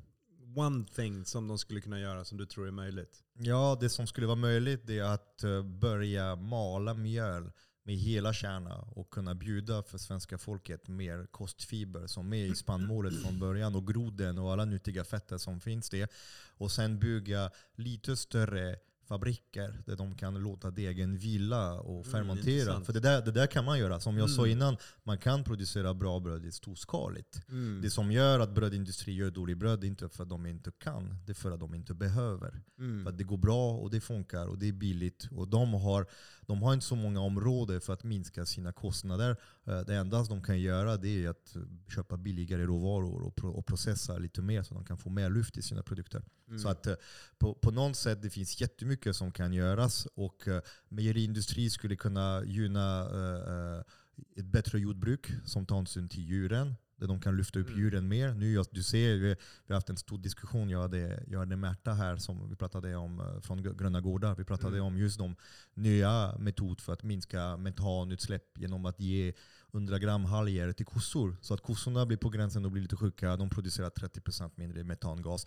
one thing som de skulle kunna göra som du tror är möjligt? Ja, det som skulle vara möjligt är att eh, börja mala mjöl med hela kärna och kunna bjuda för svenska folket mer kostfiber som är i spannmålet från början och groden och alla nyttiga fetter som finns det. Och sen bygga lite större fabriker där de kan låta degen vila och Mm, fermentera. intressant. för det där, det där kan man göra. Som jag sa Mm. innan, man kan producera bra bröd i storskaligt. Mm. Det som gör att brödindustri gör dålig bröd är inte för att de inte kan, det är för att de inte behöver. Mm. För att det går bra och det funkar och det är billigt. Och de har, de har inte så många områden för att minska sina kostnader. Eh, Det enda de kan göra det är att köpa billigare råvaror och, pro- och processa lite mer så de kan få mer luft i sina produkter. Mm. Så att eh, på, på något sätt det finns jättemycket som kan göras. Och uh, mejeriindustri skulle kunna gynna eh, eh, ett bättre jordbruk som tar hänsyn till djuren. Där de kan lyfta upp Mm. djuren mer. Nu, du ser, vi, vi har haft en stor diskussion. Jag hade, jag hade Märta här som vi pratade om eh, från Gr- Gröna Gårdar. Vi pratade Mm. om just de nya metoder för att minska metanutsläpp genom att ge 100 gram halger till kossor. Så att kossorna blir på gränsen och blir lite sjuka. De producerar 30% mindre metangas.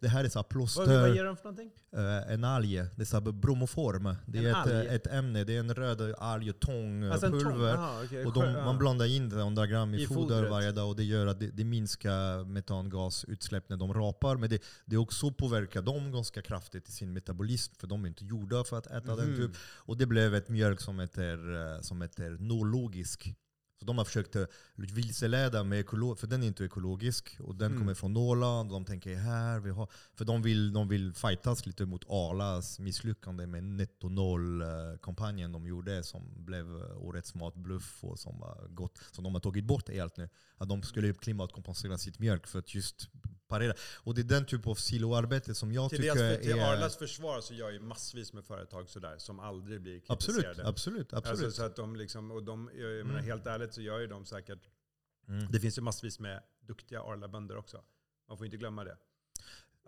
Det här är så här plåster. vad, vad ger de för någonting? Eh, en alg, det är så bromoform. Det är ett, alg? eh, ett ämne, det är en röd Alltså en tång? pulver. Aha, okej. Och de, Skö- man blandar in det 100 gram i, I foder fodret. varje dag och det gör att det, det minskar metangasutsläpp när de rapar. Men det, det också påverkar dem ganska kraftigt i sin metabolism för de är inte gjorda för att äta den. Mhm. Typ. Och det blev ett mjölk som heter, eh, som heter nologisk. Så de har försökt vilseleda med ekolo- för den är inte ekologisk. Och den Mm. kommer från Norrland. Och de tänker här, vi har... För de vill, de vill fightas lite mot Arlas misslyckande med netto noll-kampanjen de gjorde. Som blev eh, årets matbluff och som var gott. Som de har tagit bort helt nu. Att de skulle klimatkompensera sitt mjölk för att just parera. Och det är den typ av siloarbete som jag Till, tycker deras, till är... Arlas försvar så gör ju massvis med företag sådär som aldrig blir Absolut, kritiserade. absolut, absolut. Alltså, så att de liksom, och de, jag menar, Mm. helt ärligt så gör ju de säkert, Mm. det finns ju massvis med duktiga Arla-bönder också. Man får inte glömma det.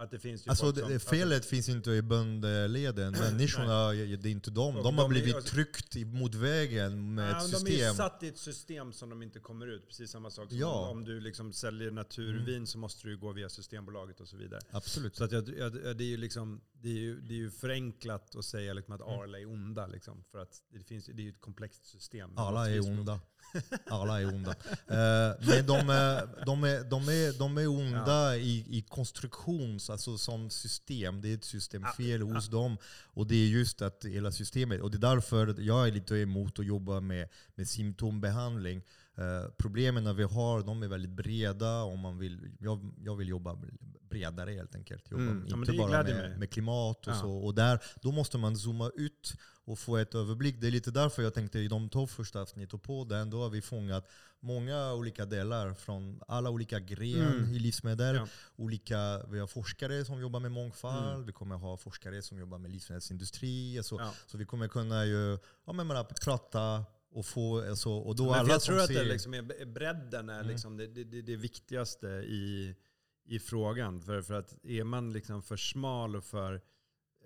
Att det finns Alltså det, som, felet finns inte i böndleden. Människorna, det är inte de. Och De har de är- blivit alltså- tryckt mot vägen med Ja, ett men De är system. satt i ett system som de inte kommer ut. Precis samma sak som Ja. om du liksom säljer naturvin så måste du gå via Systembolaget och så vidare. Absolut. Så att jag, jag, det, är ju liksom, det, är ju, det är ju förenklat att säga liksom att Mm. Arla är onda. Liksom, för att det, finns, det är ju ett komplext system. Alla är onda. *laughs* Alla är onda. Eh, men de är, de är, de är, de är onda i, i konstruktions, alltså som system. Det är ett systemfel hos dem. Och det är just att hela systemet, och det är därför jag är lite emot att jobba med, med symptombehandling. Eh, problemen vi har, de är väldigt breda. Om man vill, jag, jag vill jobba bredare helt enkelt. Jobba Mm. Ja, inte bara med, med klimat och Ja. så. Och där, då måste man zooma ut och få ett överblick. Det är lite därför jag tänkte i de två första avsnitten på den, då har vi fångat många olika delar från alla olika gren Mm. i livsmedel. Ja. Olika, vi har forskare som jobbar med mångfald, Mm. vi kommer ha forskare som jobbar med livsmedelsindustri. Så, så vi kommer kunna ju, ja, men prata och få, alltså, och då Men alla jag tror att ser, det liksom är, bredden är Mm. liksom det, det, det, viktigaste i, i frågan. För, för att är man liksom för smal och för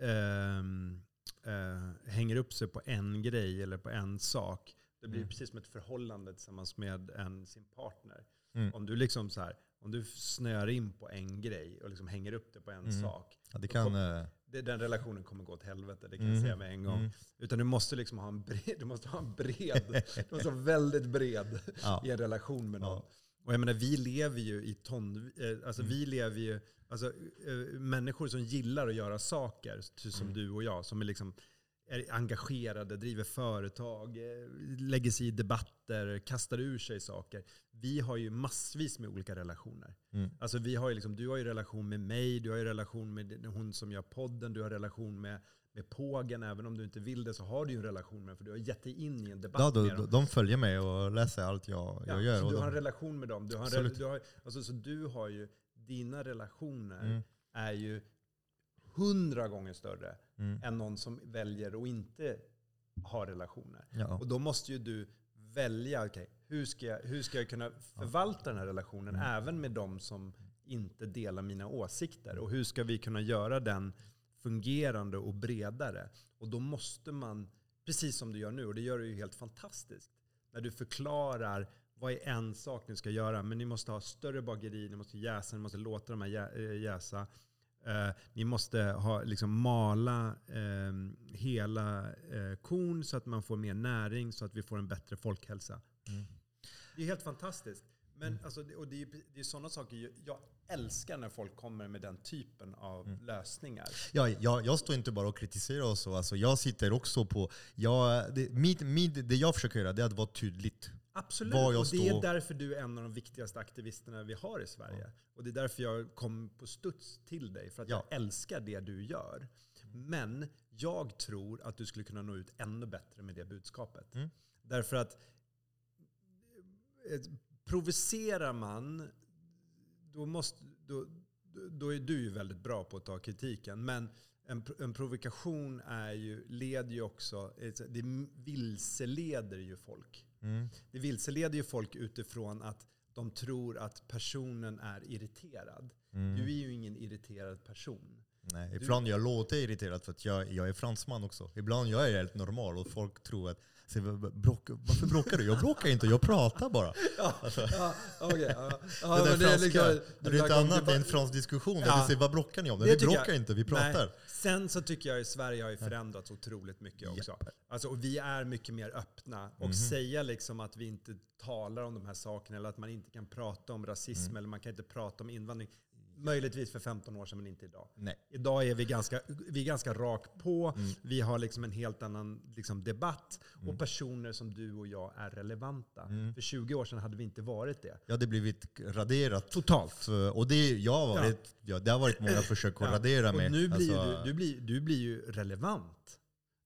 ehm, eh, hänger upp sig på en grej eller på en sak. Det blir Mm. precis som ett förhållande tillsammans med en, sin partner. Mm. Om du liksom så här, om du snöar in på en grej och liksom hänger upp det på en Mm. sak. ja, det kan... eh, Det, den relationen kommer gå åt helvete, det kan jag säga med en gång. Mm. Utan du måste liksom ha en bred, du måste ha en bred, *laughs* du måste vara väldigt bred Ja. i en relation med någon. Ja. Och jag menar, vi lever ju i ton... eh, Alltså Mm. vi lever ju... Alltså, eh, människor som gillar att göra saker, som Mm. du och jag, som är liksom är engagerade, driver företag, eh, lägger sig i debatter, kastar ur sig saker. Vi har ju massvis med olika relationer. Mm. Alltså vi har ju liksom, du har ju relation med mig, du har ju relation med hon som gör podden, du har relation med, med pågen. Även om du inte vill det så har du ju en relation med för du har gett dig in i en debatt Ja, då, med dem. de, följer mig och läser allt jag, jag Ja, gör. så du har en relation med dem. Du har, Absolut. du har, alltså, så du har ju, dina relationer Mm. är ju hundra gånger större mm. än någon som väljer att inte ha relationer. ja. Och då måste ju du välja, okej, hur, ska jag, hur ska jag kunna förvalta den här relationen Mm. även med de som inte delar mina åsikter? Och hur ska vi kunna göra den fungerande och bredare? Och då måste man, precis som du gör nu, och det gör du ju helt fantastiskt, när du förklarar vad är en sak ni ska göra, men ni måste ha större bageri, ni måste jäsa, ni måste låta de här eh, jäsa. Eh, ni måste ha, liksom, mala eh, hela eh, korn så att man får mer näring, så att vi får en bättre folkhälsa. Mm. Det är helt fantastiskt. Men alltså, det- och det är, det är sådana saker jag- älskar när folk kommer med den typen av Mm. lösningar. Ja, jag, jag står inte bara och kritiserar och så. Alltså, jag sitter också på... Jag, det, mitt, mitt, det jag försöker göra det är att vara tydligt. Absolut, och det är därför du är en av de viktigaste aktivisterna vi har i Sverige. Och det är därför jag kom på studs till dig, för att Ja. jag älskar det du gör. Men jag tror att du skulle kunna nå ut ännu bättre med det budskapet. Mm. Därför att eh, provocerar man, då, måste, då, då är du ju väldigt bra på att ta kritiken. Men en, en provokation är ju, leder ju också, det vilseleder ju folk. Mm. Det vilseleder ju folk utifrån att de tror att personen är irriterad. Mm. Du är ju ingen irriterad person. Nej, ibland jag låter irriterad för att jag, jag är fransman också. Ibland jag är helt normal och folk tror att så, bråk, varför bråkar du? Jag bråkar inte, jag pratar bara. *laughs* Ja, ja, okej. ja. Ja, det det är liksom- det är inte annat än en fransk diskussion Ja. säger vad bråkar ni om? Det vi bråkar jag- inte, vi pratar. Nej. Sen så tycker jag att Sverige har ju förändrats otroligt mycket också. Alltså, och vi är mycket mer öppna. Och Mhm. säga liksom att vi inte talar om de här sakerna eller att man inte kan prata om rasism Mm. eller man kan inte prata om invandring. Möjligtvis för 15 år sedan men inte idag. Nej. Idag är vi ganska, vi är ganska rak på. Mm. Vi har liksom en helt annan liksom, debatt. Och personer som du och jag är relevanta. Mm. För 20 år sedan hade vi inte varit det. Jag hade blivit raderat. Totalt. Och det, jag har varit, ja. det har varit många *clears throat* försök att Ja, radera och mig. nu blir Alltså, du, du, blir, du blir ju relevant.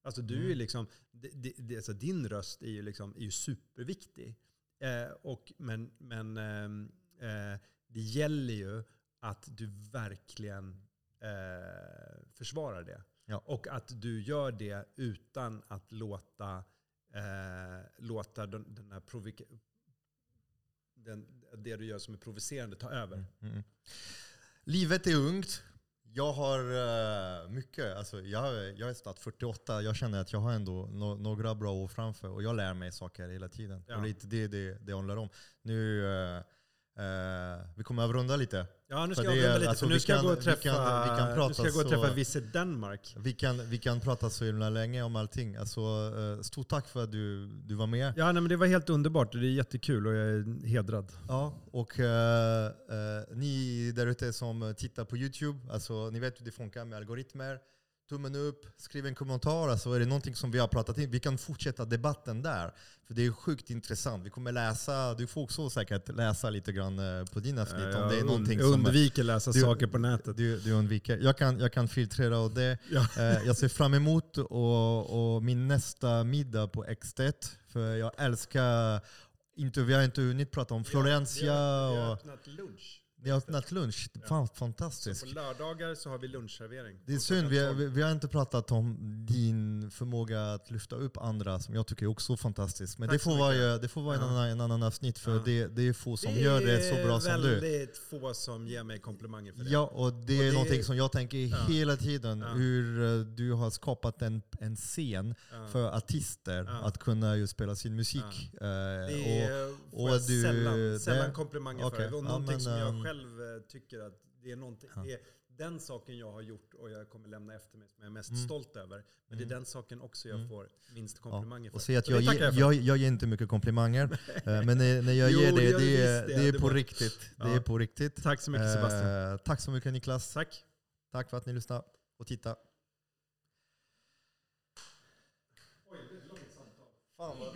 Alltså du Mm. är liksom, det, det, det, alltså din röst är ju, liksom, är ju superviktig. Eh, och, men men ehm, eh, det gäller ju att du verkligen eh, försvarar det. Ja. Och att du gör det utan att låta, eh, låta den, den här den, det du gör som är provocerande ta över. Mm. Livet är ungt. Jag har eh, mycket, alltså jag, jag är snart 48, jag känner att jag har ändå no, några bra år framför och jag lär mig saker hela tiden. Ja. Och lite det det, det handlar om. Nu, eh, eh, vi kommer avrunda lite. Ja, nu ska jag avrunda lite, alltså, för nu vi ska jag kan- gå och vi träffa, kan- vi kan nu ska jag gå och träffa så- Visit Danmark. Vi kan, vi kan prata så himla länge om allting. Alltså, eh, stort tack för att du, du var med. Ja, nej, men det var helt underbart. Det är jättekul och jag är hedrad. Ja, och eh, eh, ni där ute som tittar på YouTube, alltså, ni vet hur det funkar med algoritmer. Tummen upp, skriv en kommentar. Alltså, är det någonting som vi har pratat in, vi kan fortsätta debatten där. För det är sjukt intressant. Vi kommer läsa, du får också säkert läsa lite grann eh, på dina snitt om det är jag någonting jag som undviker läsa du- saker på nätet. du, du undviker. Jag kan, jag kan filtrera av det. Ja. Eh, jag ser fram emot och, och min nästa middag på Extet. För jag älskar, inte, vi har inte hunnit prata om Florencia. och, öppnat lunch. Ni har öppnat lunch. Fan, fantastiskt. Så på lördagar så har vi lunchservering. Det är synd, vi har, vi, har inte pratat om din förmåga att lyfta upp andra som jag tycker är också fantastiskt. Men Tack det får, vara, det får vara en, Ja. annan, en annan avsnitt för Ja. det, det är få som Det gör det så bra som Det är du. väldigt få som ger mig komplimanger för det. Ja, och det Och är det- någonting som jag tänker Ja. hela tiden. Hur eh, du har skapat en, en scen för artister att kunna ju spela sin musik. Eh, Det är, och får jag du- sällan, sällan det- komplimanger okej. för. Och Ja, någonting som jag ehm, själv eh, tycker att det är, någonting, Ja. det är den saken jag har gjort och jag kommer lämna efter mig som jag är mest Mm. stolt över. Men det är Mm. den saken också jag Mm. får minst Ja. komplimanger för. och säga att jag, det jag för. jag, jag ger inte mycket komplimanger. *laughs* eh, men när, när jag Jo, ger det det, det, är, det. det är Det på var- riktigt. Det Ja. är på riktigt. Tack så mycket Sebastian. Eh, tack så mycket Niklas. Tack. Tack för att ni lyssnade och tittade. Fan vad